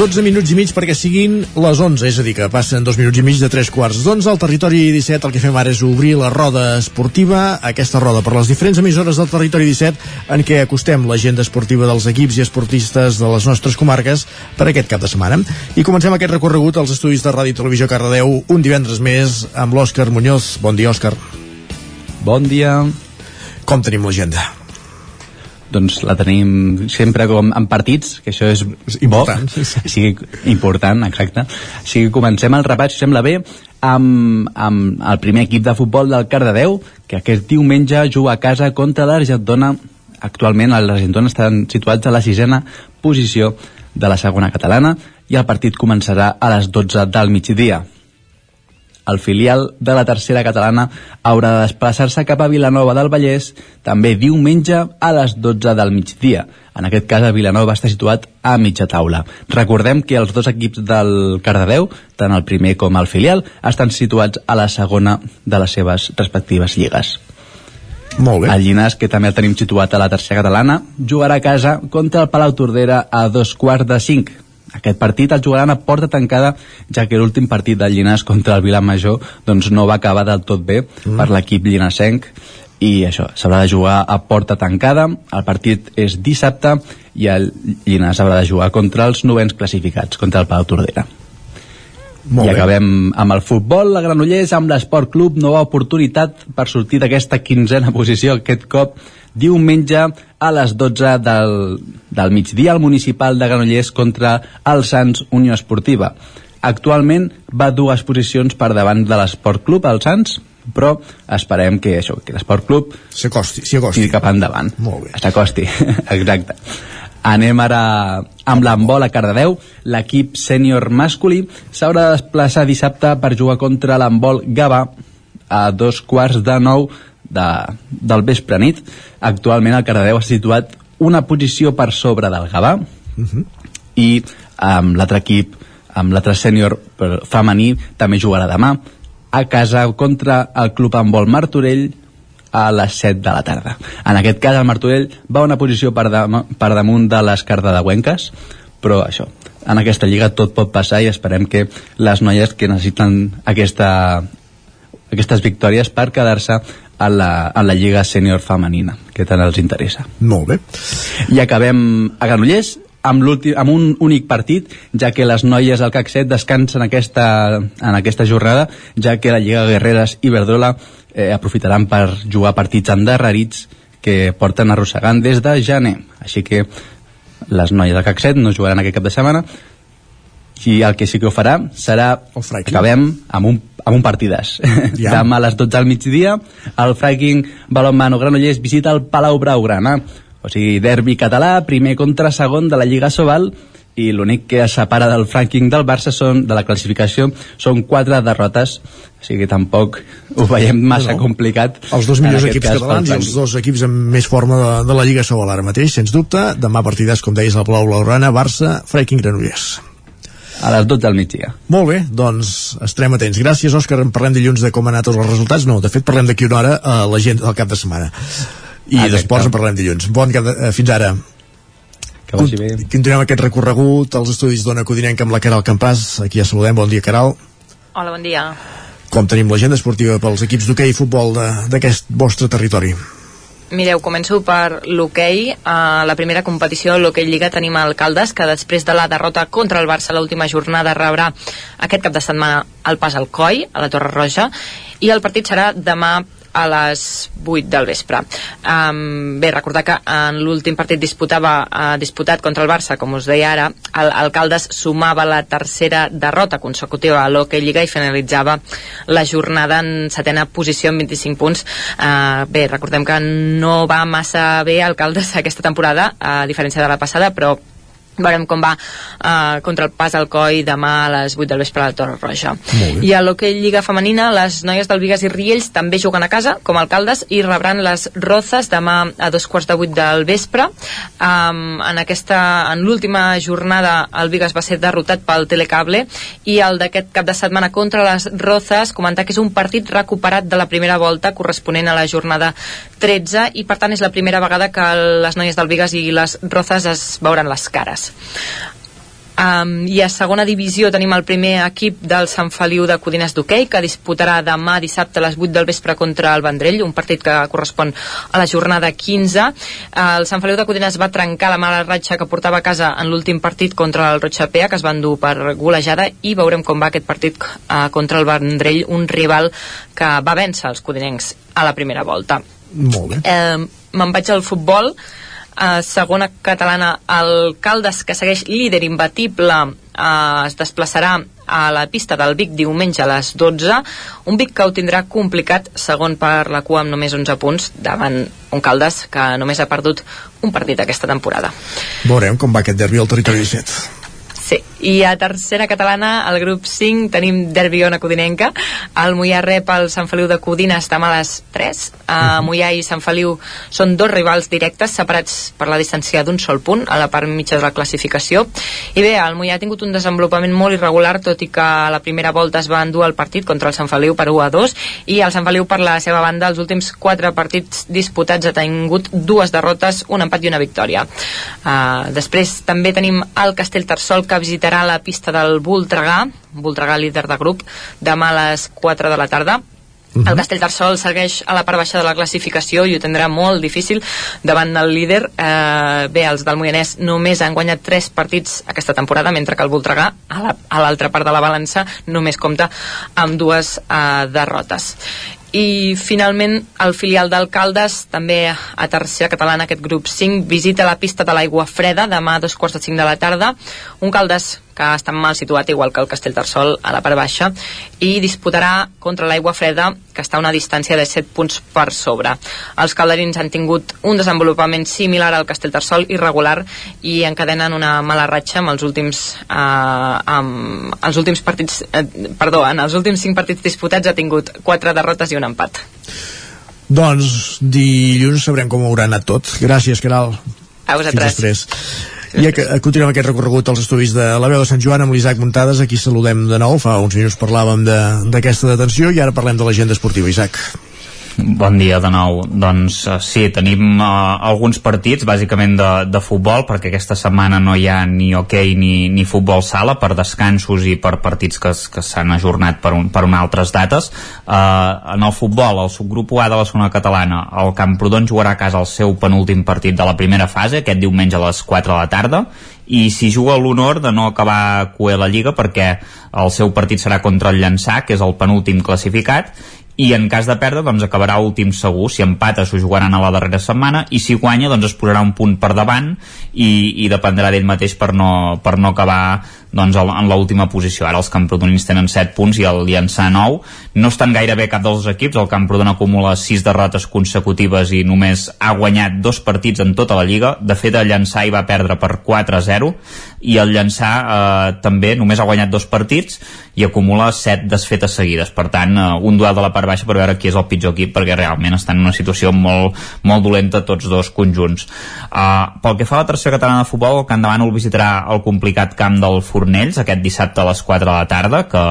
12 minuts i mig perquè siguin les 11, és a dir, que passen dos minuts i mig de tres quarts d'onze. Al territori 17 el que fem ara és obrir la roda esportiva, aquesta roda per les diferents emissores del territori 17 en què acostem l'agenda esportiva dels equips i esportistes de les nostres comarques per aquest cap de setmana. I comencem aquest recorregut als estudis de Ràdio i Televisió Cardedeu un divendres més amb l'Òscar Muñoz. Bon dia, Òscar. Bon dia. Com tenim l'agenda? Doncs la tenim sempre com en partits, que això és important. bo, sigui important, exacte. O sigui, comencem el repàs, si sembla bé, amb, amb el primer equip de futbol del Cardedeu, que aquest diumenge juga a casa contra l'Argentona. Actualment l'Argentona estan situats a la sisena posició de la segona catalana i el partit començarà a les 12 del migdia el filial de la tercera catalana haurà de desplaçar-se cap a Vilanova del Vallès també diumenge a les 12 del migdia. En aquest cas, a Vilanova està situat a mitja taula. Recordem que els dos equips del Cardedeu, tant el primer com el filial, estan situats a la segona de les seves respectives lligues. Molt bé. El Llinàs, que també el tenim situat a la tercera catalana, jugarà a casa contra el Palau Tordera a dos quarts de cinc aquest partit el jugaran a porta tancada, ja que l'últim partit del Llinàs contra el Vilamajor doncs, no va acabar del tot bé mm. per l'equip llinasenc i això, s'haurà de jugar a porta tancada. El partit és dissabte i el Llinàs haurà de jugar contra els novens classificats, contra el Palau Tordera molt I bé. acabem amb el futbol, la Granollers amb l'Esport Club, nova oportunitat per sortir d'aquesta quinzena posició, aquest cop diumenge a les 12 del, del migdia al municipal de Granollers contra el Sants Unió Esportiva. Actualment va dues posicions per davant de l'Esport Club, el Sants, però esperem que això, que l'Esport Club s'acosti, s'acosti cap endavant. Molt bé. S'acosti, exacte. Anem ara amb l'handbol a Cardedeu. L'equip sènior masculí s'haurà de desplaçar dissabte per jugar contra l'handbol Gava a dos quarts de nou de, del vespre nit. Actualment el Cardedeu ha situat una posició per sobre del Gavà uh Mhm. -huh. i amb l'altre equip, amb l'altre sènior femení, també jugarà demà a casa contra el club handbol Martorell a les 7 de la tarda. En aquest cas el Martorell va a una posició per, dam per damunt de les cardedeuenques, però això, en aquesta lliga tot pot passar i esperem que les noies que necessiten aquesta, aquestes victòries per quedar-se a la, a la lliga sènior femenina, que tant els interessa. Molt bé. I acabem a Granollers amb, amb un únic partit, ja que les noies del CAC 7 descansen aquesta, en aquesta jornada, ja que la Lliga Guerreres i Verdola eh, aprofitaran per jugar partits endarrerits que porten arrossegant des de gener. Així que les noies del CAC 7 no jugaran aquest cap de setmana i el que sí que ho farà serà acabem amb un, amb un partidàs Ja. demà a les 12 del migdia el Fracking Balonmano Granollers visita el Palau Braugrana o sigui, derbi català, primer contra segon de la Lliga Sobal i l'únic que es separa del Franking del Barça són, de la classificació són quatre derrotes o sigui, tampoc ho veiem massa No, complicat Els dos millors equips cas catalans i els Franking. dos equips amb més forma de, de la Lliga Sobal ara mateix, sens dubte. Demà partidàs, com deies, al Palau Blaugrana, Barça, Freaking Granollers. A les 12 del migdia. Molt bé, doncs estarem atents. Gràcies, Òscar. En parlem dilluns de com han anat els resultats. No, de fet, parlem d'aquí una hora a la gent del cap de setmana. I Exacte. d'esports en parlem dilluns. Bon cap de, eh, fins ara. Que vagi bé. Continuem aquest recorregut als estudis d'Ona Codinenca amb la Caral Campàs. Aquí ja saludem. Bon dia, Caral. Hola, bon dia. Com tenim l'agenda esportiva pels equips d'hoquei i futbol de- d'aquest vostre territori? Mireu, començo per l'hoquei. A la primera competició de l'hoquei Lliga tenim a Alcaldes, que després de la derrota contra el Barça l'última jornada rebrà aquest cap de setmana el pas al COI, a la Torre Roja, i el partit serà demà a les 8 del vespre. Um, bé, recordar que en l'últim partit disputava, uh, disputat contra el Barça, com us deia ara, el Alcaldes sumava la tercera derrota consecutiva a l'Hockey Lliga i finalitzava la jornada en setena posició amb 25 punts. Uh, bé, recordem que no va massa bé Alcaldes aquesta temporada, a diferència de la passada, però veurem com va uh, contra el pas al coi demà a les 8 del vespre a la Torre Roja. I a l'Hockey Lliga Femenina les noies del Vigas i Riells també juguen a casa com a alcaldes i rebran les Rozas demà a dos quarts de 8 del vespre. Um, en aquesta en l'última jornada el Vigas va ser derrotat pel Telecable i el d'aquest cap de setmana contra les Rozas comentar que és un partit recuperat de la primera volta corresponent a la jornada 13 i per tant és la primera vegada que les noies del Vigas i les Rozas es veuran les cares Um, I a segona divisió tenim el primer equip del Sant Feliu de Codines d'Hockey que disputarà demà dissabte a les 8 del vespre contra el Vendrell, un partit que correspon a la jornada 15. Uh, el Sant Feliu de Codines va trencar la mala ratxa que portava a casa en l'últim partit contra el Rotxapea, que es va endur per golejada, i veurem com va aquest partit uh, contra el Vendrell, un rival que va vèncer els codinencs a la primera volta. Molt bé. Eh, Me'n vaig al futbol eh, segona catalana el Caldes que segueix líder imbatible eh, es desplaçarà a la pista del Vic diumenge a les 12 un Vic que ho tindrà complicat segon per la cua amb només 11 punts davant un Caldes que només ha perdut un partit aquesta temporada. Veurem com va aquest derbi al territori 17 Sí, i a tercera catalana, al grup 5, tenim derbi ona codinenca. El Mollà rep el Sant Feliu de Codines demà a les 3. Uh, Mollà i Sant Feliu són dos rivals directes, separats per la distància d'un sol punt, a la part mitja de la classificació. I bé, el Mollà ha tingut un desenvolupament molt irregular, tot i que a la primera volta es va endur el partit contra el Sant Feliu per 1 a 2, i el Sant Feliu, per la seva banda, els últims quatre partits disputats ha tingut dues derrotes, un empat i una victòria. Uh, després també tenim el Castell Tarsol, que visitarà la pista del Voltregà, Voltregà líder de grup, demà a les 4 de la tarda. Uh -huh. El Castellterçol segueix a la part baixa de la classificació i ho tindrà molt difícil davant del líder. Eh, bé, els del Moianès només han guanyat 3 partits aquesta temporada, mentre que el Voltregà, a l'altra la, part de la balança, només compta amb dues eh, derrotes i finalment el filial d'Alcaldes també a tercera catalana aquest grup 5 visita la pista de l'aigua freda demà a dos quarts de 5 de la tarda. Un Caldes que està mal situat igual que el Castellterçol a la part baixa i disputarà contra l'aigua freda que està a una distància de 7 punts per sobre. Els calderins han tingut un desenvolupament similar al Castellterçol irregular i encadenen una mala ratxa amb els últims eh, amb els últims partits eh, perdó, en els últims 5 partits disputats ha tingut 4 derrotes i un empat. Doncs dilluns sabrem com haurà anat tot. Gràcies Caral a vosaltres. Fins després i que, continuem aquest recorregut als estudis de la veu de Sant Joan amb l'Isaac Muntades, aquí saludem de nou, fa uns minuts parlàvem d'aquesta de, detenció i ara parlem de l'agenda esportiva, Isaac. Bon dia de nou. Doncs uh, sí, tenim uh, alguns partits, bàsicament de, de futbol, perquè aquesta setmana no hi ha ni hoquei ni, ni futbol sala per descansos i per partits que, que s'han ajornat per, un, per una altres dates. Uh, en el futbol, el subgrup A de la zona catalana, el Camprodon jugarà a casa el seu penúltim partit de la primera fase, aquest diumenge a les 4 de la tarda, i si juga l'honor de no acabar cué la Lliga perquè el seu partit serà contra el Llançà, que és el penúltim classificat, i en cas de perdre doncs acabarà últim segur. Si empata s'ho jugaran a la darrera setmana. I si guanya doncs es posarà un punt per davant i, i dependrà d'ell mateix per no, per no acabar doncs, en l'última posició. Ara els camprodonins tenen 7 punts i el Llançà 9. No estan gaire bé cap dels equips. El Camprodon acumula 6 derrotes consecutives i només ha guanyat dos partits en tota la Lliga. De fet, el Llançà hi va perdre per 4-0 i el Llançà eh, també només ha guanyat dos partits i acumula 7 desfetes seguides. Per tant, eh, un duel de la part baixa per veure qui és el pitjor equip perquè realment estan en una situació molt, molt dolenta tots dos conjunts. Uh, pel que fa a la tercera catalana de futbol, el Camp de Bànol visitarà el complicat camp del Formentera Fornells aquest dissabte a les 4 de la tarda que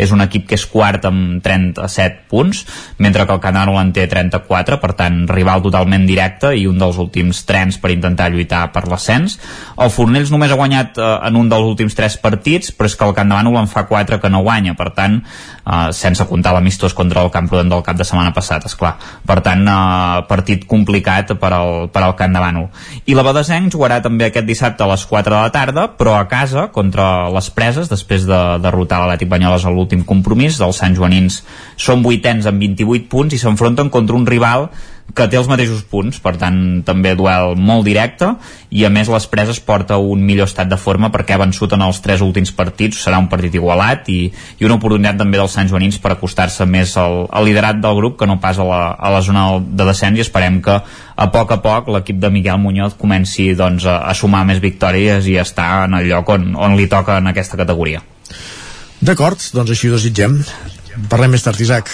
és un equip que és quart amb 37 punts mentre que el Canaro en té 34 per tant rival totalment directe i un dels últims trens per intentar lluitar per l'ascens. El Fornells només ha guanyat eh, en un dels últims 3 partits però és que el Campdevànol en fa 4 que no guanya per tant eh, sense comptar l'amistós contra el Camprodon del cap de setmana passat esclar. per tant eh, partit complicat per al, per al Campdevànol i la Badesenc jugarà també aquest dissabte a les 4 de la tarda però a casa contra les preses després de derrotar l'Atlètic Banyoles a l'últim compromís dels Sant Joanins són vuitens amb 28 punts i s'enfronten contra un rival que té els mateixos punts, per tant també duel molt directe i a més les preses porta un millor estat de forma perquè ha vençut en els tres últims partits serà un partit igualat i, i una oportunitat també dels Sant Joanins per acostar-se més al, al liderat del grup que no pas a la, a la zona de descens i esperem que a poc a poc l'equip de Miguel Muñoz comenci doncs, a, a sumar més victòries i estar en el lloc on, on li toca en aquesta categoria D'acord, doncs així ho desitgem Parlem més tard, Isaac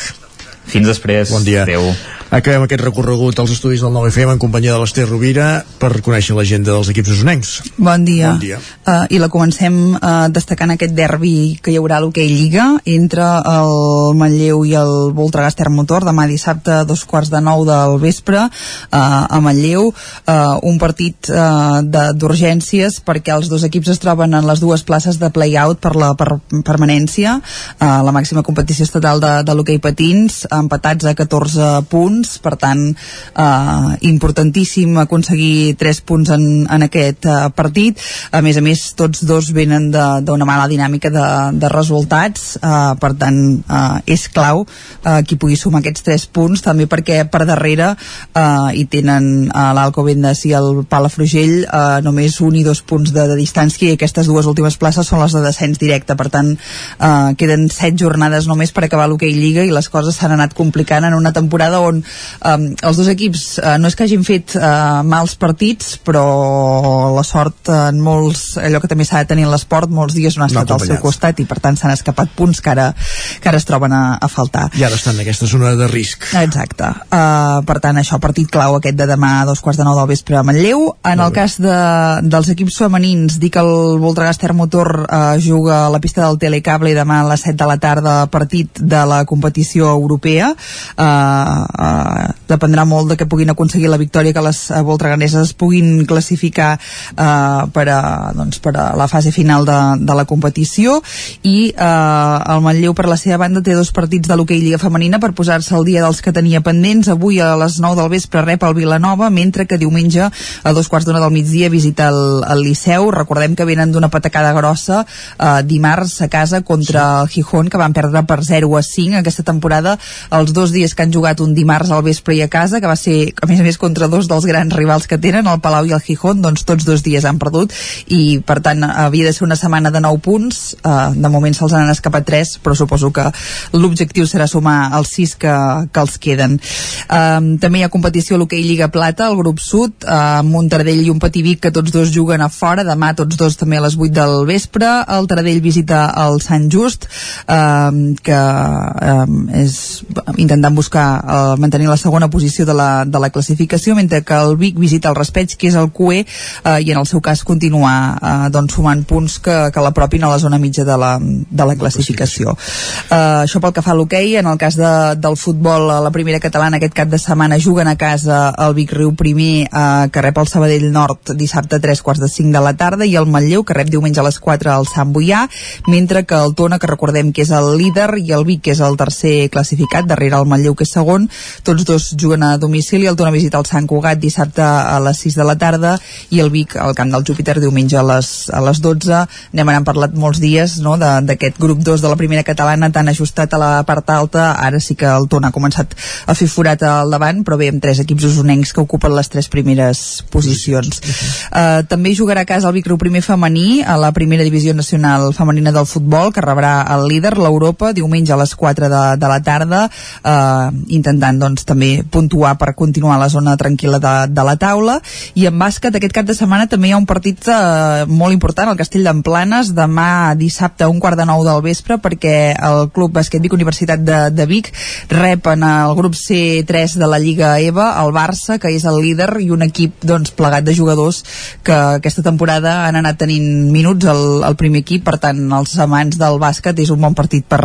fins després. Bon dia. Adéu. Acabem aquest recorregut als estudis del 9FM en companyia de l'Ester Rovira per conèixer l'agenda dels equips usonencs. Bon dia. Bon dia. Uh, I la comencem uh, destacant aquest derbi que hi haurà a l'Hockey Lliga entre el Manlleu i el Voltregà Motor demà dissabte a dos quarts de nou del vespre uh, a Manlleu. Uh, un partit uh, d'urgències perquè els dos equips es troben en les dues places de play-out per la per permanència, uh, la màxima competició estatal de, de l'hoquei patins, empatats a 14 punts, per tant eh, importantíssim aconseguir 3 punts en, en aquest eh, partit, a més a més tots dos venen d'una mala dinàmica de, de resultats, eh, per tant eh, és clau eh, qui pugui sumar aquests 3 punts, també perquè per darrere eh, hi tenen eh, l'Alcobendes i el Palafrugell eh, només un i dos punts de, de distància i aquestes dues últimes places són les de descens directe, per tant eh, queden 7 jornades només per acabar l'hoquei Lliga i les coses s'han anat complicant en una temporada on um, els dos equips uh, no és que hagin fet uh, mals partits, però la sort en molts, allò que també s'ha de tenir en l'esport, molts dies no ha estat no al seu costat i per tant s'han escapat punts que ara, que ara es troben a, a faltar. I ara estan en aquesta zona de risc. Exacte. Uh, per tant, això, partit clau aquest de demà a dos quarts de nou del vespre a Manlleu. En el cas de, dels equips femenins, dic que el Voltregà Motor uh, juga a la pista del Telecable demà a les 7 de la tarda partit de la competició europea uh, uh, dependrà molt de que puguin aconseguir la victòria que les uh, voltreganeses puguin classificar uh, per, a, doncs, per a la fase final de, de la competició. I uh, el Manlleu per la seva banda té dos partits de l'hoquei Lliga Femenina per posar-se al dia dels que tenia pendents. Avui a les 9 del vespre rep el Vilanova mentre que diumenge a dos quarts d'una del migdia visita el, el Liceu. Recordem que venen d'una patacada grossa uh, dimarts a casa contra el Gijón que van perdre per 0 a 5 aquesta temporada. Els dos dies que han jugat un dimarts al vespre i a casa, que va ser, a més a més, contra dos dels grans rivals que tenen, el Palau i el Gijón, doncs tots dos dies han perdut. I, per tant, havia de ser una setmana de 9 punts, uh, de moment se'ls han escapat 3, però suposo que l'objectiu serà sumar els 6 que, que els queden. Um, també hi ha competició a l'hoquei Lliga Plata, el grup sud, uh, amb un Taradell i un Pativic que tots dos juguen a fora, demà tots dos també a les 8 del vespre, el Taradell visita el Sant Just, um, que um, és intentant buscar uh, mantenir la segona posició de la, de la classificació, mentre que el Vic visita el Respeig, que és el QE, uh, i en el seu cas continuar uh, doncs, sumant punts que, que l'apropin a la zona mitja de la, de la classificació. Uh, això pel que fa a l'hoquei, en el cas de, del futbol, a la primera catalana aquest cap de setmana juguen a casa el Vic Riu primer, uh, que rep el Sabadell Nord dissabte a 3 quarts de 5 de la tarda, i el Manlleu, que rep diumenge a les 4 al Sant Boià, mentre que el Tona, que recordem que és el líder, i el Vic, que és el tercer classificat, darrere el Manlleu, que és segon, tots dos juguen a domicili, el Tona visita el Sant Cugat dissabte a les 6 de la tarda i el Vic al camp del Júpiter diumenge a les, a les 12 n'hem anat parlat molts dies no, d'aquest grup 2 de la primera catalana tan ajustat a la part alta, ara sí que el Tona ha començat a fer forat al davant però bé amb tres equips usonencs que ocupen les tres primeres posicions. Uh, també jugarà a casa el Vic Riu primer femení a la primera divisió nacional femenina del futbol que rebrà el líder l'Europa diumenge a les 4 de, de la tarda uh, intentant doncs doncs, també puntuar per continuar la zona tranquil·la de, de la taula. I en bàsquet aquest cap de setmana també hi ha un partit eh, molt important al Castell d'Emplanes. Demà dissabte a un quart de nou del vespre perquè el Club Bàsquet Vic Universitat de, de Vic rep en el grup C3 de la Lliga EVA el Barça que és el líder i un equip doncs, plegat de jugadors que aquesta temporada han anat tenint minuts al, al primer equip. Per tant els amants del bàsquet és un bon partit per,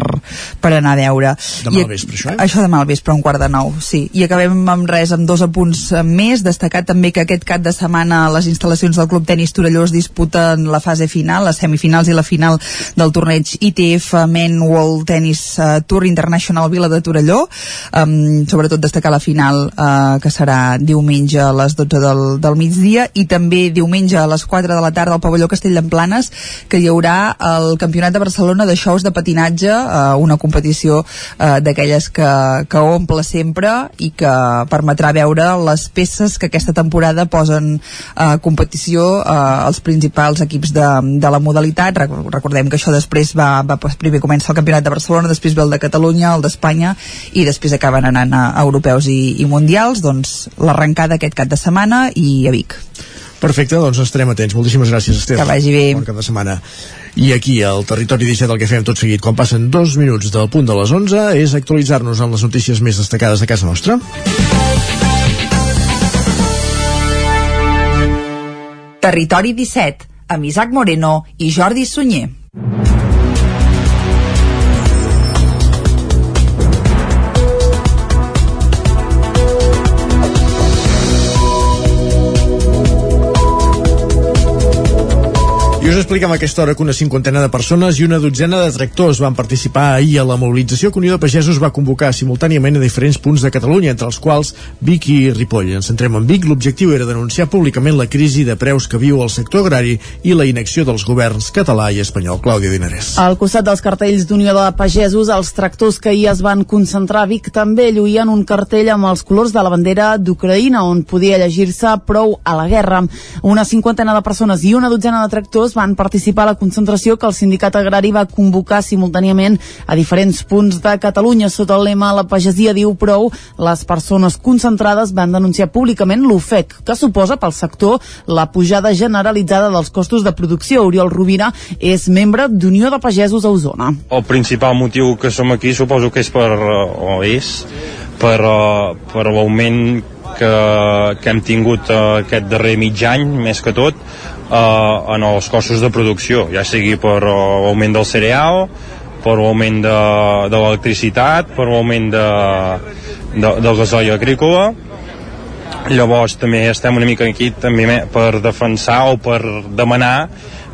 per anar a veure. Demà al vespre, això, eh? això demà al vespre, un quart de nou, sí. I acabem amb res, amb dos apunts més. Destacar també que aquest cap de setmana les instal·lacions del Club Tenis Torelló es disputen la fase final, les semifinals i la final del torneig ITF Men World Tennis uh, Tour International Vila de Torelló. Um, sobretot destacar la final, uh, que serà diumenge a les 12 del, del migdia, i també diumenge a les 4 de la tarda al pavelló Castell d'Emplanes, que hi haurà el Campionat de Barcelona de xous de patinatge, uh, una competició uh, d'aquelles que, que omple sempre i que permetrà veure les peces que aquesta temporada posen a competició uh, els principals equips de, de la modalitat. Rec- Recordem que això després va, va primer comença el Campionat de Barcelona, després ve el de Catalunya, el d'Espanya i després acaben anant a europeus i, i mundials, doncs l'arrencada aquest cap de setmana i a Vic. Perfecte, doncs estarem atents. Moltíssimes gràcies, Esther. Que vagi bé. Bon cap de setmana. I aquí, al Territori 17, el que fem tot seguit, quan passen dos minuts del punt de les 11, és actualitzar-nos en les notícies més destacades de casa nostra. Territori 17, amb Isaac Moreno i Jordi Sunyer. I us expliquem a aquesta hora que una cinquantena de persones i una dotzena de tractors van participar ahir a la mobilització que Unió de Pagesos va convocar simultàniament a diferents punts de Catalunya, entre els quals Vic i Ripoll. Ens centrem en Vic. L'objectiu era denunciar públicament la crisi de preus que viu el sector agrari i la inacció dels governs català i espanyol. Clàudia Dinarès. Al costat dels cartells d'Unió de Pagesos, els tractors que ahir es van concentrar a Vic també lluïen un cartell amb els colors de la bandera d'Ucraïna, on podia llegir-se prou a la guerra. Una cinquantena de persones i una dotzena de tractors van participar a la concentració que el sindicat agrari va convocar simultàniament a diferents punts de Catalunya. Sota el lema La pagesia diu prou, les persones concentrades van denunciar públicament l'ofec que suposa pel sector la pujada generalitzada dels costos de producció. Oriol Rovira és membre d'Unió de Pagesos a Osona. El principal motiu que som aquí suposo que és per, eh, o és per, eh, per l'augment que, que hem tingut eh, aquest darrer mig any, més que tot, eh, en els costos de producció, ja sigui per eh, l'augment del cereal, per l'augment de, de l'electricitat, per l'augment de, de, del gasoll agrícola, llavors també estem una mica aquí també me- per defensar o per demanar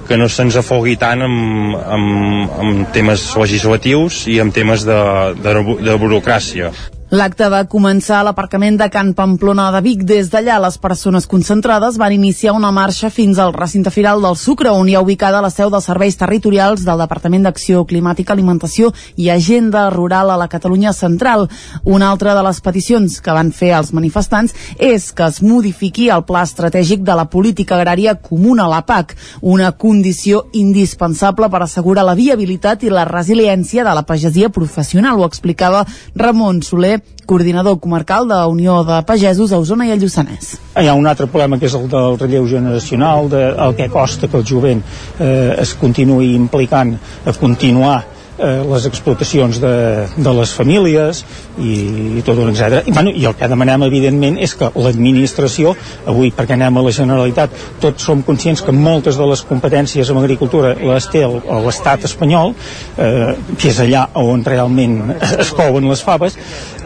que no se'ns afogui tant amb, amb, amb temes legislatius i amb temes de, de, de burocràcia. L'acte va començar a l'aparcament de Can Pamplona de Vic. Des d'allà, les persones concentrades van iniciar una marxa fins al recinte firal del Sucre, on hi ha ubicada la seu dels serveis territorials del Departament d'Acció Climàtica, Alimentació i Agenda Rural a la Catalunya Central. Una altra de les peticions que van fer els manifestants és que es modifiqui el Pla Estratègic de la Política Agrària Comuna, la PAC, una condició indispensable per assegurar la viabilitat i la resiliència de la pagesia professional. Ho explicava Ramon Soler, coordinador comarcal de la Unió de Pagesos a Osona i al Lluçanès. Hi ha un altre problema que és el del relleu generacional, de, el que costa que el jovent eh, es continuï implicant a continuar eh, les explotacions de, de les famílies i, i tot un etc. I, bueno, I el que demanem, evidentment, és que l'administració, avui perquè anem a la Generalitat, tots som conscients que moltes de les competències en agricultura les té l'estat espanyol, eh, que és allà on realment es couen les faves,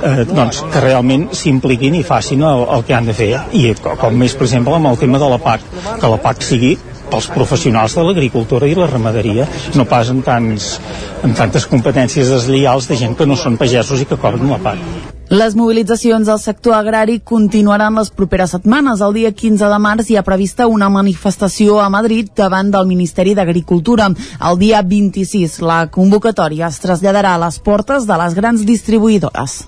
eh, doncs que realment s'impliquin i facin el, el que han de fer. I co- com més, per exemple, amb el tema de la PAC, que la PAC sigui pels professionals de l'agricultura i la ramaderia, no pas amb, tants, amb tantes competències deslleials de gent que no són pagesos i que cobren la PAC. Les mobilitzacions del sector agrari continuaran les properes setmanes. El dia 15 de març hi ha prevista una manifestació a Madrid davant del Ministeri d'Agricultura. El dia 26 la convocatòria es traslladarà a les portes de les grans distribuïdores.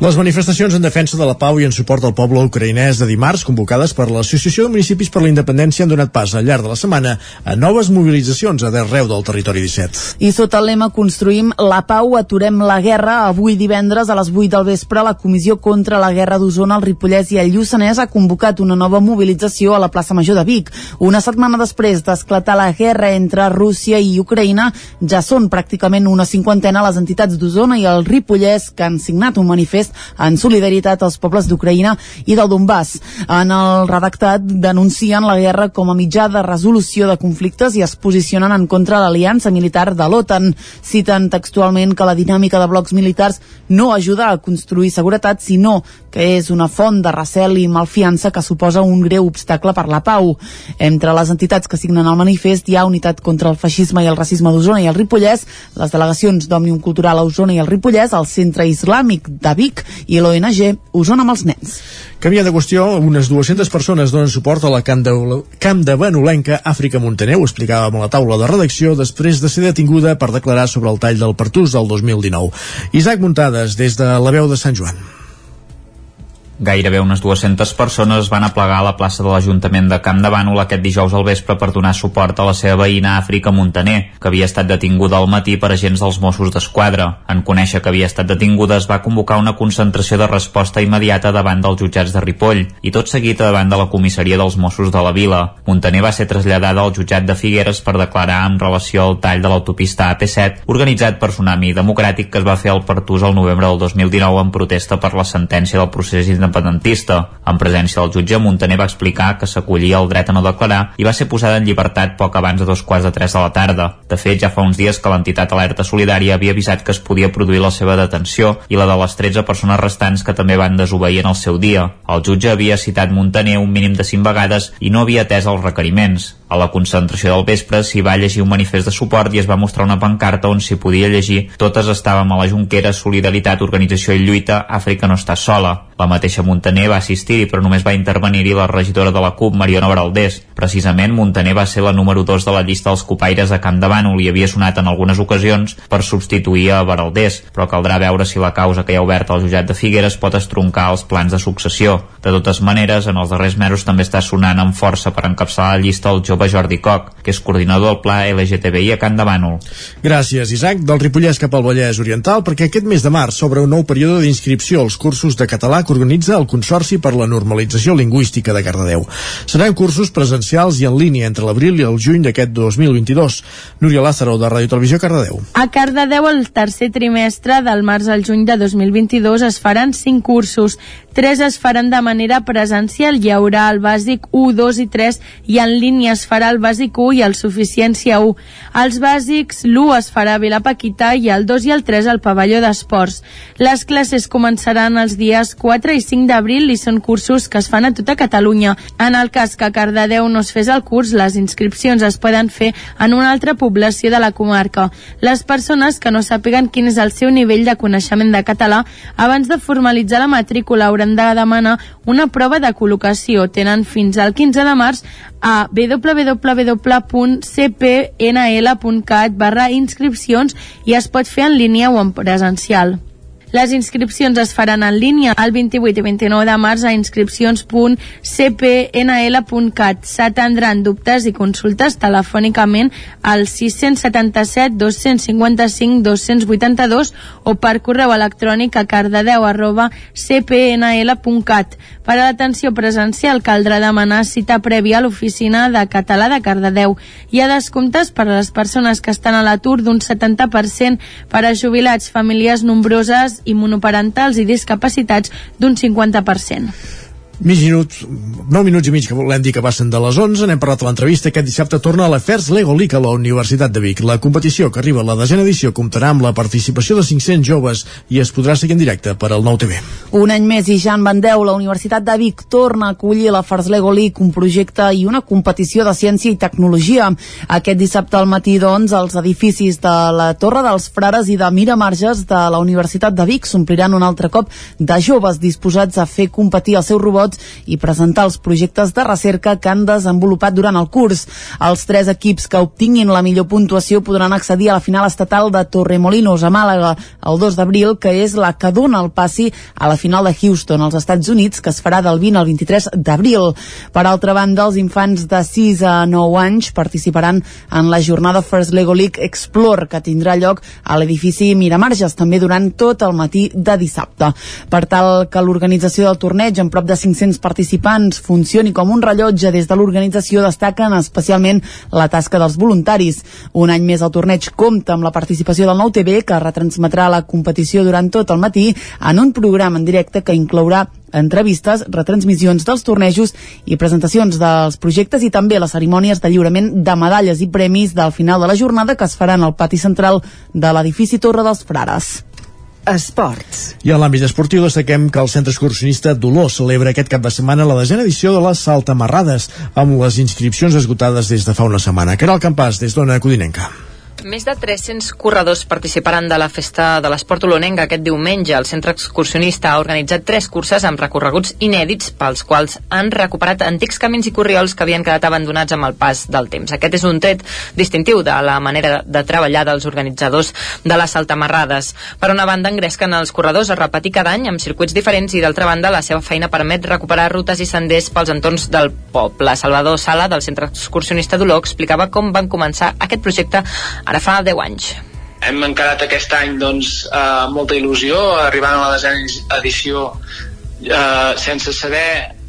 Les manifestacions en defensa de la pau i en suport al poble ucraïnès de dimarts, convocades per l'Associació de Municipis per la Independència, han donat pas al llarg de la setmana a noves mobilitzacions arreu del territori 17. I sota el lema Construïm la pau, aturem la guerra, avui divendres a les 8 del vespre, la Comissió contra la Guerra d'Osona, el Ripollès i el Lluçanès ha convocat una nova mobilització a la plaça Major de Vic. Una setmana després d'esclatar la guerra entre Rússia i Ucraïna, ja són pràcticament una cinquantena les entitats d'Osona i el Ripollès que han signat un manifest en solidaritat als pobles d'Ucraïna i del Donbass. En el redactat denuncien la guerra com a mitjà de resolució de conflictes i es posicionen en contra de l'aliança militar de l'OTAN. Citen textualment que la dinàmica de blocs militars no ajuda a construir seguretat, sinó que és una font de recel i malfiança que suposa un greu obstacle per la pau. Entre les entitats que signen el manifest hi ha Unitat contra el Feixisme i el Racisme d'Osona i el Ripollès, les delegacions d'Òmnium Cultural a Osona i el Ripollès, el Centre Islàmic de Vic i l'ONG Osona amb els nens. Canviant de qüestió, unes 200 persones donen suport a la camp de, camp de Benolenca Àfrica Montaner, ho explicàvem a la taula de redacció, després de ser detinguda per declarar sobre el tall del Pertús del 2019. Isaac Muntades, des de la veu de Sant Joan. Gairebé unes 200 persones van aplegar a la plaça de l'Ajuntament de Camp de Bànol aquest dijous al vespre per donar suport a la seva veïna Àfrica Montaner, que havia estat detinguda al matí per agents dels Mossos d'Esquadra. En conèixer que havia estat detinguda es va convocar una concentració de resposta immediata davant dels jutjats de Ripoll i tot seguit davant de la comissaria dels Mossos de la vila. Montaner va ser traslladada al jutjat de Figueres per declarar en relació al tall de l'autopista AP7 organitzat per Tsunami Democràtic que es va fer al Pertús el novembre del 2019 en protesta per la sentència del procés independentista. En presència del jutge, Montaner va explicar que s'acollia el dret a no declarar i va ser posada en llibertat poc abans de dos quarts de tres de la tarda. De fet, ja fa uns dies que l'entitat Alerta Solidària havia avisat que es podia produir la seva detenció i la de les 13 persones restants que també van desobeir en el seu dia. El jutge havia citat Montaner un mínim de 5 vegades i no havia atès els requeriments. A la concentració del vespre s'hi va llegir un manifest de suport i es va mostrar una pancarta on s'hi podia llegir Totes estàvem a la Junquera, Solidaritat, Organització i Lluita, Àfrica no està sola. La mateixa Montaner va assistir-hi, però només va intervenir-hi la regidora de la CUP, Mariona Baraldés. Precisament, Montaner va ser la número 2 de la llista dels copaires a Camp de Bànol i havia sonat en algunes ocasions per substituir a Baraldés, però caldrà veure si la causa que hi ha oberta al jutjat de Figueres pot estroncar els plans de successió. De totes maneres, en els darrers mesos també està sonant amb força per encapçalar la llista el jove Jordi Coc, que és coordinador del Pla LGTBI a Camp de Bànol. Gràcies, Isaac. Del Ripollès cap al Vallès Oriental, perquè aquest mes de març s'obre un nou període d'inscripció als cursos de català que organitza el Consorci per la Normalització Lingüística de Cardedeu. Seran cursos presencials i en línia entre l'abril i el juny d'aquest 2022. Núria Lázaro, de Ràdio Televisió Cardedeu. A Cardedeu, el tercer trimestre, del març al juny de 2022, es faran cinc cursos. Tres es faran de manera presencial. Hi haurà el bàsic 1, 2 i 3 i en línia es farà el bàsic 1 i el suficiència 1. Els bàsics, l'1 es farà a Vilapaquità i el 2 i el 3 al pavelló d'esports. Les classes començaran els dies 4 i 5 d'abril i són cursos que es fan a tota Catalunya. En el cas que a Cardedeu no es fes el curs, les inscripcions es poden fer en una altra població de la comarca. Les persones que no sàpiguen quin és el seu nivell de coneixement de català abans de formalitzar la matrícula hauran de demanar una prova de col·locació. Tenen fins al 15 de març a www.cpnl.cat barra inscripcions i es pot fer en línia o en presencial. Les inscripcions es faran en línia el 28 i 29 de març a inscripcions.cpnl.cat. S'atendran dubtes i consultes telefònicament al 677 255 282 o per correu electrònic a cardedeu arroba cpnl.cat. Per a l'atenció presencial caldrà demanar cita prèvia a l'oficina de català de Cardedeu. Hi ha descomptes per a les persones que estan a l'atur d'un 70% per a jubilats, famílies nombroses i monoparentals i discapacitats d'un 50%. Mig minuts, 9 minuts i mig que volem dir que passen de les 11. N'hem parlat a l'entrevista. Aquest dissabte torna a l'Afers Lego League a la Universitat de Vic. La competició que arriba a la desena edició comptarà amb la participació de 500 joves i es podrà seguir en directe per al Nou TV. Un any més i ja en bandeu, la Universitat de Vic torna a acollir l'Afers Lego League, un projecte i una competició de ciència i tecnologia. Aquest dissabte al matí, doncs, els edificis de la Torre dels Frares i de Miramarges de la Universitat de Vic s'ompliran un altre cop de joves disposats a fer competir els seus robots pilots i presentar els projectes de recerca que han desenvolupat durant el curs. Els tres equips que obtinguin la millor puntuació podran accedir a la final estatal de Torremolinos a Màlaga el 2 d'abril, que és la que dona el passi a la final de Houston, als Estats Units, que es farà del 20 al 23 d'abril. Per altra banda, els infants de 6 a 9 anys participaran en la jornada First Lego League Explore, que tindrà lloc a l'edifici Miramarges, també durant tot el matí de dissabte. Per tal que l'organització del torneig, amb prop de 500 participants, funcioni com un rellotge des de l'organització, destaquen especialment la tasca dels voluntaris. Un any més el torneig compta amb la participació del Nou TV, que retransmetrà la competició durant tot el matí en un programa en directe que inclourà entrevistes, retransmissions dels tornejos i presentacions dels projectes i també les cerimònies de lliurament de medalles i premis del final de la jornada que es faran al pati central de l'edifici Torre dels Frares. Esports. I en l'àmbit esportiu destaquem que el centre excursionista Dolors celebra aquest cap de setmana la desena edició de les Saltamarrades, amb les inscripcions esgotades des de fa una setmana. Caral Campàs, des d'Ona Codinenca. Més de 300 corredors participaran de la festa de l'esport olonenca aquest diumenge. El centre excursionista ha organitzat tres curses amb recorreguts inèdits pels quals han recuperat antics camins i corriols que havien quedat abandonats amb el pas del temps. Aquest és un tret distintiu de la manera de treballar dels organitzadors de les saltamarrades. Per una banda, engresquen els corredors a repetir cada any amb circuits diferents i d'altra banda la seva feina permet recuperar rutes i senders pels entorns del poble. Salvador Sala, del centre excursionista d'Oló, explicava com van començar aquest projecte ara fa 10 anys. Hem encarat aquest any doncs, eh, molta il·lusió, arribant a la desena edició eh, sense saber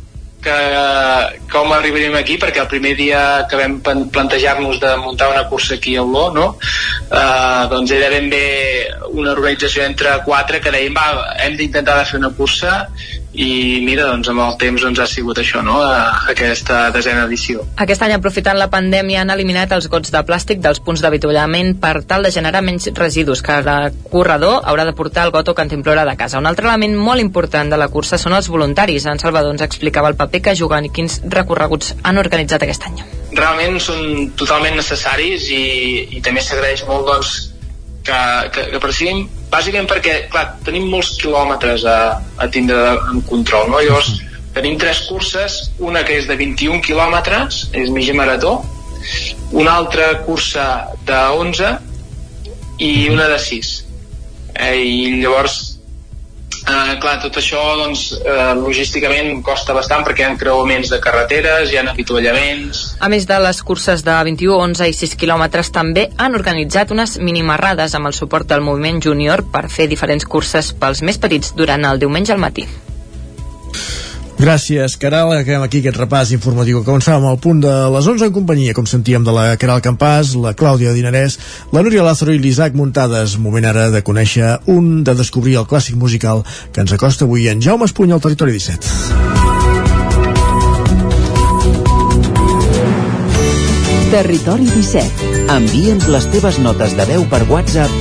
que, com arribaríem aquí perquè el primer dia que vam plantejar-nos de muntar una cursa aquí a Oló no? eh, doncs era ben bé una organització entre quatre que dèiem va, hem d'intentar fer una cursa i mira, doncs amb el temps doncs, ha sigut això, no? aquesta desena edició. Aquest any, aprofitant la pandèmia, han eliminat els gots de plàstic dels punts d'avituallament per tal de generar menys residus. Cada corredor haurà de portar el got o cantimplora de casa. Un altre element molt important de la cursa són els voluntaris. En Salvador ens explicava el paper que juguen i quins recorreguts han organitzat aquest any. Realment són totalment necessaris i, i també s'agraeix molt doncs, que, que, que participen bàsicament perquè, clar, tenim molts quilòmetres a, a tindre en control, no? Llavors, tenim tres curses, una que és de 21 quilòmetres, és mitja marató, una altra cursa de 11 i una de 6. Eh, I llavors Eh, clar, tot això doncs, eh, logísticament costa bastant perquè hi ha creuaments de carreteres, hi ha avituallaments... A més de les curses de 21, 11 i 6 quilòmetres també han organitzat unes minimarrades amb el suport del moviment júnior per fer diferents curses pels més petits durant el diumenge al matí. Gràcies, Caral. Acabem aquí aquest repàs informatiu començàvem al punt de les 11 en companyia, com sentíem, de la Caral Campàs, la Clàudia Dinarès, la Núria Lázaro i l'Isaac Muntades. Moment ara de conèixer un, de descobrir el clàssic musical que ens acosta avui en Jaume Espuny al Territori 17. Territori 17. Envia'ns les teves notes de veu per WhatsApp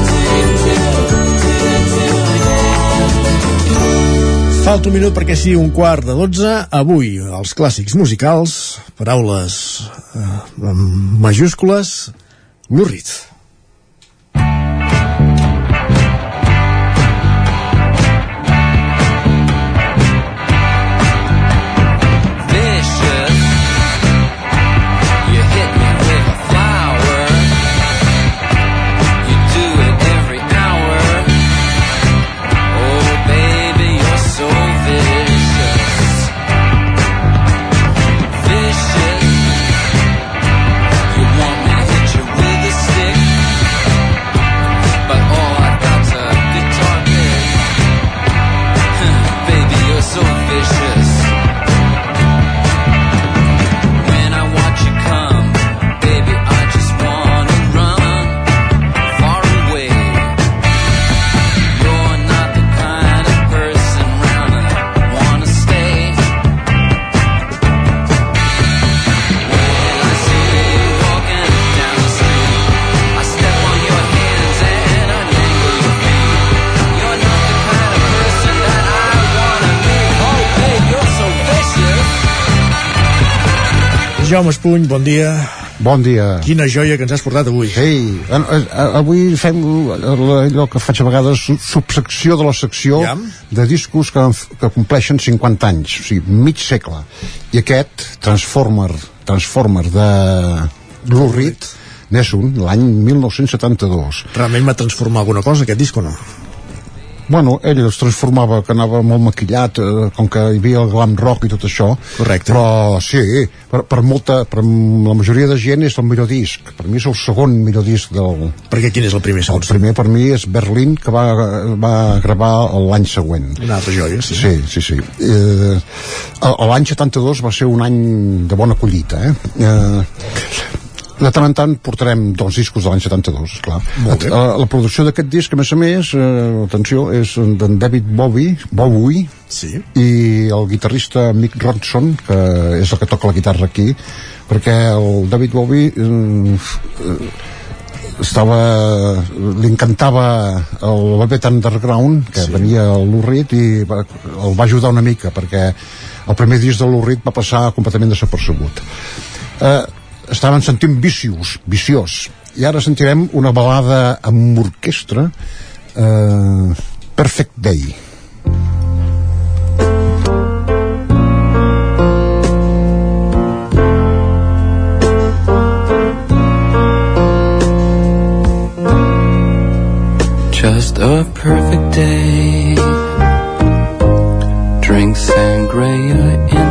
Falta un minut perquè sigui un quart de dotze. Avui, els clàssics musicals, paraules eh, majúscules, Blue Jaume Espuny, bon dia. Bon dia. Quina joia que ens has portat avui. Eh, avui fem allò que faig a vegades su- subsecció de la secció Ja. de discos que, que compleixen 50 anys, o sigui, mig segle. I aquest, Transformer, Transformer de Blue Reed, n'és un, l'any 1972. Realment va transformar alguna cosa aquest disc o no? Bueno, ell es transformava, que anava molt maquillat, eh, com que hi havia el glam rock i tot això. Correcte. Però sí, per, per, molta, per la majoria de gent és el millor disc. Per mi és el segon millor disc del... Perquè quin és el primer, El primer per mi és Berlín, que va, va gravar l'any següent. Una altra joia, sí. Sí, sí, sí. Eh, L'any 72 va ser un any de bona collita, eh? eh de tant en tant portarem dos discos de l'any 72, esclar. Molt bé. La, la producció d'aquest disc, a més a més, eh, atenció, és d'en David Bowie, Bowie sí. i el guitarrista Mick Ronson, que és el que toca la guitarra aquí, perquè el David Bowie eh, eh, estava li encantava el Velvet Underground que sí. venia a l'Urrit i va, el va ajudar una mica perquè el primer disc de l'Urrit va passar completament desapercebut eh, estaven sentint vicios viciós i ara sentirem una balada amb orquestra eh, Perfect Day Just a perfect day. Drink sangria in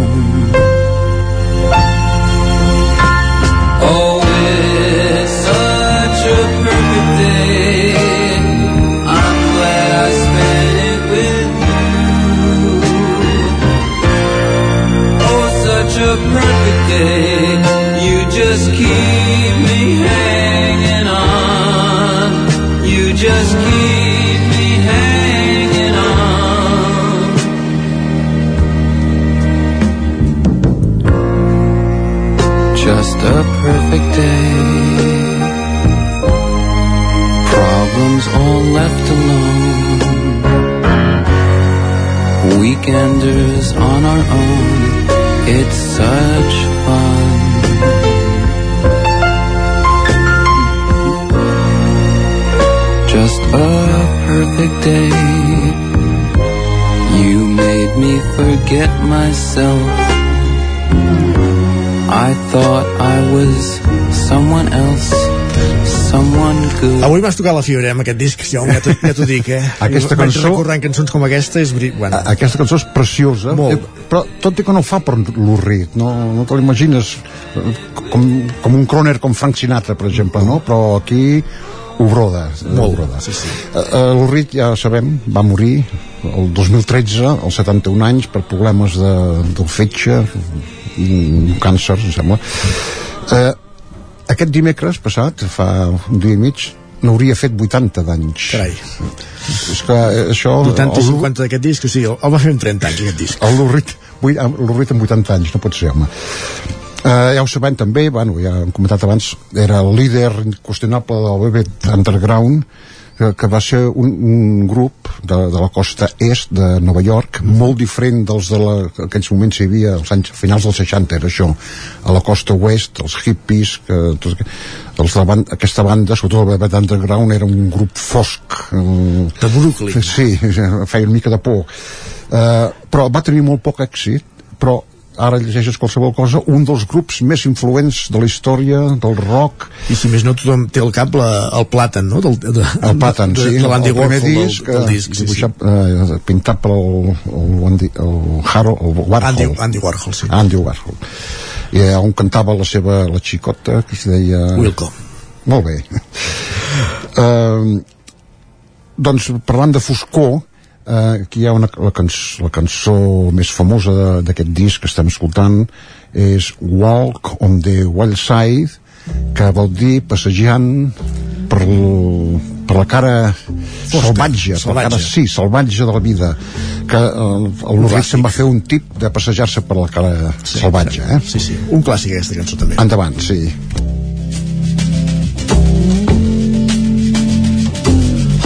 You just keep me hanging on. You just keep me hanging on. Just a perfect day. Problems all left alone. Weekenders on our own. It's such fun. Just a perfect day. You made me forget myself. I thought I was someone else. Avui m'has tocat la fibra eh, amb aquest disc, ja, ja t'ho dic, eh? Aquesta Vaig cançó- recordant cançons com aquesta és... bri- Bueno, aquesta cançó és preciosa Molt. eh, però tot i que no ho fa per l'Urrit no, no te l'imagines eh, com, com un croner com Frank Sinatra per exemple, no? però aquí ho broda, Molt, ho broda. sí, sí. Eh, eh, l'Urrit ja sabem, va morir el 2013, als 71 anys per problemes de, del fetge un càncer, em sembla eh, aquest dimecres passat fa un dia i mig n'hauria fet 80 d'anys Carai. és que eh, això 80 i el- 50 d'aquest disc, o sigui, el va fer amb 30 anys, aquest disc. el Lurrit, Lurrit amb 80 anys, no pot ser, home. Uh, ja ho sabem també, bueno, ja hem comentat abans, era el líder inqüestionable del Velvet Underground, que, que va ser un, un grup de, de la costa est de Nova York, molt diferent dels de la, que en aquells moments hi havia, als anys, finals dels 60 era això, a la costa oest, els hippies, que, tot, els de banda, aquesta banda, sobretot el Velvet Underground, era un grup fosc. eh, De Brooklyn. Sí, feia una mica de por. Uh, però va tenir molt poc èxit, però ara llegeixes qualsevol cosa, un dels grups més influents de la història del rock. I si més no, tothom té al cap la, el plàtan, no? Del, de, El Plàtan, de, sí, de l'Andy el primer disc, del, del disc, sí, sí. dibuixat, eh, pintat per el, el, Andy, el, Harold, el Warhol. Andy, Andy Warhol, sí. Andy Warhol. I eh, on cantava la seva, la xicota, que es deia... Wilco. Molt bé. uh, doncs, parlant de foscor, eh, aquí hi ha una, la, canç, la cançó més famosa d'aquest disc que estem escoltant és Walk on the Wild Side que vol dir passejant per, per la cara salvatge, per la cara, salvatge. sí, salvatge de la vida que el, el Lurrit se'n va fer un tip de passejar-se per la cara salvatge eh? sí, sí, un clàssic aquesta cançó també. Endavant, sí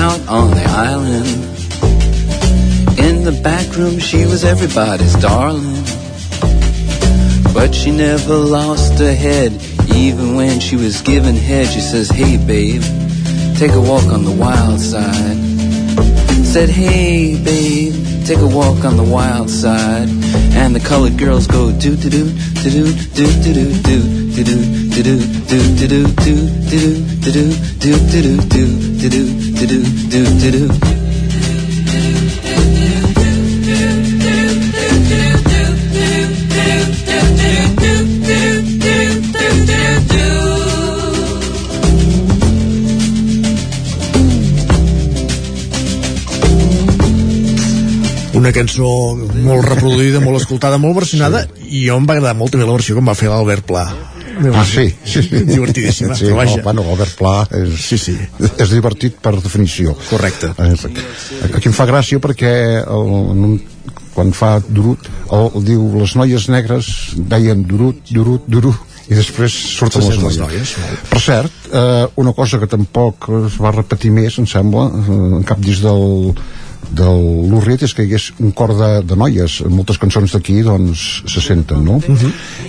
Out on the island. In the back room, she was everybody's darling. But she never lost her head, even when she was given head. She says, Hey babe, take a walk on the wild side. Said, Hey babe, take a walk on the wild side. And the colored girls go do do do do do do do do do una cançó molt reproduïda, molt escoltada, molt versionada sí. i on va agradar molt també la versió que em va fer l'Albert Pla Ah, sí, sí. divertidíssima. Sí, però vaja, no, bueno, Albert Pla és, sí, sí. és divertit per definició. Correcte. Eh, aquí em fa gràcia perquè el, en un, quan fa durut el, el diu les noies negres deien durut, durut, durut i després surten les noies. noies, Per cert, eh, una cosa que tampoc es va repetir més, em sembla, eh, en cap disc del, del Lurrit és que hi hagués un cor de, de noies. Moltes cançons d'aquí, doncs, se senten, no?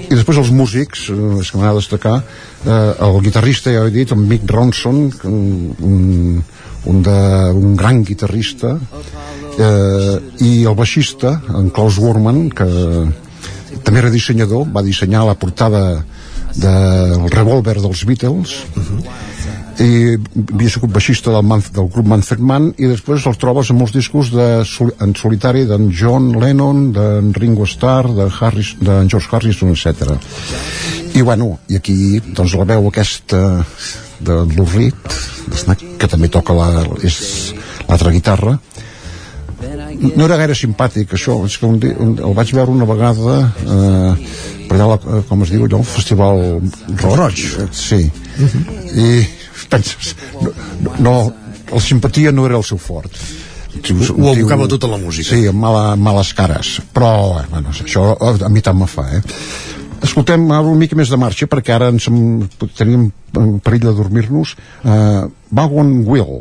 I després els músics, eh, és que de destacar, eh, el guitarrista, ja ho he dit, en Mick Ronson, un, un, de, un gran guitarrista, eh, i el baixista, en Klaus Worman, que també era dissenyador, va dissenyar la portada del revòlver dels Beatles i havia sigut baixista del, Man del grup Manfred Mann i després el trobes en molts discos de, sol- en solitari d'en John Lennon d'en Ringo Starr, de Harris, d'en George Harrison, etc. I bueno, i aquí doncs la veu aquesta de l'Urrit que també toca la, és l'altra guitarra no era gaire simpàtic això, és que un dia, un, el vaig veure una vegada eh, per allà, la, eh, com es diu allò, el festival roig, roig. sí i penses no, no, la simpatia no era el seu fort Ho- ho abocava tot a la música. sí, amb mala, males cares però, eh, bueno, això a mi tant me fa eh? escoltem ara una mica més de marxa perquè ara ens, en perill de dormir-nos eh, Wagon Wheel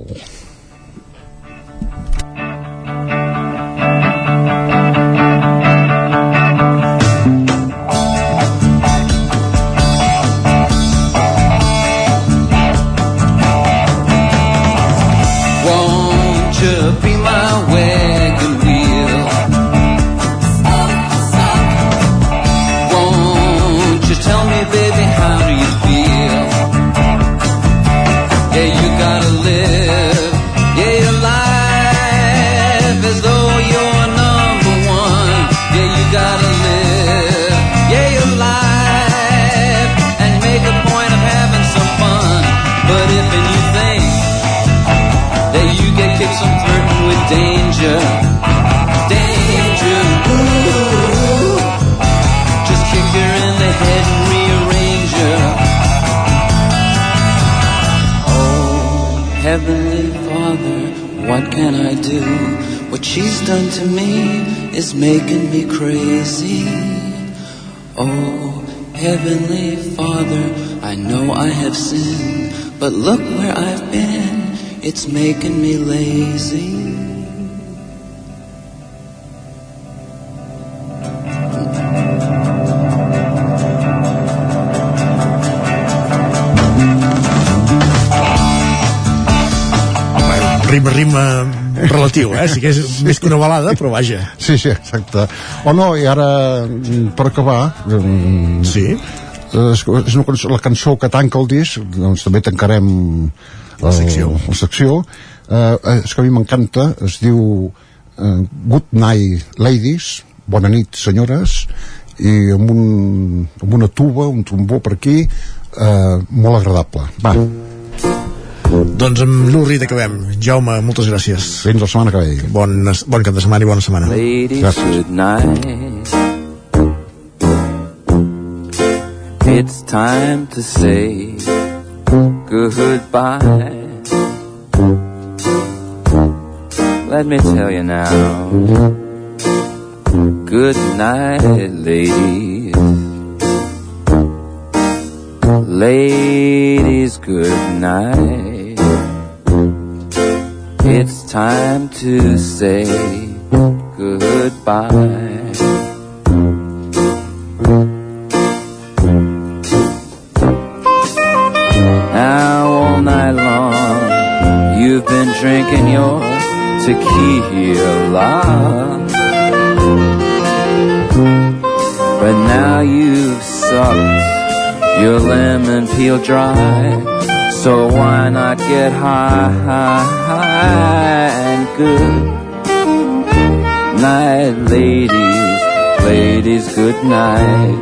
she's done to me is making me crazy. Oh, Heavenly Father, I know I have sinned, but look where I've been. It's making me lazy. rima, rima uh, relatiu, eh? Sí que és més que una balada, però vaja. Sí, sí, exacte. O no, i ara, mm, per acabar... mm, Sí? És, és una cançó, la cançó que tanca el disc, doncs també tancarem la secció. La secció. Eh, és que a mi m'encanta, es diu eh, Good Night Ladies, bona nit senyores, i amb, un, amb una tuba, un trombó per aquí, eh, molt agradable. Va, Doncs amb l'Urrit acabem. Jaume, moltes gràcies. fins la setmana que ve. Bon, bon cap de setmana i bona setmana. Ladies, Gràcies. good night. It's time to say goodbye. Let me tell you now. Good night, ladies. Ladies, good night. It's time to say goodbye. Now all night long, you've been drinking your tequila. But now you've sucked your lemon peel dry. So why not get high, high, high and good night, ladies, ladies, good night.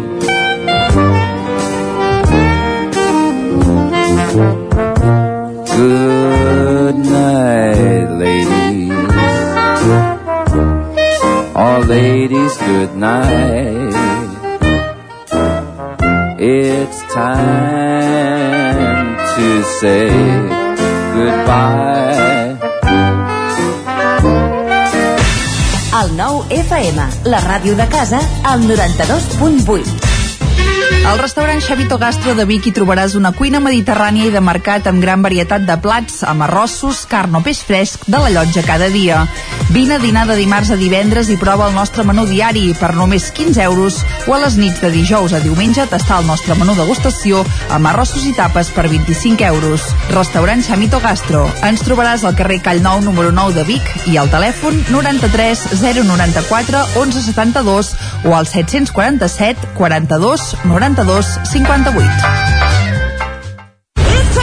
Good night, ladies. All ladies, good night. It's time say goodbye. El nou FM, la ràdio de casa, al 92.8. Al restaurant Xavito Gastro de Vic hi trobaràs una cuina mediterrània i de mercat amb gran varietat de plats, amb arrossos, carn o peix fresc de la llotja cada dia. Vine a dinar de dimarts a divendres i prova el nostre menú diari per només 15 euros o a les nits de dijous a diumenge tastar el nostre menú degustació amb arrossos i tapes per 25 euros. Restaurant Xamito Gastro. Ens trobaràs al carrer Callnou número 9 de Vic i al telèfon 93 094 1172 o al 747 42 92 58.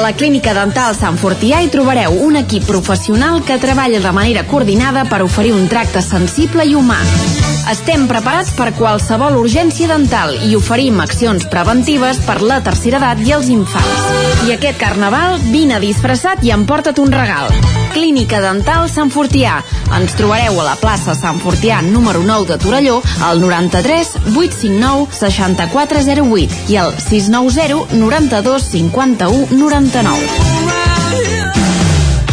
La Clínica Dental Sant Fortià hi trobareu un equip professional que treballa de manera coordinada per oferir un tracte sensible i humà. Estem preparats per qualsevol urgència dental i oferim accions preventives per la tercera edat i els infants. Aquest carnaval, vine disfressat i emporta't un regal. Clínica Dental Sant Fortià. Ens trobareu a la plaça Sant Fortià número 9 de Torelló al 93 859 6408 i al 690 92 51 99.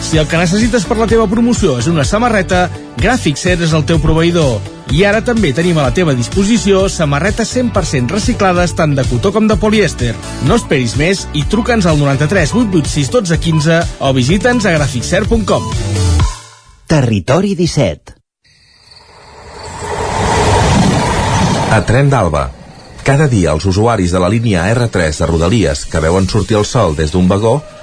si el que necessites per la teva promoció és una samarreta, Gràfic Cert és el teu proveïdor. I ara també tenim a la teva disposició samarretes 100% reciclades tant de cotó com de polièster. No esperis més i truca'ns al 93 886 12 15 o visita'ns a graficcert.com. Territori 17 A Tren d'Alba. Cada dia els usuaris de la línia R3 de Rodalies que veuen sortir el sol des d'un vagó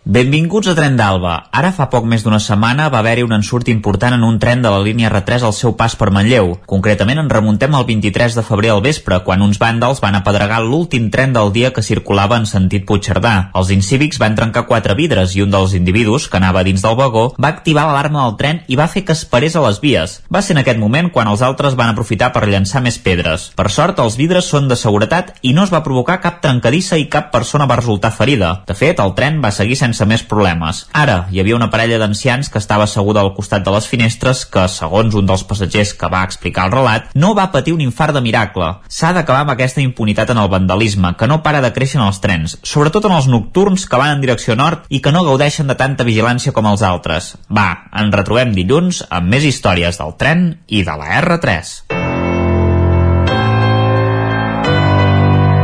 Benvinguts a Tren d'Alba. Ara fa poc més d'una setmana va haver-hi un ensurt important en un tren de la línia R3 al seu pas per Manlleu. Concretament en remuntem al 23 de febrer al vespre, quan uns vàndals van apedregar l'últim tren del dia que circulava en sentit Puigcerdà. Els incívics van trencar quatre vidres i un dels individus, que anava dins del vagó, va activar l'alarma del tren i va fer que es parés a les vies. Va ser en aquest moment quan els altres van aprofitar per llançar més pedres. Per sort, els vidres són de seguretat i no es va provocar cap trencadissa i cap persona va resultar ferida. De fet, el tren va seguir sense més problemes. Ara, hi havia una parella d'ancians que estava asseguda al costat de les finestres que, segons un dels passatgers que va explicar el relat, no va patir un infart de miracle. S'ha d'acabar amb aquesta impunitat en el vandalisme, que no para de créixer en els trens, sobretot en els nocturns que van en direcció nord i que no gaudeixen de tanta vigilància com els altres. Va, ens retrobem dilluns amb més històries del tren i de la R3.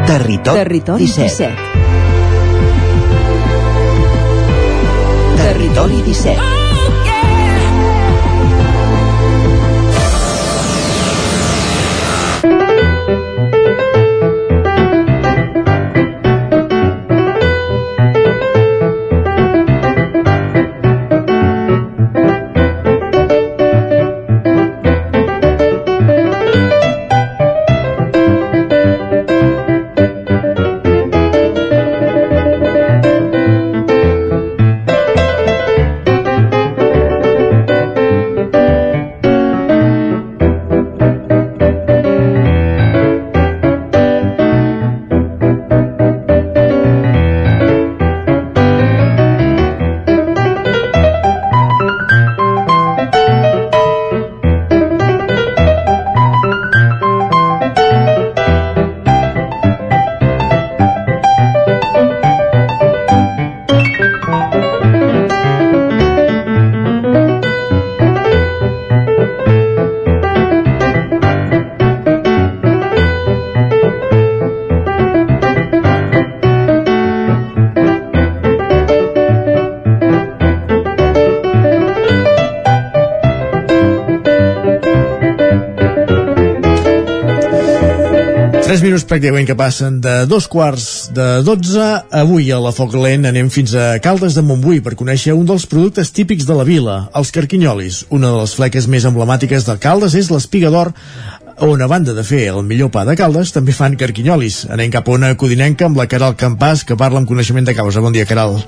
Territori, Territori 17. Territori 17. Pràcticament que passen de dos quarts de dotze. Avui a la Foc Lent anem fins a Caldes de Montbui per conèixer un dels productes típics de la vila, els carquinyolis. Una de les fleques més emblemàtiques de Caldes és l'espiga d'or, on a banda de fer el millor pa de Caldes, també fan carquinyolis. Anem cap a una codinenca amb la Caral Campàs, que parla amb coneixement de causa. Bon dia, Caral.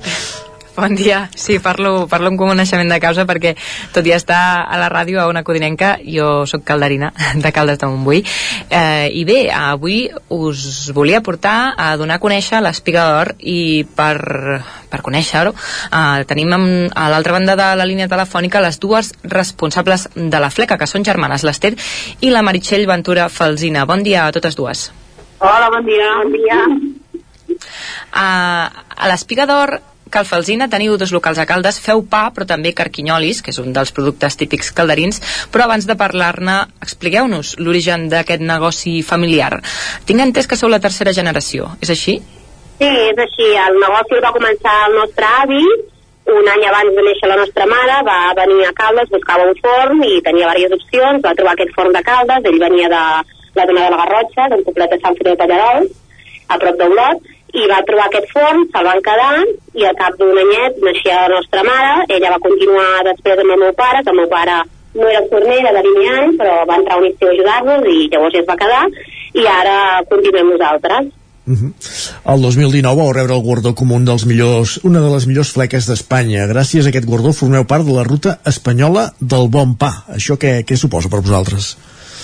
Bon dia, sí, parlo, parlo amb coneixement de causa perquè tot i estar a la ràdio a una codinenca, jo sóc calderina de Caldes de Montbui eh, i bé, avui us volia portar a donar a conèixer l'espiga d'or i per, per conèixer-ho eh, tenim amb, a l'altra banda de la línia telefònica les dues responsables de la fleca, que són germanes, l'Ester i la Meritxell Ventura Falsina. Bon dia a totes dues. Hola, bon dia. Bon dia. Uh, a l'Espiga d'Or Calfalzina teniu dos locals a Caldes, feu pa, però també carquinyolis, que és un dels productes típics calderins, però abans de parlar-ne, expliqueu-nos l'origen d'aquest negoci familiar. Tinc entès que sou la tercera generació, és així? Sí, és així. El negoci va començar el nostre avi, un any abans de néixer la nostra mare, va venir a Caldes, buscava un forn i tenia diverses opcions, va trobar aquest forn de Caldes, ell venia de la zona de la Garrotxa, d'un poblet de Sant Feliu de Pallerols, a prop d'Olot, i va trobar aquest forn, se'l van quedar i al cap d'un anyet naixia la nostra mare, ella va continuar després amb el meu pare, que el meu pare no era forner, era delineant, però va entrar un estiu a ajudar-nos i llavors ja es va quedar i ara continuem nosaltres. Uh -huh. El 2019 vau rebre el guardó com un dels millors, una de les millors fleques d'Espanya. Gràcies a aquest guardó formeu part de la ruta espanyola del bon pa. Això què, què suposa per vosaltres?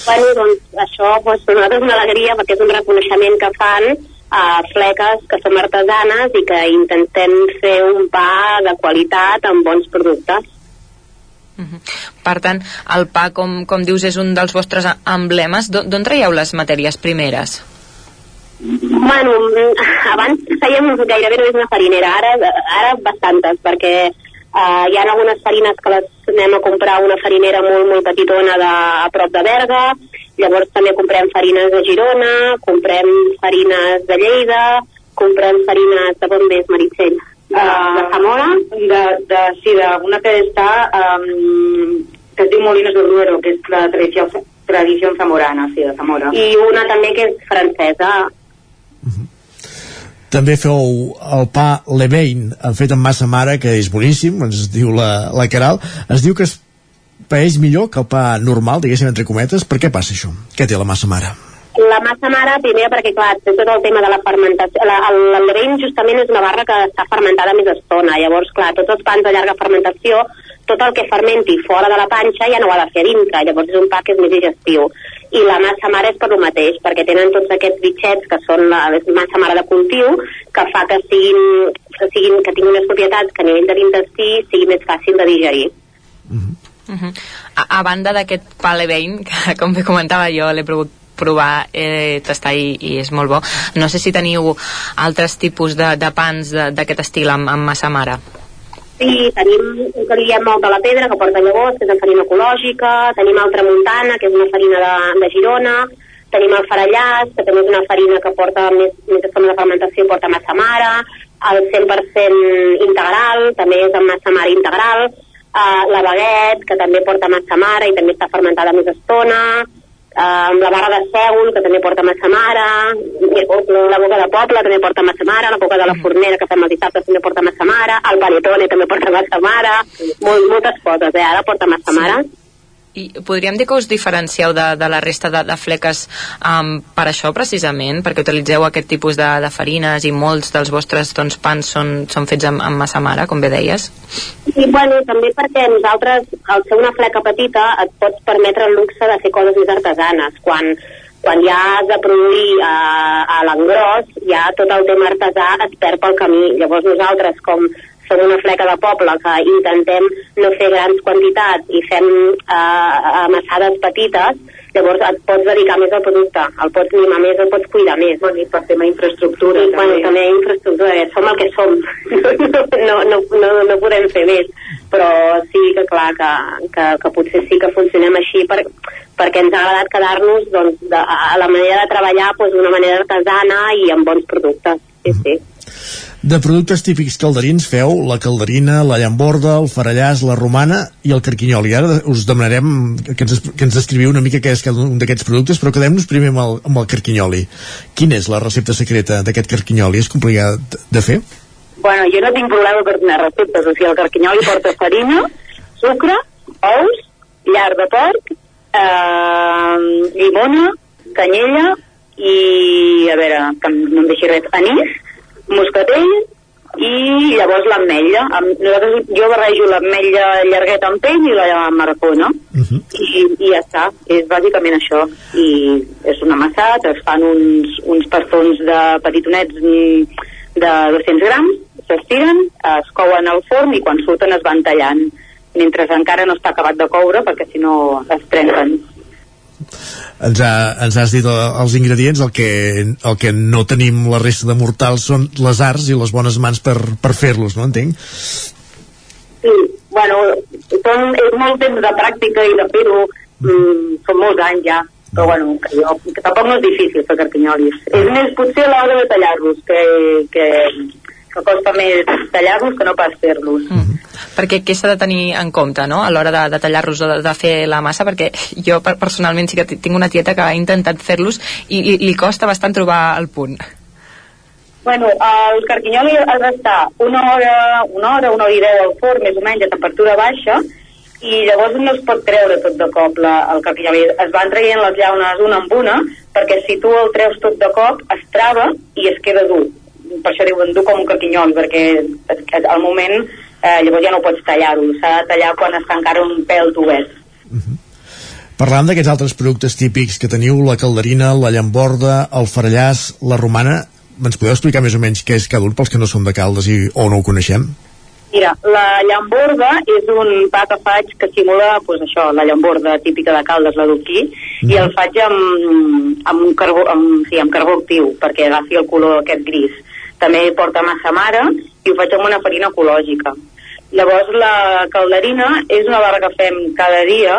Bueno, doncs això doncs, per nosaltres és una alegria perquè és un reconeixement que fan a fleques que som artesanes i que intentem fer un pa de qualitat amb bons productes. Uh -huh. Per tant, el pa, com, com dius, és un dels vostres emblemes. D'on traieu les matèries primeres? Bueno, abans fèiem gairebé només una farinera, ara, ara bastantes, perquè uh, hi ha algunes farines que les anem a comprar una farinera molt, molt petitona de, a prop de Berga, llavors també comprem farines de Girona, comprem farines de Lleida, comprem farines de més, Meritxell? Uh, de Zamora? De, de, sí, d'una que està um, Molinos del Duero, que és la tradició, tradició zamorana, sí, de Zamora. I una també que és francesa, també feu el pa Levain fet amb massa mare que és boníssim, ens diu la, la Caral es diu que es paeix millor que el pa normal, diguéssim entre cometes per què passa això? Què té la massa mare? La massa mare, primer perquè, clar, té tot el tema de la fermentació. La, el, el Levain justament és una barra que està fermentada més estona. Llavors, clar, tots els pans de llarga fermentació, tot el que fermenti fora de la panxa ja no ho ha de fer a dintre. Llavors és un pa que és més digestiu. I la massa mare és per lo mateix, perquè tenen tots aquests bitxets que són la massa mare de cultiu, que fa que siguin, que, siguin, que tinguin unes propietats que a nivell de l'intestí sigui més fàcil de digerir. Uh -huh. a, a banda d'aquest pa Levain, que com bé comentava jo l'he pogut provar, eh, tastar i, i és molt bo. No sé si teniu altres tipus de, de pans d'aquest estil amb, amb massa mare. Sí, tenim un que diem molt de la pedra, que porta llavors, que és de farina ecològica, tenim altra muntana, que és una farina de, de Girona, tenim el farallàs, que també és una farina que porta més, més estona de fermentació, porta massa mare, el 100% integral, també és amb massa mare integral, uh, la baguet, que també porta massa mare i també està fermentada més estona, uh, amb la barra de sègol, que també porta massa mare, la boca de poble també porta massa mare, la boca de la fornera que fem els dissabtes també porta massa mare, el paletone també porta massa mare, molt, moltes coses, eh? ara porta massa sí. I podríem dir que us diferencieu de, de la resta de, de fleques um, per això precisament, perquè utilitzeu aquest tipus de, de farines i molts dels vostres doncs, pans són, són fets amb, amb massa mare, com bé deies? I bueno, també perquè nosaltres, al ser una fleca petita, et pots permetre el luxe de fer coses més artesanes. Quan, quan ja has de produir a, a l'engròs, ja tot el tema artesà es perd pel camí. Llavors nosaltres, com som una fleca de poble que intentem no fer grans quantitats i fem eh, amassades petites, llavors et pots dedicar més al producte, el pots mimar més, el pots cuidar més. Bueno, I per tema infraestructura. I, també. Bueno, també infraestructura, eh, som el que som, no, no, no, no podem fer més, però sí que clar que, que, que potser sí que funcionem així per, perquè ens ha agradat quedar-nos doncs, de, a la manera de treballar doncs, d'una doncs, manera artesana i amb bons productes. Sí, sí. De productes típics calderins feu la calderina, la llamborda, el farallàs, la romana i el carquinyol. I ara us demanarem que ens, que ens descriviu una mica què és cada un d'aquests productes, però quedem-nos primer amb el, amb el carquinyoli. Quina és la recepta secreta d'aquest carquinyoli? És complicat de fer? Bueno, jo no tinc problema per donar receptes. O sigui, el carquinyoli porta farina, sucre, ous, llar de porc, eh, llimona, canyella i, a veure, que no em deixi res, anís, moscatell i llavors l'ametlla. Nosaltres, jo barrejo l'ametlla llargueta amb pell i la marcona uh -huh. I, i ja està, és bàsicament això i és un amassat, es fan uns, uns pastons de petitonets de 200 grams s'estiren, es couen al forn i quan surten es van tallant mentre encara no està acabat de coure perquè si no es trenquen ens, ha, ens has dit els ingredients el que, el que no tenim la resta de mortals són les arts i les bones mans per, per fer-los, no entenc? Sí, bueno, són, és molt temps de pràctica i de fer-ho mm, són molts anys ja però bueno, que, jo, que tampoc no és difícil fer carquinyolis és més potser l'hora de tallar-los que, que, que costa més tallar-los que no pas fer-los. Mm. Perquè què s'ha de tenir en compte no? a l'hora de, de tallar-los o de, de fer la massa? Perquè jo personalment sí que tinc una tieta que ha intentat fer-los i li, li costa bastant trobar el punt. Bueno, el carquinyoli ha d'estar una hora, una hora, una hora i deu al forn, més o menys, a temperatura baixa, i llavors no es pot treure tot de cop la, el carquinyoli. Es van traient les llaunes una amb una, perquè si tu el treus tot de cop, es trava i es queda dur per això diuen dur com un carquinyol, perquè al moment eh, llavors ja no pots tallar-ho, s'ha de tallar quan està encara un pèl duet. Uh -huh. Parlant d'aquests altres productes típics que teniu, la calderina, la llamborda, el farallàs, la romana, ens podeu explicar més o menys què és cada un pels que no som de Caldes i, o no ho coneixem? Mira, la llamborda és un pa que faig que simula pues, això, la llamborda típica de Caldes, la d'Uquí, mm. i el faig amb, amb, un carbó, amb, sí, amb carbó actiu perquè agafi el color aquest gris també porta massa mare i ho faig amb una farina ecològica. Llavors la calderina és una barra que fem cada dia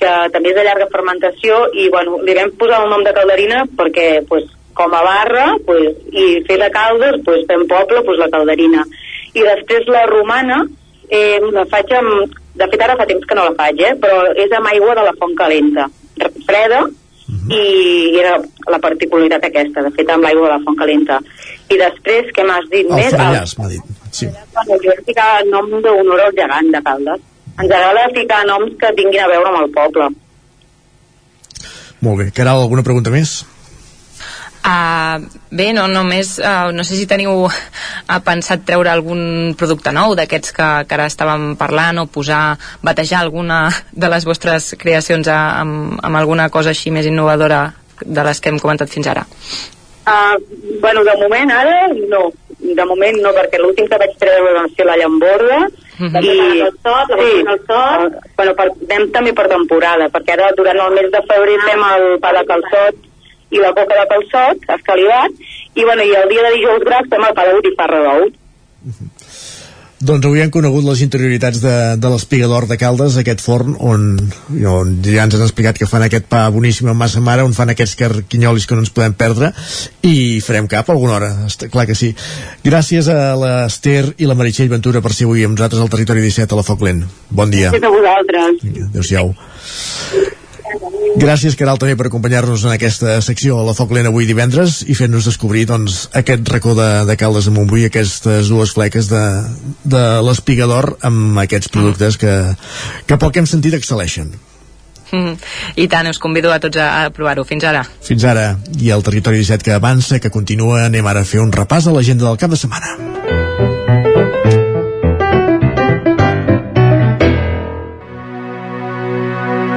que també és de llarga fermentació i bueno, li vam posar el nom de calderina perquè pues, com a barra pues, i fer de caldes pues, fem poble pues, la calderina i després la romana eh, la faig amb... De fet, ara fa temps que no la faig, eh? però és amb aigua de la font calenta, freda, i era la particularitat aquesta, de fet amb l'aigua de la font calenta. I després, què m'has dit El més? frellàs, m'ha dit. Sí. Bueno, jo he ficat nom d'honor al gegant de Caldes. Ens agrada ficar noms que tinguin a veure amb el poble. Molt bé. Caral, alguna pregunta més? Uh, bé, no, només, uh, no sé si teniu uh, pensat treure algun producte nou d'aquests que, que ara estàvem parlant o posar, batejar alguna de les vostres creacions a, amb, amb alguna cosa així més innovadora de les que hem comentat fins ara. Uh, bueno, de moment ara no. De moment no, perquè l'últim que vaig treure va ser la llamborda Mhm. i La el sot, la sí, el sot. Uh, bueno, per, anem també per temporada, perquè ara durant el mes de febrer fem el pa de calçot i la coca de calçot, escalivat, i, bueno, i el dia de dijous gras fem el pa de botifarra d'ou. Doncs avui hem conegut les interioritats de, de l'espigador de Caldes, aquest forn on, on ja ens han explicat que fan aquest pa boníssim amb massa mare, on fan aquests carquinyolis que no ens podem perdre i farem cap alguna hora, està clar que sí. Gràcies a l'Ester i la Meritxell Ventura per ser avui amb nosaltres al Territori 17 a la Foc Lent. Bon dia. Gràcies a vosaltres. Adéu-siau. Gràcies, Caral, també per acompanyar-nos en aquesta secció a la Foc Lent avui divendres i fer-nos descobrir doncs, aquest racó de, de Caldes de Montbui, aquestes dues fleques de, de l'espigador amb aquests productes que, que que hem sentit excel·leixen. Mm. I tant, us convido a tots a, a provar-ho. Fins ara. Fins ara, i el Territori 17 que avança, que continua, anem ara a fer un repàs a l'agenda del cap de setmana.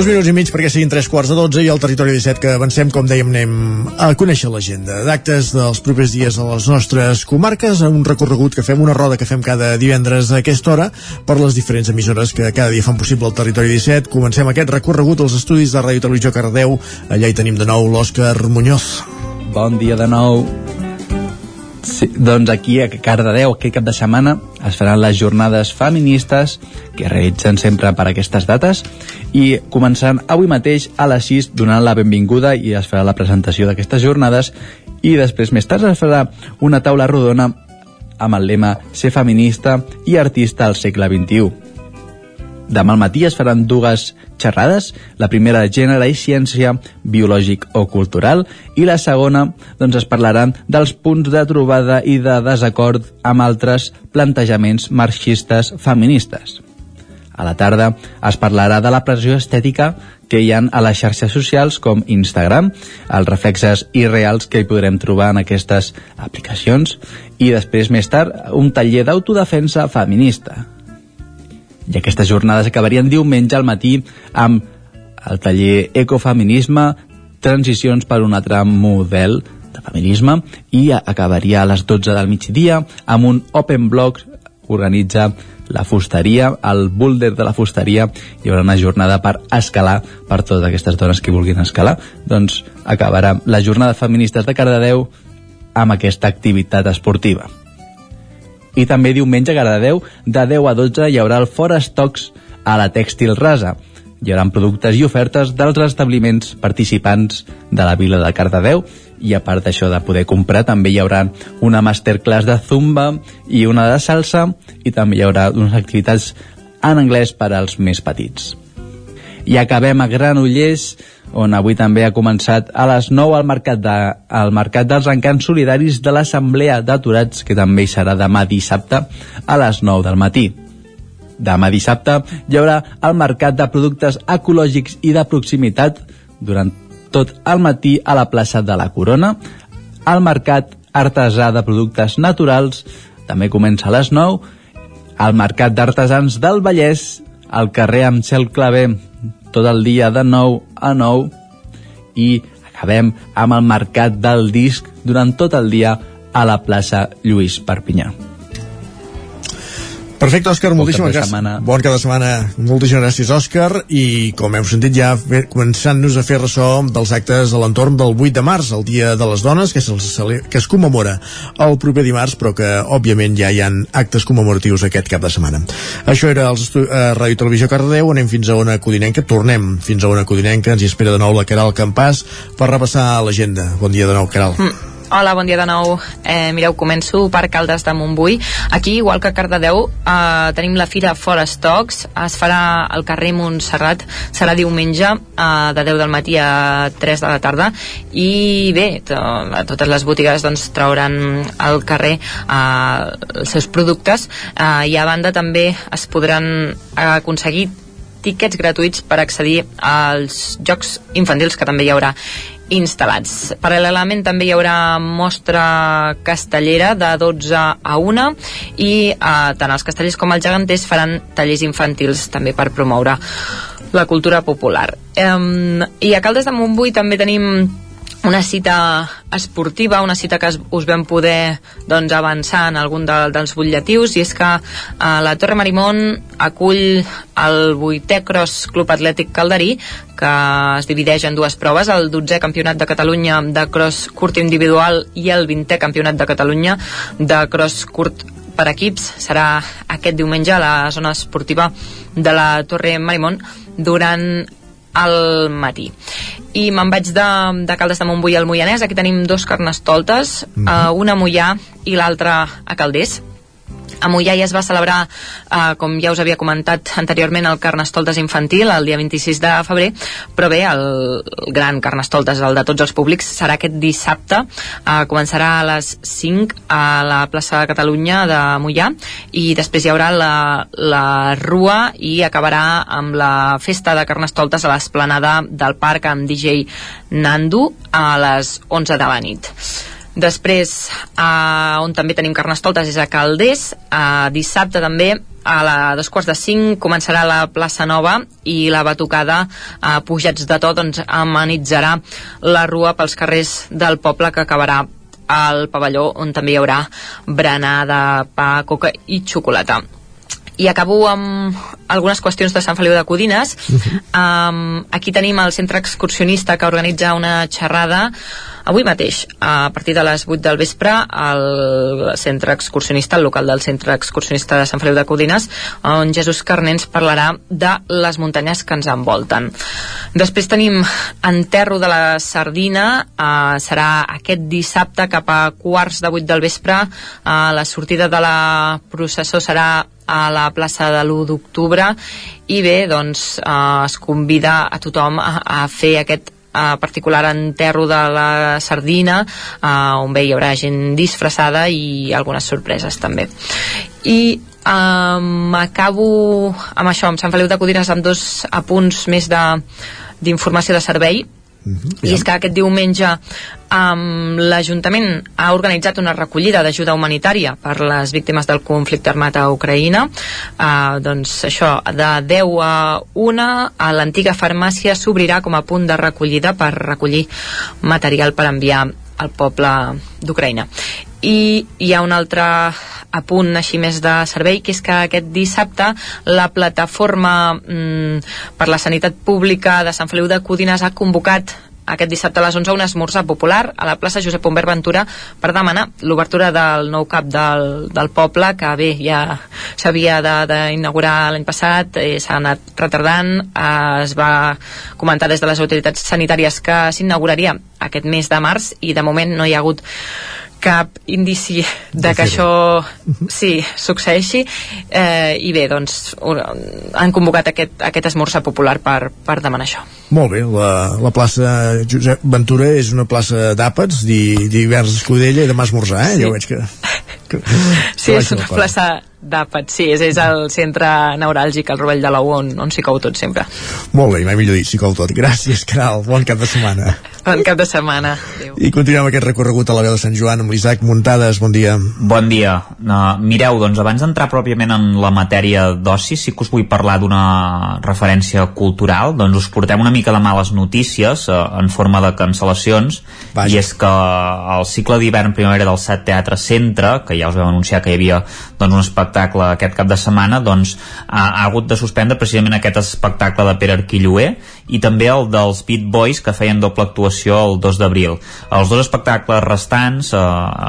Dos minuts i mig perquè siguin tres quarts de dotze i al territori 17 que avancem, com dèiem, anem a conèixer l'agenda d'actes dels propers dies a les nostres comarques, un recorregut que fem, una roda que fem cada divendres a aquesta hora per les diferents emissores que cada dia fan possible el territori 17. Comencem aquest recorregut als estudis de Ràdio Televisió Cardeu. Allà hi tenim de nou l'Òscar Muñoz. Bon dia de nou. Sí, doncs aquí a Cardedeu aquest cap de setmana es faran les jornades feministes que realitzen sempre per aquestes dates i començaran avui mateix a les 6 donant la benvinguda i es farà la presentació d'aquestes jornades i després més tard es farà una taula rodona amb el lema Ser feminista i artista al segle XXI. Demà al matí es faran dues xerrades, la primera de gènere i ciència, biològic o cultural, i la segona doncs, es parlaran dels punts de trobada i de desacord amb altres plantejaments marxistes feministes. A la tarda es parlarà de la pressió estètica que hi ha a les xarxes socials com Instagram, els reflexes irreals que hi podrem trobar en aquestes aplicacions, i després, més tard, un taller d'autodefensa feminista, i aquestes jornades acabarien diumenge al matí amb el taller Ecofeminisme, transicions per un altre model de feminisme i acabaria a les 12 del migdia amb un open blog organitza la fusteria, el boulder de la fusteria, hi haurà una jornada per escalar per totes aquestes dones que vulguin escalar, doncs acabarà la jornada feministes de Cardedeu amb aquesta activitat esportiva i també diumenge a Cardedeu de 10 a 12 hi haurà el Fora Stocks a la Tèxtil Rasa. Hi haurà productes i ofertes dels establiments participants de la vila de Cardedeu i a part d'això de poder comprar també hi haurà una masterclass de zumba i una de salsa i també hi haurà unes activitats en anglès per als més petits. I acabem a Granollers, on avui també ha començat a les 9 al mercat, de, al mercat dels encants solidaris de l'Assemblea d'Aturats, que també hi serà demà dissabte a les 9 del matí. Demà dissabte hi haurà el mercat de productes ecològics i de proximitat durant tot el matí a la plaça de la Corona. El mercat artesà de productes naturals també comença a les 9. El mercat d'artesans del Vallès, al carrer amb cel claver tot el dia de 9 a 9 i acabem amb el mercat del disc durant tot el dia a la plaça Lluís Perpinyà. Perfecte, Òscar, moltíssimes cap de gràcies. setmana. Bon cap de setmana. Moltíssimes gràcies, Òscar. I com heu sentit ja, començant-nos a fer ressò dels actes a l'entorn del 8 de març, el Dia de les Dones, que, cele- que es commemora el proper dimarts, però que, òbviament, ja hi han actes commemoratius aquest cap de setmana. Això era els estu- eh, Ràdio Televisió Cardedeu. Anem fins a una Codinenca. Tornem fins a una Codinenca. Ens hi espera de nou la Caral Campàs per repassar l'agenda. Bon dia de nou, Caral. Mm. Hola, bon dia de nou. Eh, mireu, començo per Caldes de Montbui. Aquí, igual que a Cardedeu, eh, tenim la fira Fora Stocks. Es farà al carrer Montserrat. Serà diumenge eh, de 10 del matí a 3 de la tarda. I bé, to totes les botigues doncs, trauran al carrer eh, els seus productes. Eh, I a banda també es podran aconseguir tiquets gratuïts per accedir als jocs infantils que també hi haurà instal·lats. Paral·lelament també hi haurà mostra castellera de 12 a 1 i eh, tant els castellers com els geganters faran tallers infantils també per promoure la cultura popular. Um, I a Caldes de Montbui també tenim una cita esportiva, una cita que us vam poder doncs, avançar en algun de, dels butlletins i és que eh, la Torre Marimón acull el 8è Cross Club Atlètic Calderí que es divideix en dues proves, el 12è Campionat de Catalunya de cross curt individual i el 20è Campionat de Catalunya de cross curt per equips. Serà aquest diumenge a la zona esportiva de la Torre Marimón durant al matí. I me'n vaig de, de Caldes de Montbui al Moianès, aquí tenim dos carnestoltes, mm -hmm. uh, una a Moià i l'altra a Calders. A Mollà ja es va celebrar, eh, com ja us havia comentat anteriorment, el Carnestoltes infantil el dia 26 de febrer, però bé, el, gran Carnestoltes, el de tots els públics, serà aquest dissabte, eh, començarà a les 5 a la plaça de Catalunya de Mollà i després hi haurà la, la rua i acabarà amb la festa de Carnestoltes a l'esplanada del parc amb DJ Nando a les 11 de la nit. Després, eh, on també tenim carnestoltes és a Calders. Eh, dissabte també a la dos quarts de cinc començarà la plaça Nova i la batucada a Pujats de Tot doncs, amenitzarà la rua pels carrers del poble que acabarà al pavelló on també hi haurà berenar de pa, coca i xocolata i acabo amb algunes qüestions de Sant Feliu de Codines. Uh -huh. um, aquí tenim el centre excursionista que organitza una xerrada avui mateix, a partir de les 8 del vespre al centre excursionista, al local del centre excursionista de Sant Feliu de Codines on Jesús Carnens parlarà de les muntanyes que ens envolten. Després tenim Enterro de la Sardina uh, serà aquest dissabte cap a quarts de 8 del vespre. Uh, la sortida de la processó serà a la plaça de l'1 d'octubre i bé, doncs eh, es convida a tothom a, a fer aquest eh, particular enterro de la sardina eh, on bé hi haurà gent disfressada i algunes sorpreses també. I um, acabo amb això, amb Sant Feliu de Codines amb dos apunts més de d'informació de servei -huh, i és que aquest diumenge um, l'Ajuntament ha organitzat una recollida d'ajuda humanitària per les víctimes del conflicte armat a Ucraïna. Uh, doncs això, de 10 a 1 a l'antiga farmàcia s'obrirà com a punt de recollida per recollir material per enviar al poble d'Ucraïna. I hi ha un altre apunt així més de servei que és que aquest dissabte la plataforma mm, per la sanitat pública de Sant Feliu de Codines ha convocat aquest dissabte a les 11 un esmorzar popular a la plaça Josep Humbert Ventura per demanar l'obertura del nou cap del, del poble que bé, ja s'havia d'inaugurar l'any passat eh, s'ha anat retardant eh, es va comentar des de les autoritats sanitàries que s'inauguraria aquest mes de març i de moment no hi ha hagut cap indici de que això sí, succeeixi eh, i bé, doncs han convocat aquest, aquest esmorzar popular per, per demanar això. Molt bé, la, la plaça Josep Ventura és una plaça d'àpats, divers escudella i demà esmorzar, eh? Sí. Ja ho veig que... que sí, és una plaça d'àpats, sí, és, és el centre neuràlgic, el rovell de la U, on, on s'hi cou tot sempre. Molt bé, mai millor dit, s'hi cou tot. Gràcies, Caral, bon cap de setmana. Bon cap de setmana. Adéu. I continuem aquest recorregut a la veu de Sant Joan amb l'Isaac Muntades, bon dia. Bon dia. Uh, mireu, doncs abans d'entrar pròpiament en la matèria d'oci, sí que us vull parlar d'una referència cultural, doncs us portem una mica de males notícies uh, en forma de cancel·lacions, Vaja. i és que el cicle d'hivern-primavera del Set Teatre Centre, que ja us vam anunciar que hi havia doncs, un espectacle aquest cap de setmana, doncs ha, ha hagut de suspendre precisament aquest espectacle de Pere Arquilloé i també el dels Beat Boys que feien doble actuació el 2 d'abril. Els dos espectacles restants, eh,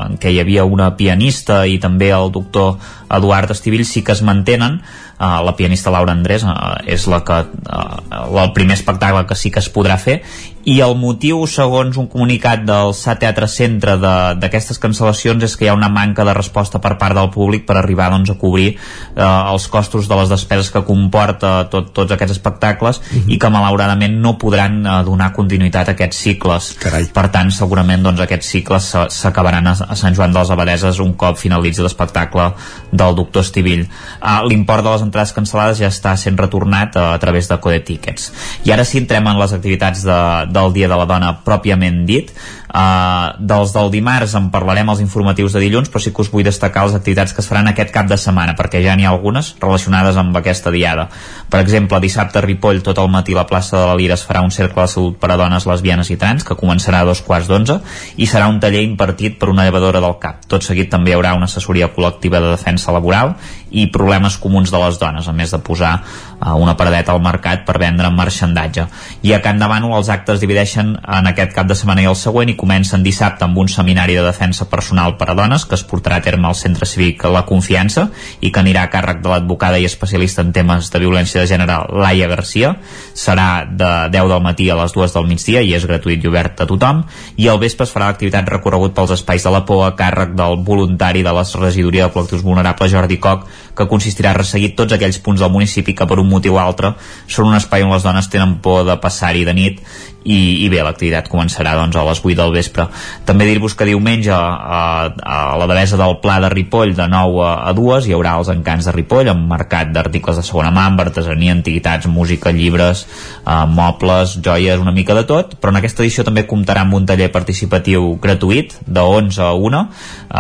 en què hi havia una pianista i també el doctor Eduard Estivill, sí que es mantenen, uh, la pianista Laura Andrés uh, és la que, uh, el primer espectacle que sí que es podrà fer i el motiu, segons un comunicat del SA Teatre Centre d'aquestes cancel·lacions és que hi ha una manca de resposta per part del públic per arribar doncs, a cobrir eh, els costos de les despeses que comporta tot, tots aquests espectacles mhm. -huh. i que malauradament no podran eh, donar continuïtat a aquests cicles Carai. per tant segurament doncs, aquests cicles s'acabaran a, a Sant Joan de les Abadeses un cop finalitzi l'espectacle del doctor Estivill eh, l'import de les entrades cancel·lades ja està sent retornat a, a través de Code Tickets i ara sí entrem en les activitats de, del Dia de la Dona pròpiament dit Uh, dels del dimarts en parlarem als informatius de dilluns, però sí que us vull destacar les activitats que es faran aquest cap de setmana, perquè ja n'hi ha algunes relacionades amb aquesta diada. Per exemple, dissabte a Ripoll, tot el matí a la plaça de la Lira es farà un cercle de salut per a dones lesbianes i trans, que començarà a dos quarts d'onze, i serà un taller impartit per una llevadora del CAP. Tot seguit també hi haurà una assessoria col·lectiva de defensa laboral i problemes comuns de les dones, a més de posar uh, una paradeta al mercat per vendre marxandatge. I a Can Davano els actes divideixen en aquest cap de setmana i el següent i comencen dissabte amb un seminari de defensa personal per a dones que es portarà a terme al Centre Cívic La Confiança i que anirà a càrrec de l'advocada i especialista en temes de violència de gènere Laia Garcia. Serà de 10 del matí a les 2 del migdia i és gratuït i obert a tothom. I al vespre es farà l'activitat recorregut pels espais de la por a càrrec del voluntari de la regidoria de col·lectius vulnerables Jordi Coc que consistirà a resseguir tots aquells punts del municipi que per un motiu o altre són un espai on les dones tenen por de passar-hi de nit i, i bé, l'activitat començarà doncs, a les 8 del vespre. També dir-vos que diumenge a, a la devesa del Pla de Ripoll de 9 a, a 2 hi haurà els encants de Ripoll amb mercat d'articles de segona mà, amb artesania, antiguitats, música, llibres, eh, mobles, joies, una mica de tot, però en aquesta edició també comptarà amb un taller participatiu gratuït de 11 a 1 eh,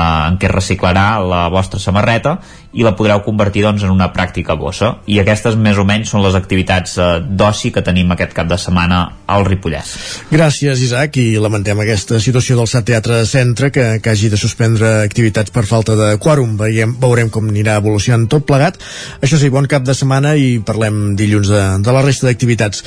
en què reciclarà la vostra samarreta i la podreu convertir doncs, en una pràctica bossa i aquestes més o menys són les activitats eh, d'oci que tenim aquest cap de setmana al Ripollès. Gràcies Isaac i lamentem aquesta situació del SAT Teatre Centre que, que hagi de suspendre activitats per falta de quòrum. Veiem, veurem com anirà evolucionant tot plegat. Això sí, bon cap de setmana i parlem dilluns de, de la resta d'activitats.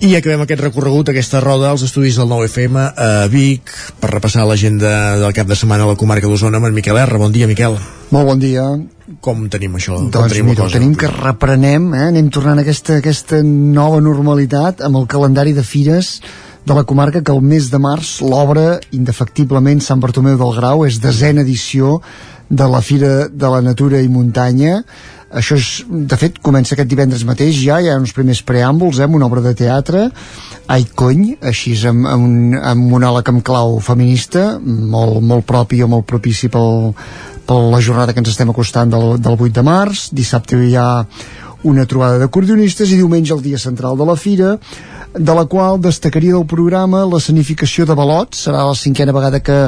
I acabem aquest recorregut, aquesta roda als estudis del 9FM a Vic per repassar l'agenda del cap de setmana a la comarca d'Osona amb en Miquel R. Bon dia, Miquel. Molt bon dia com tenim això? Doncs com tenim mira, cosa? tenim que reprenem, eh? anem tornant a aquesta, aquesta nova normalitat amb el calendari de fires de la comarca que el mes de març l'obra indefectiblement Sant Bartomeu del Grau és desena edició de la Fira de la Natura i Muntanya això és, de fet, comença aquest divendres mateix ja, hi ha uns primers preàmbuls, eh, una obra de teatre ai cony, així amb, amb, un, amb un monòleg amb clau feminista molt, molt propi o molt propici pel, per la jornada que ens estem acostant del, del 8 de març. Dissabte hi ha una trobada d'acordionistes i diumenge el dia central de la fira de la qual destacaria del programa la sanificació de Balots, serà la cinquena vegada que,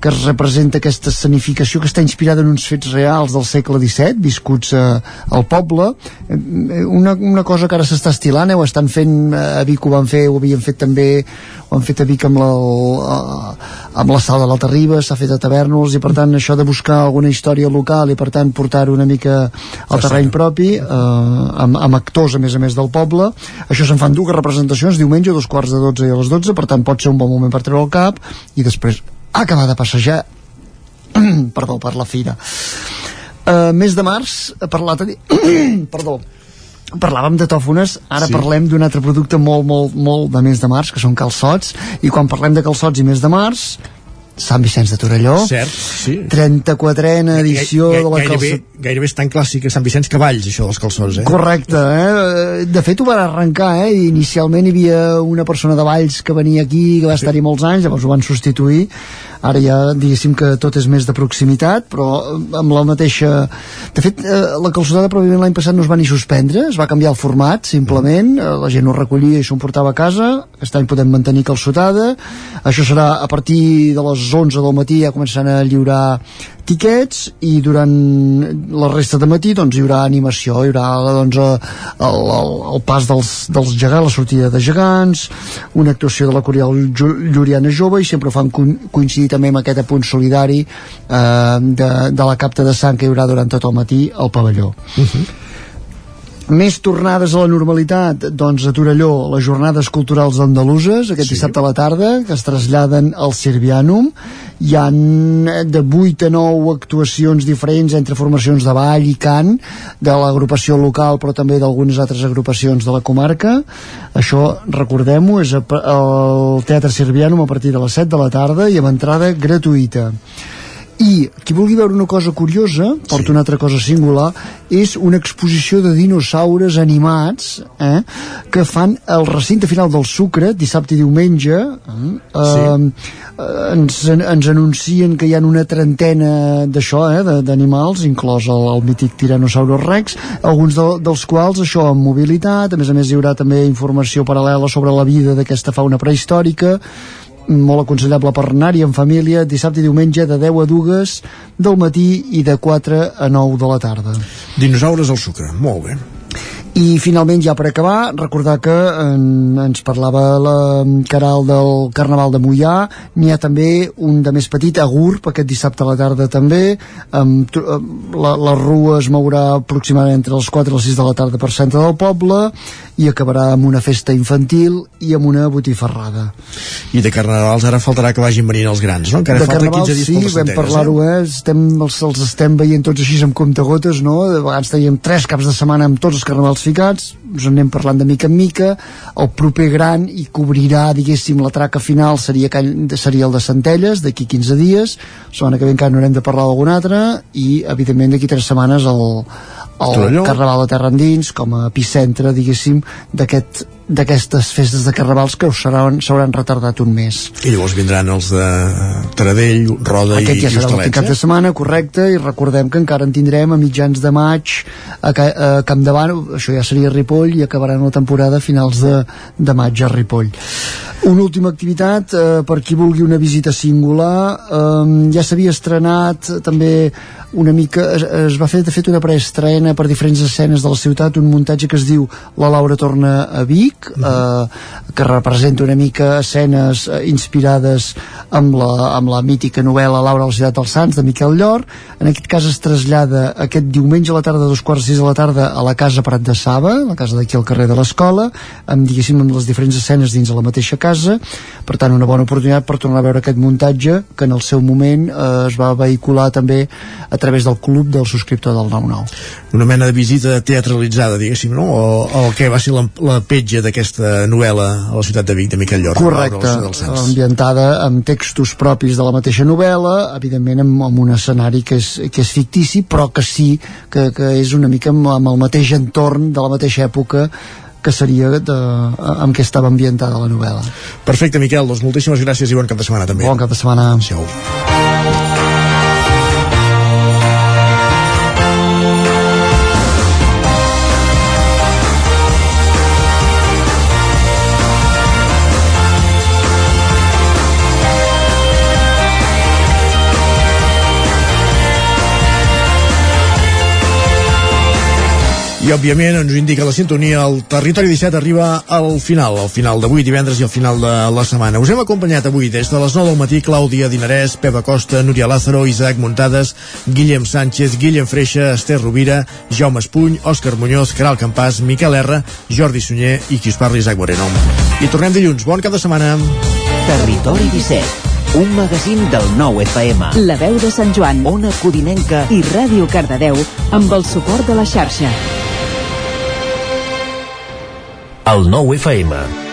que es representa aquesta sanificació que està inspirada en uns fets reals del segle XVII, viscuts a, eh, al poble, eh, una, una cosa que ara s'està estilant, eh, ho estan fent a Vic, ho van fer, ho havien fet també ho han fet a Vic amb la, amb la sala de l'Alta Riba, s'ha fet a Tavernols i per tant això de buscar alguna història local i per tant portar-ho una mica al terreny propi eh, amb, amb actors a més a més del poble. Això se'n fan dues representacions actuacions diumenge a dos quarts de 12 i a les 12 per tant pot ser un bon moment per treure el cap i després acabar de passejar perdó, per la fira uh, mes de març parlat perdó parlàvem de tòfones, ara sí. parlem d'un altre producte molt, molt, molt de mes de març, que són calçots, i quan parlem de calçots i mes de març, Sant Vicenç de Torelló. Cert, sí. 34a edició Gai- de la gairebé, calçot... gairebé és tan clàssic que Sant Vicenç Cavalls, això dels calçots, eh? Correcte, eh? De fet ho van arrencar, eh? Inicialment hi havia una persona de Valls que venia aquí, que va estar-hi molts anys, llavors ho van substituir. Ara ja, diguéssim que tot és més de proximitat, però eh, amb la mateixa... De fet, eh, la calçotada probablement l'any passat no es va ni suspendre, es va canviar el format, simplement, eh, la gent ho recollia i s'ho emportava a casa, aquest any podem mantenir calçotada, això serà a partir de les 11 del matí ja començaran a lliurar tiquets i durant la resta de matí doncs hi haurà animació, hi haurà doncs, eh, el, el, el pas dels, dels gegants, la sortida de gegants, una actuació de la Coreal Ju- Lluriana Jove i sempre fan co- coincidir també amb aquest apunt solidari eh, de, de la capta de sang que hi haurà durant tot el matí al pavelló. Més tornades a la normalitat, doncs a Torelló, les jornades culturals andaluses, aquest sí. dissabte a la tarda, que es traslladen al Sirvianum. Hi han de 8 a 9 actuacions diferents entre formacions de ball i cant, de l'agrupació local, però també d'algunes altres agrupacions de la comarca. Això, recordem-ho, és al Teatre Sirvianum a partir de les 7 de la tarda i amb entrada gratuïta i qui vulgui veure una cosa curiosa porta una altra cosa singular és una exposició de dinosaures animats eh, que fan el recinte final del Sucre dissabte i diumenge eh, eh, ens, ens anuncien que hi ha una trentena d'això, eh, d'animals inclòs el, el mític Tyrannosaurus Rex alguns de, dels quals això amb mobilitat, a més a més hi haurà també informació paral·lela sobre la vida d'aquesta fauna prehistòrica molt aconsellable per anar-hi en família dissabte i diumenge de 10 a 2 del matí i de 4 a 9 de la tarda. Dinosaures al sucre, molt bé. i finalment ja per acabar recordar que en, ens parlava la Caral del Carnaval de Mollà n'hi ha també un de més petit a Gurb aquest dissabte a la tarda també. Amb, la, la rua es mourà aproximadament entre les 4 i les 6 de la tarda per centre del poble i acabarà amb una festa infantil i amb una botifarrada I de carnavals ara faltarà que vagin venint els grans, no? Encara de falta Carnaval, 15 dies sí, vam parlar-ho, eh? Estem, els, els estem veient tots així amb comptagotes, no? De vegades teníem tres caps de setmana amb tots els carnavals ficats, us en anem parlant de mica en mica, el proper gran i cobrirà, diguéssim, la traca final seria, seria el de Centelles, d'aquí 15 dies, la setmana que ve encara no haurem de parlar d'algun altre, i, evidentment, d'aquí tres setmanes el, el Torelló. Carnaval de Terra Endins com a epicentre, diguéssim, d'aquest d'aquestes festes de carnavals que us seran- s'hauran retardat un mes. I llavors vindran els de Taradell, Roda Aquest i, ja i serà l'últim cap de eh? setmana, correcte, i recordem que encara en tindrem a mitjans de maig a, Ca a Campdavant, això ja seria Ripoll, i acabaran la temporada a finals de, de maig a Ripoll. Una última activitat, eh, per qui vulgui una visita singular, eh, ja s'havia estrenat també una mica, es, es va fer de fet una preestrena per diferents escenes de la ciutat, un muntatge que es diu La Laura torna a Vic, eh, que representa una mica escenes eh, inspirades amb la, amb la mítica novel·la Laura a la ciutat dels Sants de Miquel Llor. En aquest cas es trasllada aquest diumenge a la tarda dos quarts sis de la tarda a la casa Prat de Saba, la casa d'aquí al carrer de l'escola amb diguéssim amb les diferents escenes dins de la mateixa casa. Per tant una bona oportunitat per tornar a veure aquest muntatge que en el seu moment eh, es va vehicular també a través del club del subscriptor del 99 una mena de visita teatralitzada, diguéssim, no? O, o que va ser la, la petja d'aquesta novel·la a la ciutat de Vic, de Miquel Llor. Correcte, ambientada amb textos propis de la mateixa novel·la, evidentment amb, amb un escenari que és, que és fictici, però que sí que, que és una mica amb, amb el mateix entorn de la mateixa època que seria de, amb què estava ambientada la novel·la. Perfecte, Miquel, doncs moltíssimes gràcies i bon cap de setmana també. Bon cap de setmana. Adéu. I, òbviament, ens ho indica la sintonia, el Territori 17 arriba al final, al final d'avui, divendres, i al final de la setmana. Us hem acompanyat avui des de les 9 del matí Clàudia Dinarès, Pepa Costa, Núria Lázaro, Isaac Muntades, Guillem Sánchez, Guillem Freixa, Esther Rovira, Jaume Espuny, Òscar Muñoz, Caral Campàs, Miquel R, Jordi Sunyer i qui us parla Isaac Moreno. I tornem dilluns. Bon cap de setmana. Territori 17, un magazín del nou FM. La veu de Sant Joan, Ona Codinenca i Ràdio Cardedeu amb el suport de la xarxa. El nou FM.